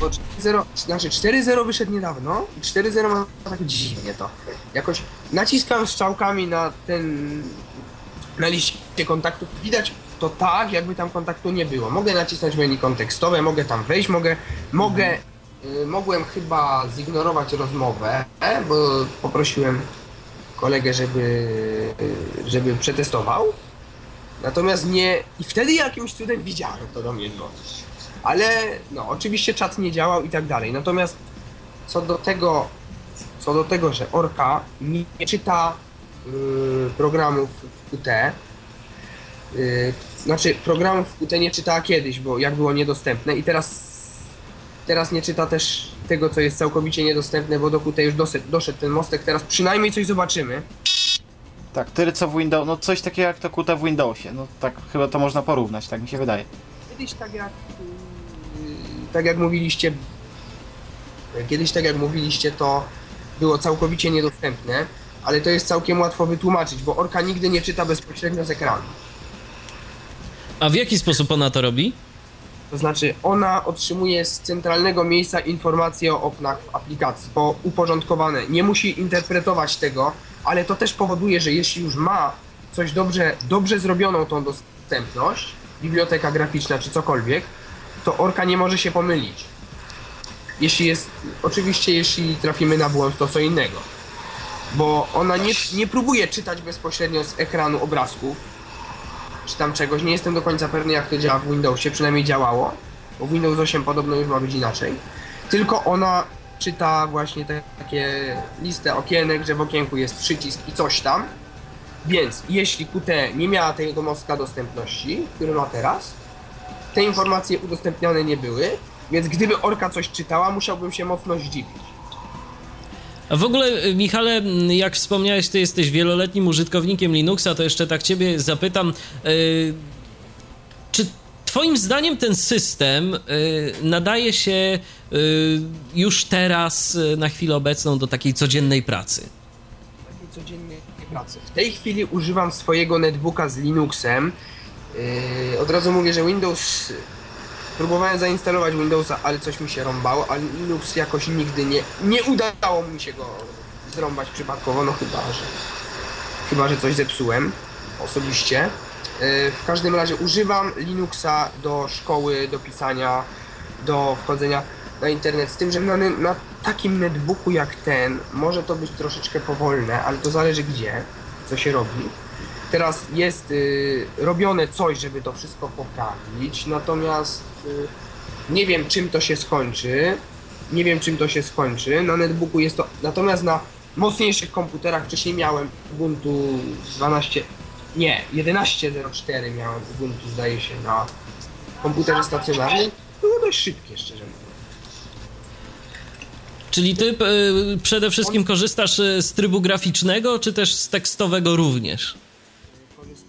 Bo 4.0, znaczy 4.0 wyszedł niedawno i 4.0 ma tak dziwnie to. Jakoś naciskam strzałkami na ten, na liście kontaktów, widać to tak, jakby tam kontaktu nie było. Mogę nacisnąć menu kontekstowe, mogę tam wejść, mogę, mogę, mogłem chyba zignorować rozmowę, bo poprosiłem kolegę, żeby, y, żeby przetestował. Natomiast nie. I wtedy jakimś cudem widziałem to do mnie dzwonić. Ale no, oczywiście czat nie działał i tak dalej. Natomiast co do tego, co do tego, że Orka nie, nie czyta y, programów w QT, y, znaczy programów w QT nie czytała kiedyś, bo jak było niedostępne i teraz teraz nie czyta też tego, co jest całkowicie niedostępne, bo do QT już doszedł, doszedł ten mostek, teraz przynajmniej coś zobaczymy. Tak, tyle co w Windows, no coś takiego jak to QT w Windowsie. No tak chyba to można porównać, tak mi się wydaje. Kiedyś tak jak yy, tak jak mówiliście kiedyś tak jak mówiliście to było całkowicie niedostępne, ale to jest całkiem łatwo wytłumaczyć, bo Orka nigdy nie czyta bezpośrednio z ekranu. A w jaki sposób ona to robi? To znaczy ona otrzymuje z centralnego miejsca informacje o oknach w aplikacji, bo uporządkowane. Nie musi interpretować tego, ale to też powoduje, że jeśli już ma coś dobrze, dobrze zrobioną tą dostępność, biblioteka graficzna czy cokolwiek, to Orka nie może się pomylić. Jeśli jest, oczywiście jeśli trafimy na błąd, to co innego. Bo ona nie, nie próbuje czytać bezpośrednio z ekranu obrazków, czy tam czegoś. Nie jestem do końca pewny, jak to działa w Windowsie, przynajmniej działało. Bo w Windows 8 podobno już ma być inaczej. Tylko ona czyta właśnie te, takie listę okienek, że w okienku jest przycisk i coś tam. Więc jeśli QT nie miała tego mostka dostępności, który ma teraz, te informacje udostępnione nie były, więc gdyby Orka coś czytała, musiałbym się mocno zdziwić. W ogóle, y, Michale, jak wspomniałeś, ty jesteś wieloletnim użytkownikiem Linuxa, to jeszcze tak ciebie zapytam, y, czy twoim zdaniem ten system y, nadaje się już teraz, na chwilę obecną, do takiej codziennej pracy? takiej codziennej pracy. W tej chwili używam swojego netbooka z Linuxem. Od razu mówię, że Windows. Próbowałem zainstalować Windowsa, ale coś mi się rąbało, a Linux jakoś nigdy nie. Nie udało mi się go zrąbać przypadkowo, no chyba, że. Chyba, że coś zepsułem osobiście. Yy, w każdym razie używam Linuxa do szkoły, do pisania, do wchodzenia na internet. Z tym, że na, na takim netbooku jak ten może to być troszeczkę powolne, ale to zależy gdzie, co się robi. Teraz jest y, robione coś, żeby to wszystko poprawić, natomiast y, nie wiem czym to się skończy. Nie wiem czym to się skończy. Na netbooku jest to. Natomiast na mocniejszych komputerach wcześniej miałem Ubuntu 12. Nie, 11.04 miałem Ubuntu, zdaje się, na komputerze stacjonarnym. Było dość szybkie, szczerze mówiąc. Czyli ty y, przede wszystkim korzystasz y, z trybu graficznego, czy też z tekstowego również?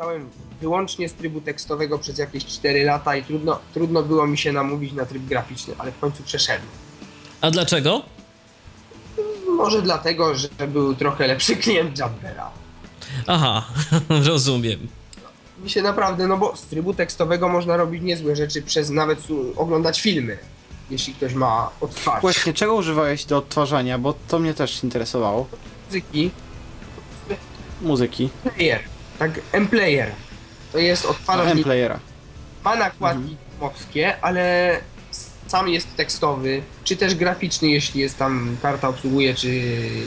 Korzystałem wyłącznie z trybu tekstowego przez jakieś 4 lata i trudno, trudno było mi się namówić na tryb graficzny, ale w końcu przeszedłem. A dlaczego? Może dlatego, że był trochę lepszy klient Jabbera. Aha, *laughs* rozumiem. Mi się naprawdę, no bo z trybu tekstowego można robić niezłe rzeczy przez nawet oglądać filmy, jeśli ktoś ma odtwarz. Właśnie, czego używałeś do odtwarzania, bo to mnie też interesowało. Muzyki, Muzyki. player, tak, M-player. To jest A, odtwarzacz, M-playera. ma nakładki mowskie, ale sam jest tekstowy, czy też graficzny, jeśli jest tam karta obsługuje, czy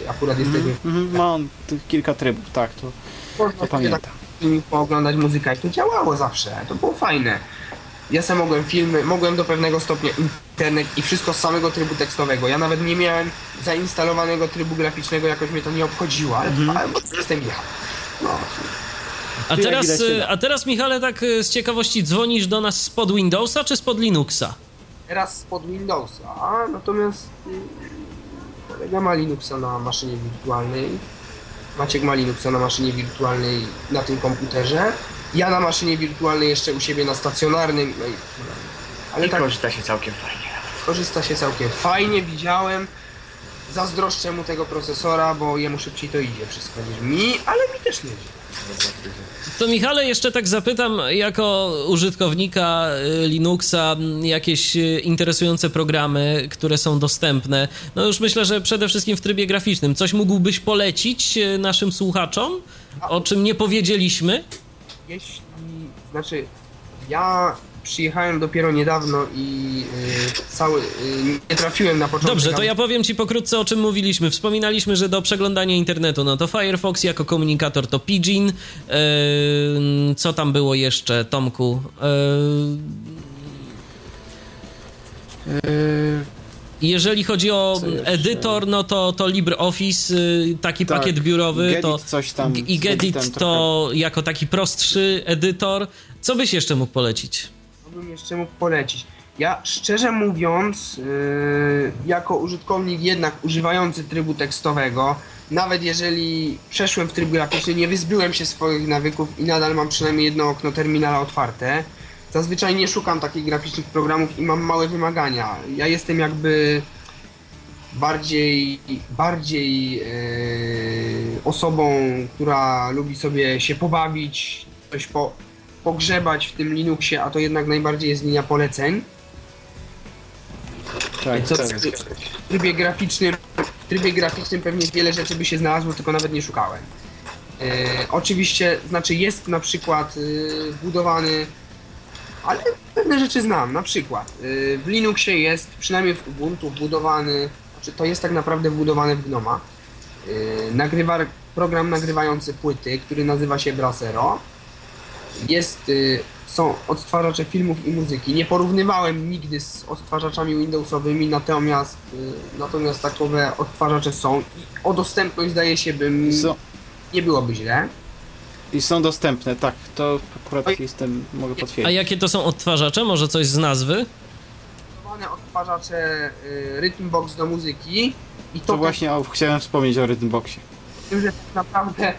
akurat jest tego. Mhm, ma on kilka trybów, tak, to, Można to pamiętam. tak pooglądać muzykę i to działało zawsze, to było fajne. Ja sam mogłem filmy, mogłem do pewnego stopnia internet i wszystko z samego trybu tekstowego. Ja nawet nie miałem zainstalowanego trybu graficznego, jakoś mnie to nie obchodziło, ale, Mhm. ale bo jestem ja. No, A teraz, a teraz, Michale, tak y, z ciekawości dzwonisz do nas spod Windowsa czy spod Linuxa? teraz spod Windowsa, natomiast mm, kolega ma Linuxa na maszynie wirtualnej. Maciek ma Linuxa na maszynie wirtualnej na tym komputerze. Ja na maszynie wirtualnej jeszcze u siebie na stacjonarnym. No i, ale I tak korzysta się całkiem fajnie. korzysta się całkiem fajnie, widziałem. Zazdroszczę mu tego procesora, bo jemu szybciej to idzie wszystko niż mi, ale mi też nie idzie. To Michale, jeszcze tak zapytam, jako użytkownika y, Linuxa, jakieś y, interesujące programy, które są dostępne. No już myślę, że przede wszystkim w trybie graficznym. Coś mógłbyś polecić y, naszym słuchaczom, o czym nie powiedzieliśmy? Jeśli, znaczy, ja przyjechałem dopiero niedawno i y, cały, y, nie trafiłem na początek. Dobrze, to ja powiem ci pokrótce o czym mówiliśmy. Wspominaliśmy, że do przeglądania internetu, no to Firefox jako komunikator to Pidgin. Yy, co tam było jeszcze, Tomku? Yy, jeżeli chodzi o edytor, no to, to LibreOffice, yy, taki Tak, pakiet biurowy, Gedit to coś tam i Gedit to jako taki prostszy edytor. Co byś jeszcze mógł polecić? Co bym jeszcze mógł polecić? Ja szczerze mówiąc, yy, jako użytkownik jednak używający trybu tekstowego, nawet jeżeli przeszłem w tryb graficzny, nie wyzbyłem się swoich nawyków i nadal mam przynajmniej jedno okno terminala otwarte. Zazwyczaj nie szukam takich graficznych programów i mam małe wymagania. Ja jestem jakby bardziej, bardziej yy, osobą, która lubi sobie się pobawić, coś po, pogrzebać w tym Linuxie, a to jednak najbardziej jest linia poleceń. Tak, Co, tak. w trybie graficznym, w trybie graficznym pewnie wiele rzeczy by się znalazło, tylko nawet nie szukałem. E, oczywiście, znaczy jest na przykład e, wbudowany, ale pewne rzeczy znam, na przykład e, w Linuxie jest, przynajmniej w Ubuntu wbudowany, znaczy to jest tak naprawdę wbudowane w Gnoma, e, nagrywa, program nagrywający płyty, który nazywa się Brasero. Jest, y, są odtwarzacze filmów i muzyki. Nie porównywałem nigdy z odtwarzaczami Windowsowymi, natomiast, y, natomiast takowe odtwarzacze są. I o dostępność zdaje się bym Są, nie byłoby źle. I są dostępne, tak. To akurat Oj. jestem, mogę A potwierdzić. jakie to są odtwarzacze? Może coś z nazwy? Zbudowane odtwarzacze y, Rhythmbox do muzyki i to, To właśnie o, chciałem wspomnieć o Rhythmboxie. tym, że tak naprawdę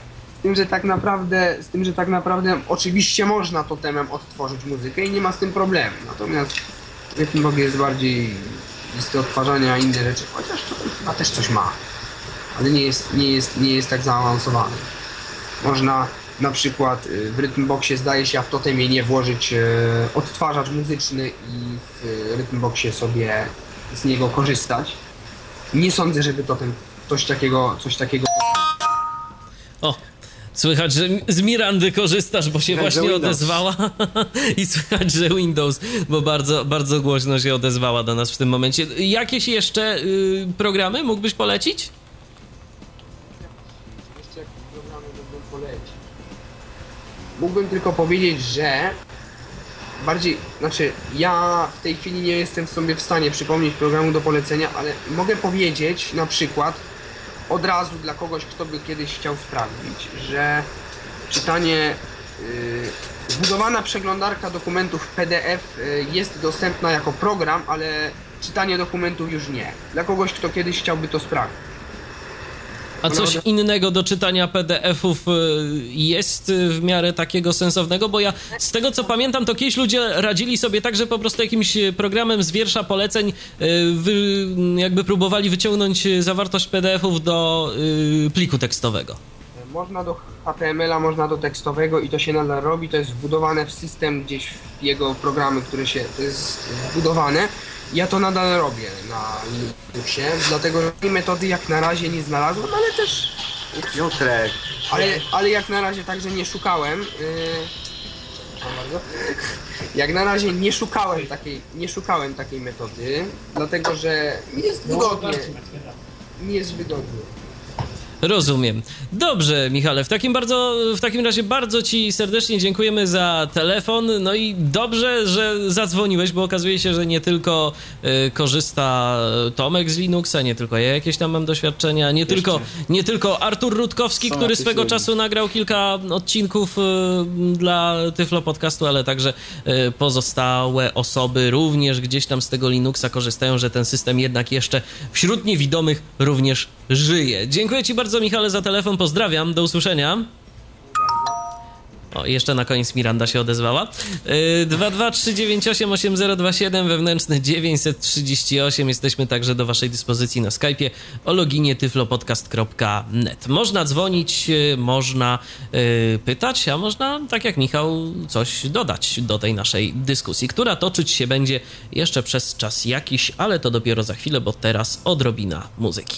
tym, że tak naprawdę z tym, że tak naprawdę oczywiście można totemem odtworzyć muzykę i nie ma z tym problemu. Natomiast Rhythmbox jest bardziej listy odtwarzania inne rzeczy, chociaż to chyba też coś ma. Ale nie jest, nie jest, nie jest tak zaawansowany. Można na przykład y, w Rhythmboxie zdaje się, a w totemie nie włożyć y, odtwarzacz muzyczny i w Rhythmboxie sobie z niego korzystać. Nie sądzę, żeby totem coś takiego, coś takiego O, słychać, że z Mirandy korzystasz, bo się właśnie Windows. odezwała *laughs* i słychać, że Windows, bo bardzo, bardzo głośno się odezwała do nas w tym momencie. Jakieś jeszcze y, programy mógłbyś polecić? Jeszcze jakieś programy mógłbym polecić. Mógłbym tylko powiedzieć, że bardziej, znaczy ja w tej chwili nie jestem sobie w stanie przypomnieć programu do polecenia, ale mogę powiedzieć na przykład od razu dla kogoś, kto by kiedyś chciał sprawdzić, że czytanie yy, zbudowana przeglądarka dokumentów PDF y, jest dostępna jako program, ale czytanie dokumentów już nie. Dla kogoś, kto kiedyś chciałby to sprawdzić. A coś innego do czytania PDF-ów y, jest y, w miarę takiego sensownego? Bo ja z tego co pamiętam, to kiedyś ludzie radzili sobie tak, że po prostu jakimś y, programem z wiersza poleceń wy, jakby próbowali wyciągnąć zawartość PDF-ów do pliku tekstowego. Można do HTML-a, można do tekstowego i to się nadal robi. To jest wbudowane w system gdzieś w jego programy, które się to jest wbudowane. Ja to nadal robię na Linuxie, dlatego że tej metody jak na razie nie znalazłem, ale też. Piotrek, Ale, ale jak na razie także nie szukałem. Yy, proszę bardzo. Jak na razie nie szukałem takiej, nie szukałem takiej metody, dlatego że nie jest wygodnie. Nie jest wygodnie. Rozumiem. Dobrze, Michale, w takim, bardzo, w takim razie bardzo Ci serdecznie dziękujemy za telefon. No i dobrze, że zadzwoniłeś, bo okazuje się, że nie tylko y, korzysta Tomek z Linuxa, nie tylko ja jakieś tam mam doświadczenia, nie, tylko, nie tylko Artur Rutkowski, Są który swego ludzie. czasu nagrał kilka odcinków y, dla Tyflo Podcastu, ale także y, pozostałe osoby również gdzieś tam z tego Linuxa korzystają, że ten system jednak jeszcze wśród niewidomych również żyje. Dziękuję Ci bardzo, Michale, za telefon. Pozdrawiam. Do usłyszenia. O, jeszcze na koniec Miranda się odezwała. Yy, 223988027 wewnętrzny 938. Jesteśmy także do Waszej dyspozycji na Skype'ie o loginie tyflopodcast.net. Można dzwonić, yy, można yy, pytać, a można, tak jak Michał, coś dodać do tej naszej dyskusji, która toczyć się będzie jeszcze przez czas jakiś, ale to dopiero za chwilę, bo teraz odrobina muzyki.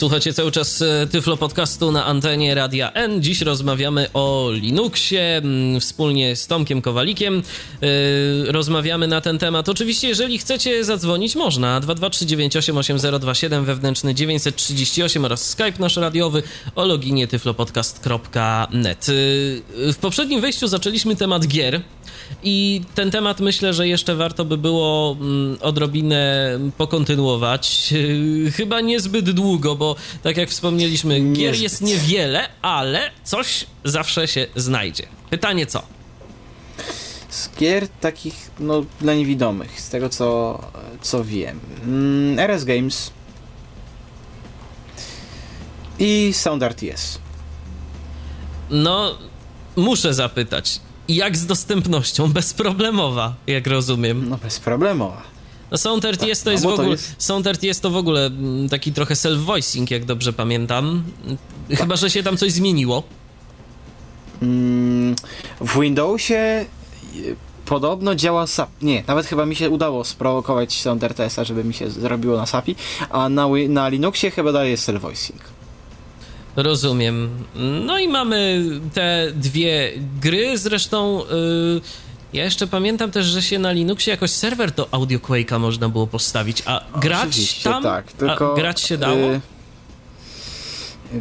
Słuchacie cały czas e, Tyflo Podcastu na antenie Radia N. Dziś rozmawiamy o Linuxie mm, wspólnie z Tomkiem Kowalikiem. Yy, rozmawiamy na ten temat. Oczywiście, jeżeli chcecie zadzwonić, można. 223988027 wewnętrzny 938 oraz Skype nasz radiowy o loginie tyflopodcast.net. Yy, w poprzednim wejściu zaczęliśmy temat gier. I ten temat myślę, że jeszcze warto by było mm, odrobinę pokontynuować. *laughs* Chyba niezbyt długo, bo tak jak wspomnieliśmy, gier jest niewiele, ale coś zawsze się znajdzie. Pytanie co? Z gier takich, no, dla niewidomych, z tego co, co wiem. Mm, RS Games i Sound RTS. No, muszę zapytać. Jak z dostępnością? Bezproblemowa, jak rozumiem. No bezproblemowa. No Sound RTS to no jest w to ogóle, jest- Sound RTS to w ogóle mm, taki trochę self-voicing, jak dobrze pamiętam. Chyba, że się tam coś zmieniło. Mm, w Windowsie y, podobno działa SAP. Nie, nawet chyba mi się udało sprowokować Sound RTS-a, żeby mi się zrobiło na SAPI, a na, na Linuxie chyba dalej jest self-voicing. Rozumiem. No i mamy te dwie gry. Zresztą yy, ja jeszcze pamiętam też, że się na Linuxie jakoś serwer do Audio Quake'a można było postawić, a grać Oczywiście, tam? tak, tylko grać się dało? y,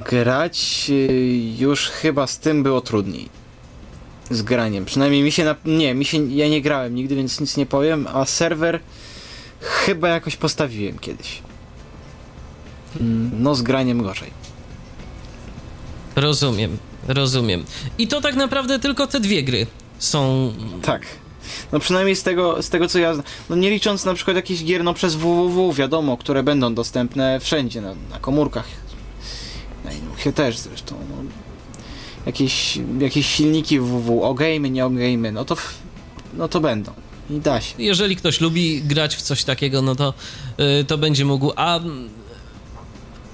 grać y, już chyba z tym było trudniej. Z graniem. Przynajmniej mi się na, nie, mi się ja nie grałem nigdy, więc nic nie powiem, a serwer chyba jakoś postawiłem kiedyś. Mm, No z graniem gorzej. Rozumiem, rozumiem. I to tak naprawdę tylko te dwie gry są. Tak. No przynajmniej z tego, z tego co ja. No nie licząc na przykład jakichś gier no przez www, wiadomo, które będą dostępne wszędzie, na, na komórkach. Na Linuxie też zresztą. No. Jakieś, jakieś silniki www, ogame, nie ogame, no to, no to będą. I da się. Jeżeli ktoś lubi grać w coś takiego, no to, yy, to będzie mógł. A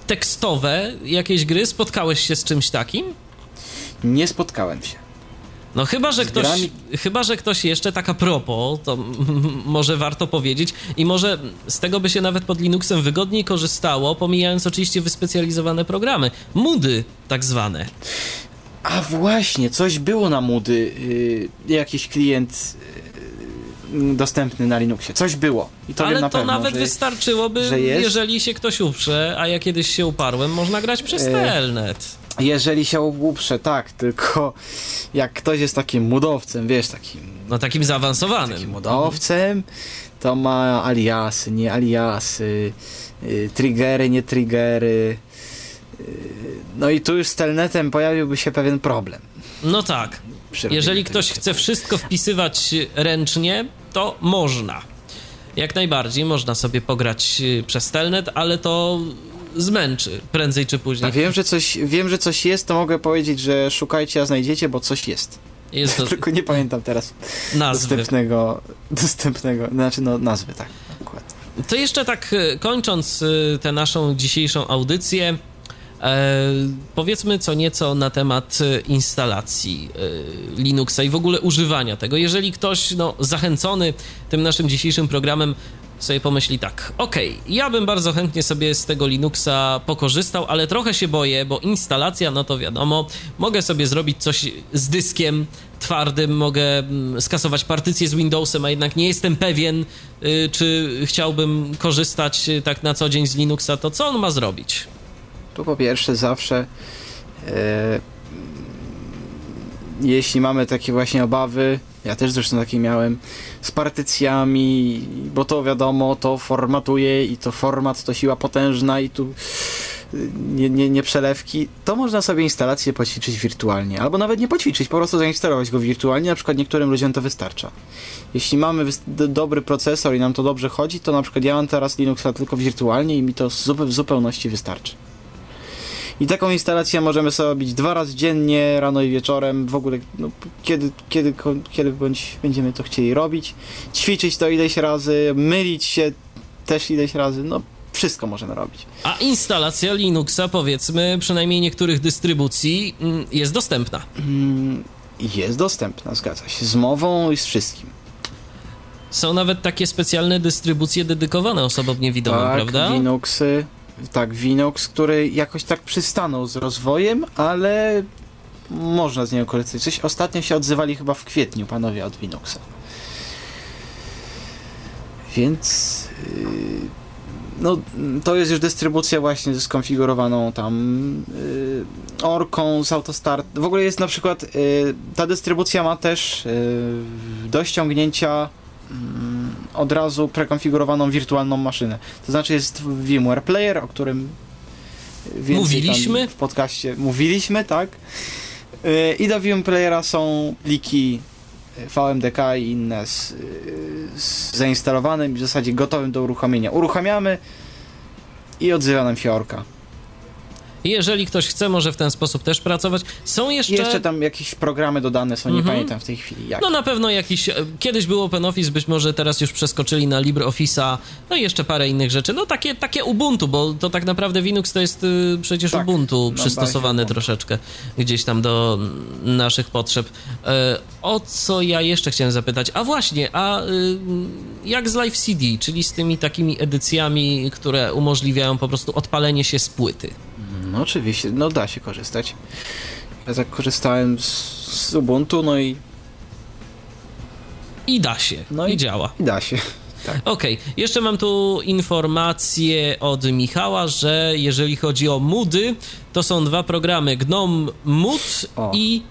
tekstowe jakieś gry spotkałeś się z czymś takim? Nie spotkałem się. No chyba, że ktoś, grami- chyba, że ktoś jeszcze tak a propos, to może warto powiedzieć i może z tego by się nawet pod Linuxem wygodniej korzystało, pomijając oczywiście wyspecjalizowane programy. Moody tak zwane. A właśnie, coś było na Moody, yy, jakiś klient dostępny na Linuxie. Coś było. I to Ale na to pewno, nawet że... wystarczyłoby, że jest. jeżeli się ktoś uprze, a ja kiedyś się uparłem, można grać przez E, telnet. Jeżeli się uprze, tak, tylko jak ktoś jest takim mudowcem, wiesz, takim, No takim zaawansowanym. takim mudowcem, to ma aliasy, nie aliasy, y, triggery, nie triggery. y, No i tu już z telnetem pojawiłby się pewien problem. No tak. Jeżeli ktoś chce wszystko wpisywać ręcznie, to można. Jak najbardziej można sobie pograć y, przez telnet, ale to zmęczy prędzej czy A później. wiem, że coś, wiem, że coś jest, to mogę powiedzieć, że szukajcie, a znajdziecie, bo coś jest. Jest *laughs* to Tylko nie pamiętam teraz nazwy. dostępnego, dostępnego, znaczy no nazwy, tak. To jeszcze tak y, kończąc y, tę naszą dzisiejszą audycję, powiedzmy co nieco na temat y, instalacji y, Linuxa i w ogóle używania tego. Jeżeli ktoś no, zachęcony tym naszym dzisiejszym programem sobie pomyśli tak, okej, ja bym bardzo chętnie sobie z tego Linuxa pokorzystał, ale trochę się boję, bo instalacja, no to wiadomo, mogę sobie zrobić coś z dyskiem twardym, mogę mm, skasować partycję z Windowsem, a jednak nie jestem pewien, y, czy chciałbym korzystać y, tak na co dzień z Linuxa, to co on ma zrobić? Tu po pierwsze zawsze e, jeśli mamy takie właśnie obawy, ja też zresztą takie miałem, z partycjami, bo to wiadomo, to formatuje i to format to siła potężna i tu y, nie, nie, nie przelewki, to można sobie instalację poćwiczyć wirtualnie, albo nawet nie poćwiczyć, po prostu zainstalować go wirtualnie, na przykład niektórym ludziom to wystarcza. Jeśli mamy dobry procesor i nam to dobrze chodzi, to na przykład ja mam teraz Linuxa tylko wirtualnie i mi to w zupełności wystarczy. I taką instalację możemy sobie robić dwa razy dziennie, rano i wieczorem, w ogóle no, kiedy, kiedy, kiedy bądź będziemy to chcieli robić. Ćwiczyć to ileś razy, mylić się też ileś razy, no wszystko możemy robić. A instalacja Linuxa, powiedzmy, przynajmniej niektórych dystrybucji, mm, jest dostępna. Mm, jest dostępna, zgadza się, z mową i z wszystkim. Są nawet takie specjalne dystrybucje dedykowane osobom niewidomym, tak, prawda? Linuxy, tak, Linux, który jakoś tak przystanął z rozwojem, ale można z niego korzystać. Coś ostatnio się odzywali chyba w kwietniu panowie od Linuxa. Więc yy, no, to jest już dystrybucja właśnie ze skonfigurowaną tam yy, orką z autostart. W ogóle jest na przykład yy, ta dystrybucja ma też do ściągnięcia od razu prekonfigurowaną wirtualną maszynę. To znaczy jest VMware Player, o którym Mówiliśmy? w podcaście mówiliśmy, tak? Yy, I do VMware Playera są pliki VMDK i inne z, z zainstalowanym w zasadzie gotowym do uruchomienia. Uruchamiamy i odzywa nam się orka. Jeżeli ktoś chce, może w ten sposób też pracować. Są jeszcze... Jeszcze tam jakieś programy dodane są, nie Mhm. pamiętam w tej chwili jak. No na pewno jakiś. e, Kiedyś był OpenOffice, być może teraz już przeskoczyli na LibreOffice'a, no i jeszcze parę innych rzeczy. No takie, takie Ubuntu, bo to tak naprawdę Linux to jest y, przecież Tak, Ubuntu na przystosowany bazie Ubuntu. troszeczkę gdzieś tam do naszych potrzeb. E, o co ja jeszcze chciałem zapytać? A właśnie, a y, jak z Live CD, czyli z tymi takimi edycjami, które umożliwiają po prostu odpalenie się z płyty? No oczywiście, no da się korzystać. Ja tak korzystałem z, z Ubuntu, no i, I da się, No i i- działa. i da się. Okej, jeszcze mam tu informację od Michała, że jeżeli chodzi o moody, to są dwa programy Gnome Mood O. i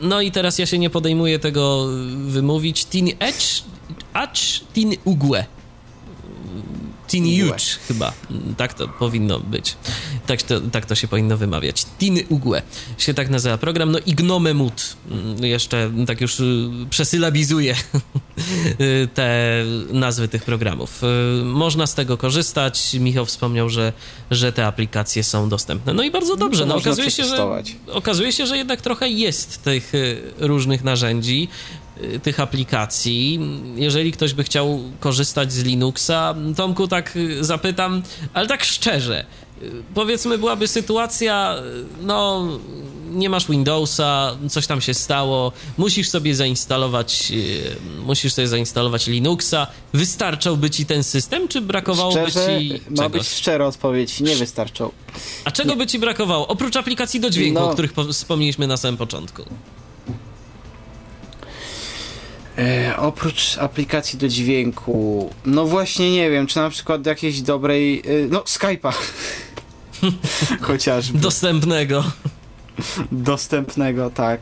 no i teraz ja się nie podejmuję tego wymówić. Tin Edge, Edge, Tin Ugue. Tin Ugue. Huge chyba, tak to powinno być. Tak to, tak to się powinno wymawiać. Tin Ugue się tak nazywa program. No i Gnome Mood. Mm, Jeszcze tak już y, przesylabizuję *laughs* y, te nazwy tych programów. Y, Można z tego korzystać. Michał wspomniał, że, że te aplikacje są dostępne. No i bardzo dobrze. to No, okazuje, się, że, okazuje się, że jednak trochę jest tych różnych narzędzi, tych aplikacji. Jeżeli ktoś by chciał korzystać z Linuxa, Tomku, tak y, zapytam, ale tak szczerze, y, powiedzmy byłaby sytuacja, y, no nie masz Windowsa, coś tam się stało, musisz sobie zainstalować, y, musisz sobie zainstalować Linuxa, wystarczałby ci ten system, czy brakowałoby Szczerze, ci ma czegoś? być szczera odpowiedź, nie wystarczą. A czego by ci brakowało? Oprócz aplikacji do dźwięku, No. o których po- wspomnieliśmy na samym początku. E, oprócz aplikacji do dźwięku, no właśnie nie wiem, czy na przykład jakiejś dobrej, e, no Skype'a *laughs* chociażby, Dostępnego. dostępnego, tak,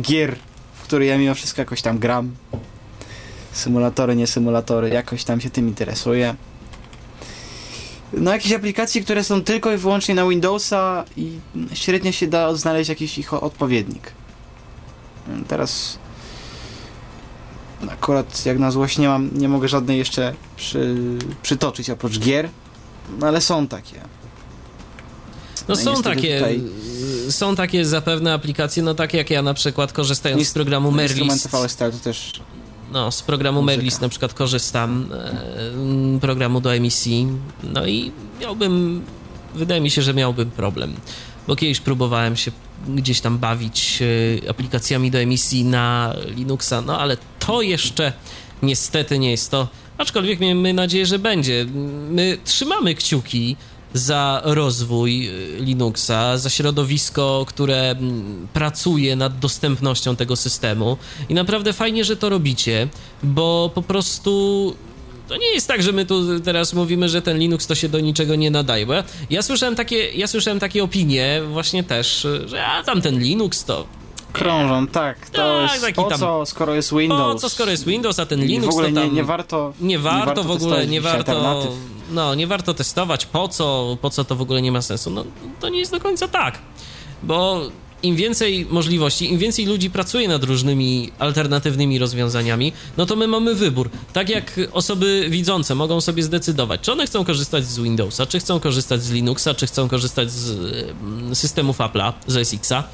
gier, w które ja mimo wszystko jakoś tam gram, symulatory, nie symulatory, jakoś tam się tym interesuję. No jakieś aplikacje, które są tylko i wyłącznie na Windowsa i średnio się da znaleźć jakiś ich odpowiednik. Teraz akurat jak na złość nie mam, nie mogę żadnej jeszcze przy, przytoczyć oprócz gier, no ale są takie. No No są takie, tutaj- są takie zapewne aplikacje, no takie jak ja na przykład korzystając z programu Merlist. To też No, z programu. Merlist na przykład korzystam, e, programu do emisji, no i miałbym, wydaje mi się, że miałbym problem, bo kiedyś próbowałem się gdzieś tam bawić e, aplikacjami do emisji na Linuxa, no ale to jeszcze niestety nie jest to, aczkolwiek miejmy nadzieję, że będzie. My trzymamy kciuki za rozwój y, Linuxa, za środowisko, które mm, pracuje nad dostępnością tego systemu. I naprawdę fajnie, że to robicie, bo po prostu to nie jest tak, że my tu teraz mówimy, że ten Linux to się do niczego nie nadaje. Bo ja, ja słyszałem takie, ja słyszałem takie opinie właśnie też, że a tam ten Linux to krążą, tak. To Tak, jest po tam- co, skoro jest Windows. po co skoro jest Windows, a ten Linux w ogóle to tam... nie, nie warto. Nie warto, w ogóle, nie warto, no, nie warto testować, po co, po co to w ogóle nie ma sensu. No, to nie jest do końca tak, bo im więcej możliwości, im więcej ludzi pracuje nad różnymi alternatywnymi rozwiązaniami, no to my mamy wybór. Tak jak osoby widzące mogą sobie zdecydować, czy one chcą korzystać z Windowsa, czy chcą korzystać z Linuxa, czy chcą korzystać z systemów Apple'a, z SX-a,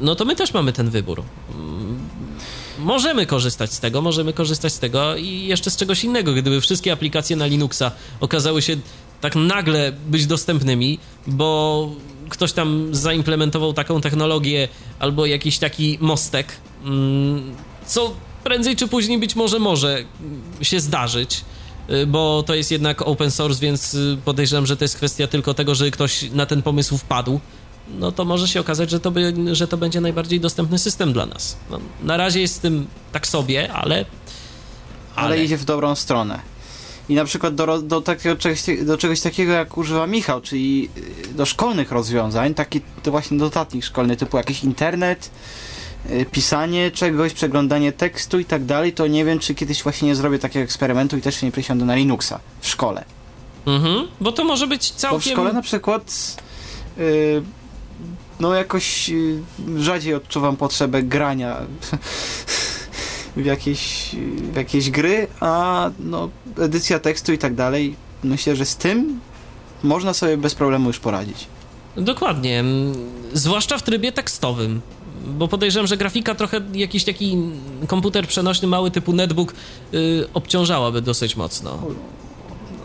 no to my też mamy ten wybór. Mm, możemy korzystać z tego, możemy korzystać z tego i jeszcze z czegoś innego. Gdyby wszystkie aplikacje na Linuxa okazały się tak nagle być dostępnymi, bo ktoś tam zaimplementował taką technologię albo jakiś taki mostek, mm, co prędzej czy później być może może się zdarzyć, y, bo to jest jednak open source, więc y, podejrzewam, że to jest kwestia tylko tego, że ktoś na ten pomysł wpadł. No to może się okazać, że to, by, że to będzie najbardziej dostępny system dla nas. No, na razie jest z tym tak sobie, ale, ale. Ale idzie w dobrą stronę. I na przykład do, do, takiego, do czegoś takiego, jak używa Michał, czyli y, do szkolnych rozwiązań, taki to właśnie dodatnik szkolny, typu jakiś internet, y, pisanie czegoś, przeglądanie tekstu i tak dalej, to nie wiem, czy kiedyś właśnie nie zrobię takiego eksperymentu i też się nie przesiądę na Linuxa w szkole. Mhm, bo to może być całkiem... Bo w szkole na przykład yy, no jakoś yy, rzadziej odczuwam potrzebę grania *laughs* w jakieś, w jakieś gry, a no, edycja tekstu i tak dalej, myślę, że z tym można sobie bez problemu już poradzić. Dokładnie, zwłaszcza w trybie tekstowym. Bo podejrzewam, że grafika trochę jakiś taki komputer przenośny mały typu netbook yy, obciążałaby dosyć mocno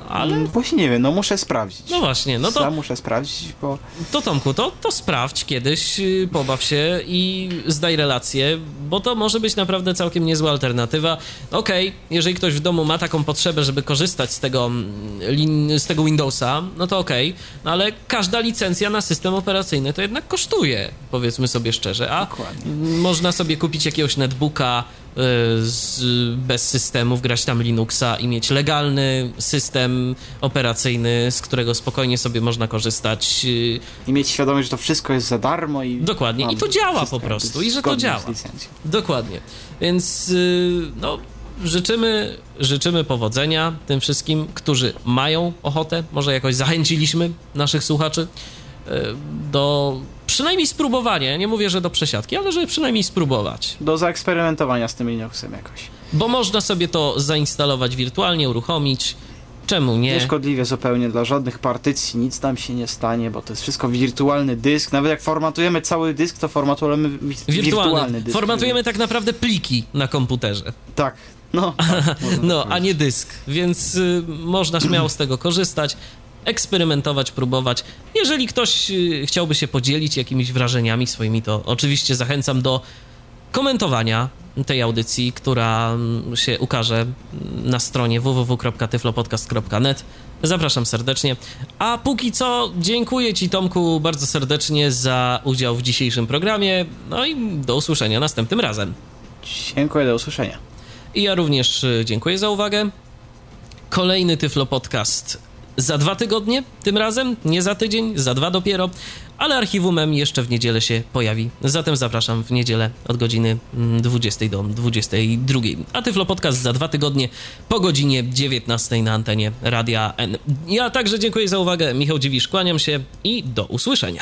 ale... No, właśnie nie wiem, no muszę sprawdzić. No właśnie, no to... Sam muszę sprawdzić, bo... To Tomku, to, to sprawdź kiedyś, y, pobaw się i zdaj relację, bo to może być naprawdę całkiem niezła alternatywa. Okej, okay, jeżeli ktoś w domu ma taką potrzebę, żeby korzystać z tego, mm, z tego Windowsa, no to okej, okay, no ale każda licencja na system operacyjny to jednak kosztuje, powiedzmy sobie szczerze, a Dokładnie. można sobie kupić jakiegoś netbooka, z, bez systemów, grać tam Linuxa i mieć legalny system operacyjny, z którego spokojnie sobie można korzystać. Y, I mieć świadomość, że to wszystko jest za darmo i... Dokładnie, i to działa po prostu, i że to działa. Dokładnie. Więc y, no, życzymy, życzymy powodzenia tym wszystkim, którzy mają ochotę. Może jakoś zachęciliśmy naszych słuchaczy do przynajmniej spróbowania. Nie mówię, że do przesiadki, ale żeby przynajmniej spróbować. Do zaeksperymentowania z tym Linuxem jakoś. Bo można sobie to zainstalować wirtualnie, uruchomić. Czemu nie? Nieszkodliwie zupełnie dla żadnych partycji, nic tam się nie stanie, bo to jest wszystko wirtualny dysk. Nawet jak formatujemy cały dysk, to formatujemy wi wirtualny. wirtualny dysk. Formatujemy tak naprawdę pliki na komputerze. Tak, no, tak, *laughs* no a nie dysk, więc y, można śmiało z tego korzystać eksperymentować, próbować. Jeżeli ktoś y, chciałby się podzielić jakimiś wrażeniami swoimi, to oczywiście zachęcam do komentowania tej audycji, która mm, się ukaże na stronie www.tyflopodcast.net. Zapraszam serdecznie. A póki co dziękuję Ci Tomku bardzo serdecznie za udział w dzisiejszym programie. No i do usłyszenia następnym razem. Dziękuję, do usłyszenia. I ja również y, dziękuję za uwagę. Kolejny Tyflo Podcast za dwa tygodnie, tym razem, nie za tydzień, za dwa dopiero, ale archiwum M jeszcze w niedzielę się pojawi. Zatem zapraszam w niedzielę od godziny 20 mm, do 22. A Tyflo Podcast za dwa tygodnie po godzinie 19 na antenie Radia N. Ja także dziękuję za uwagę. Michał Dziwisz, kłaniam się i do usłyszenia.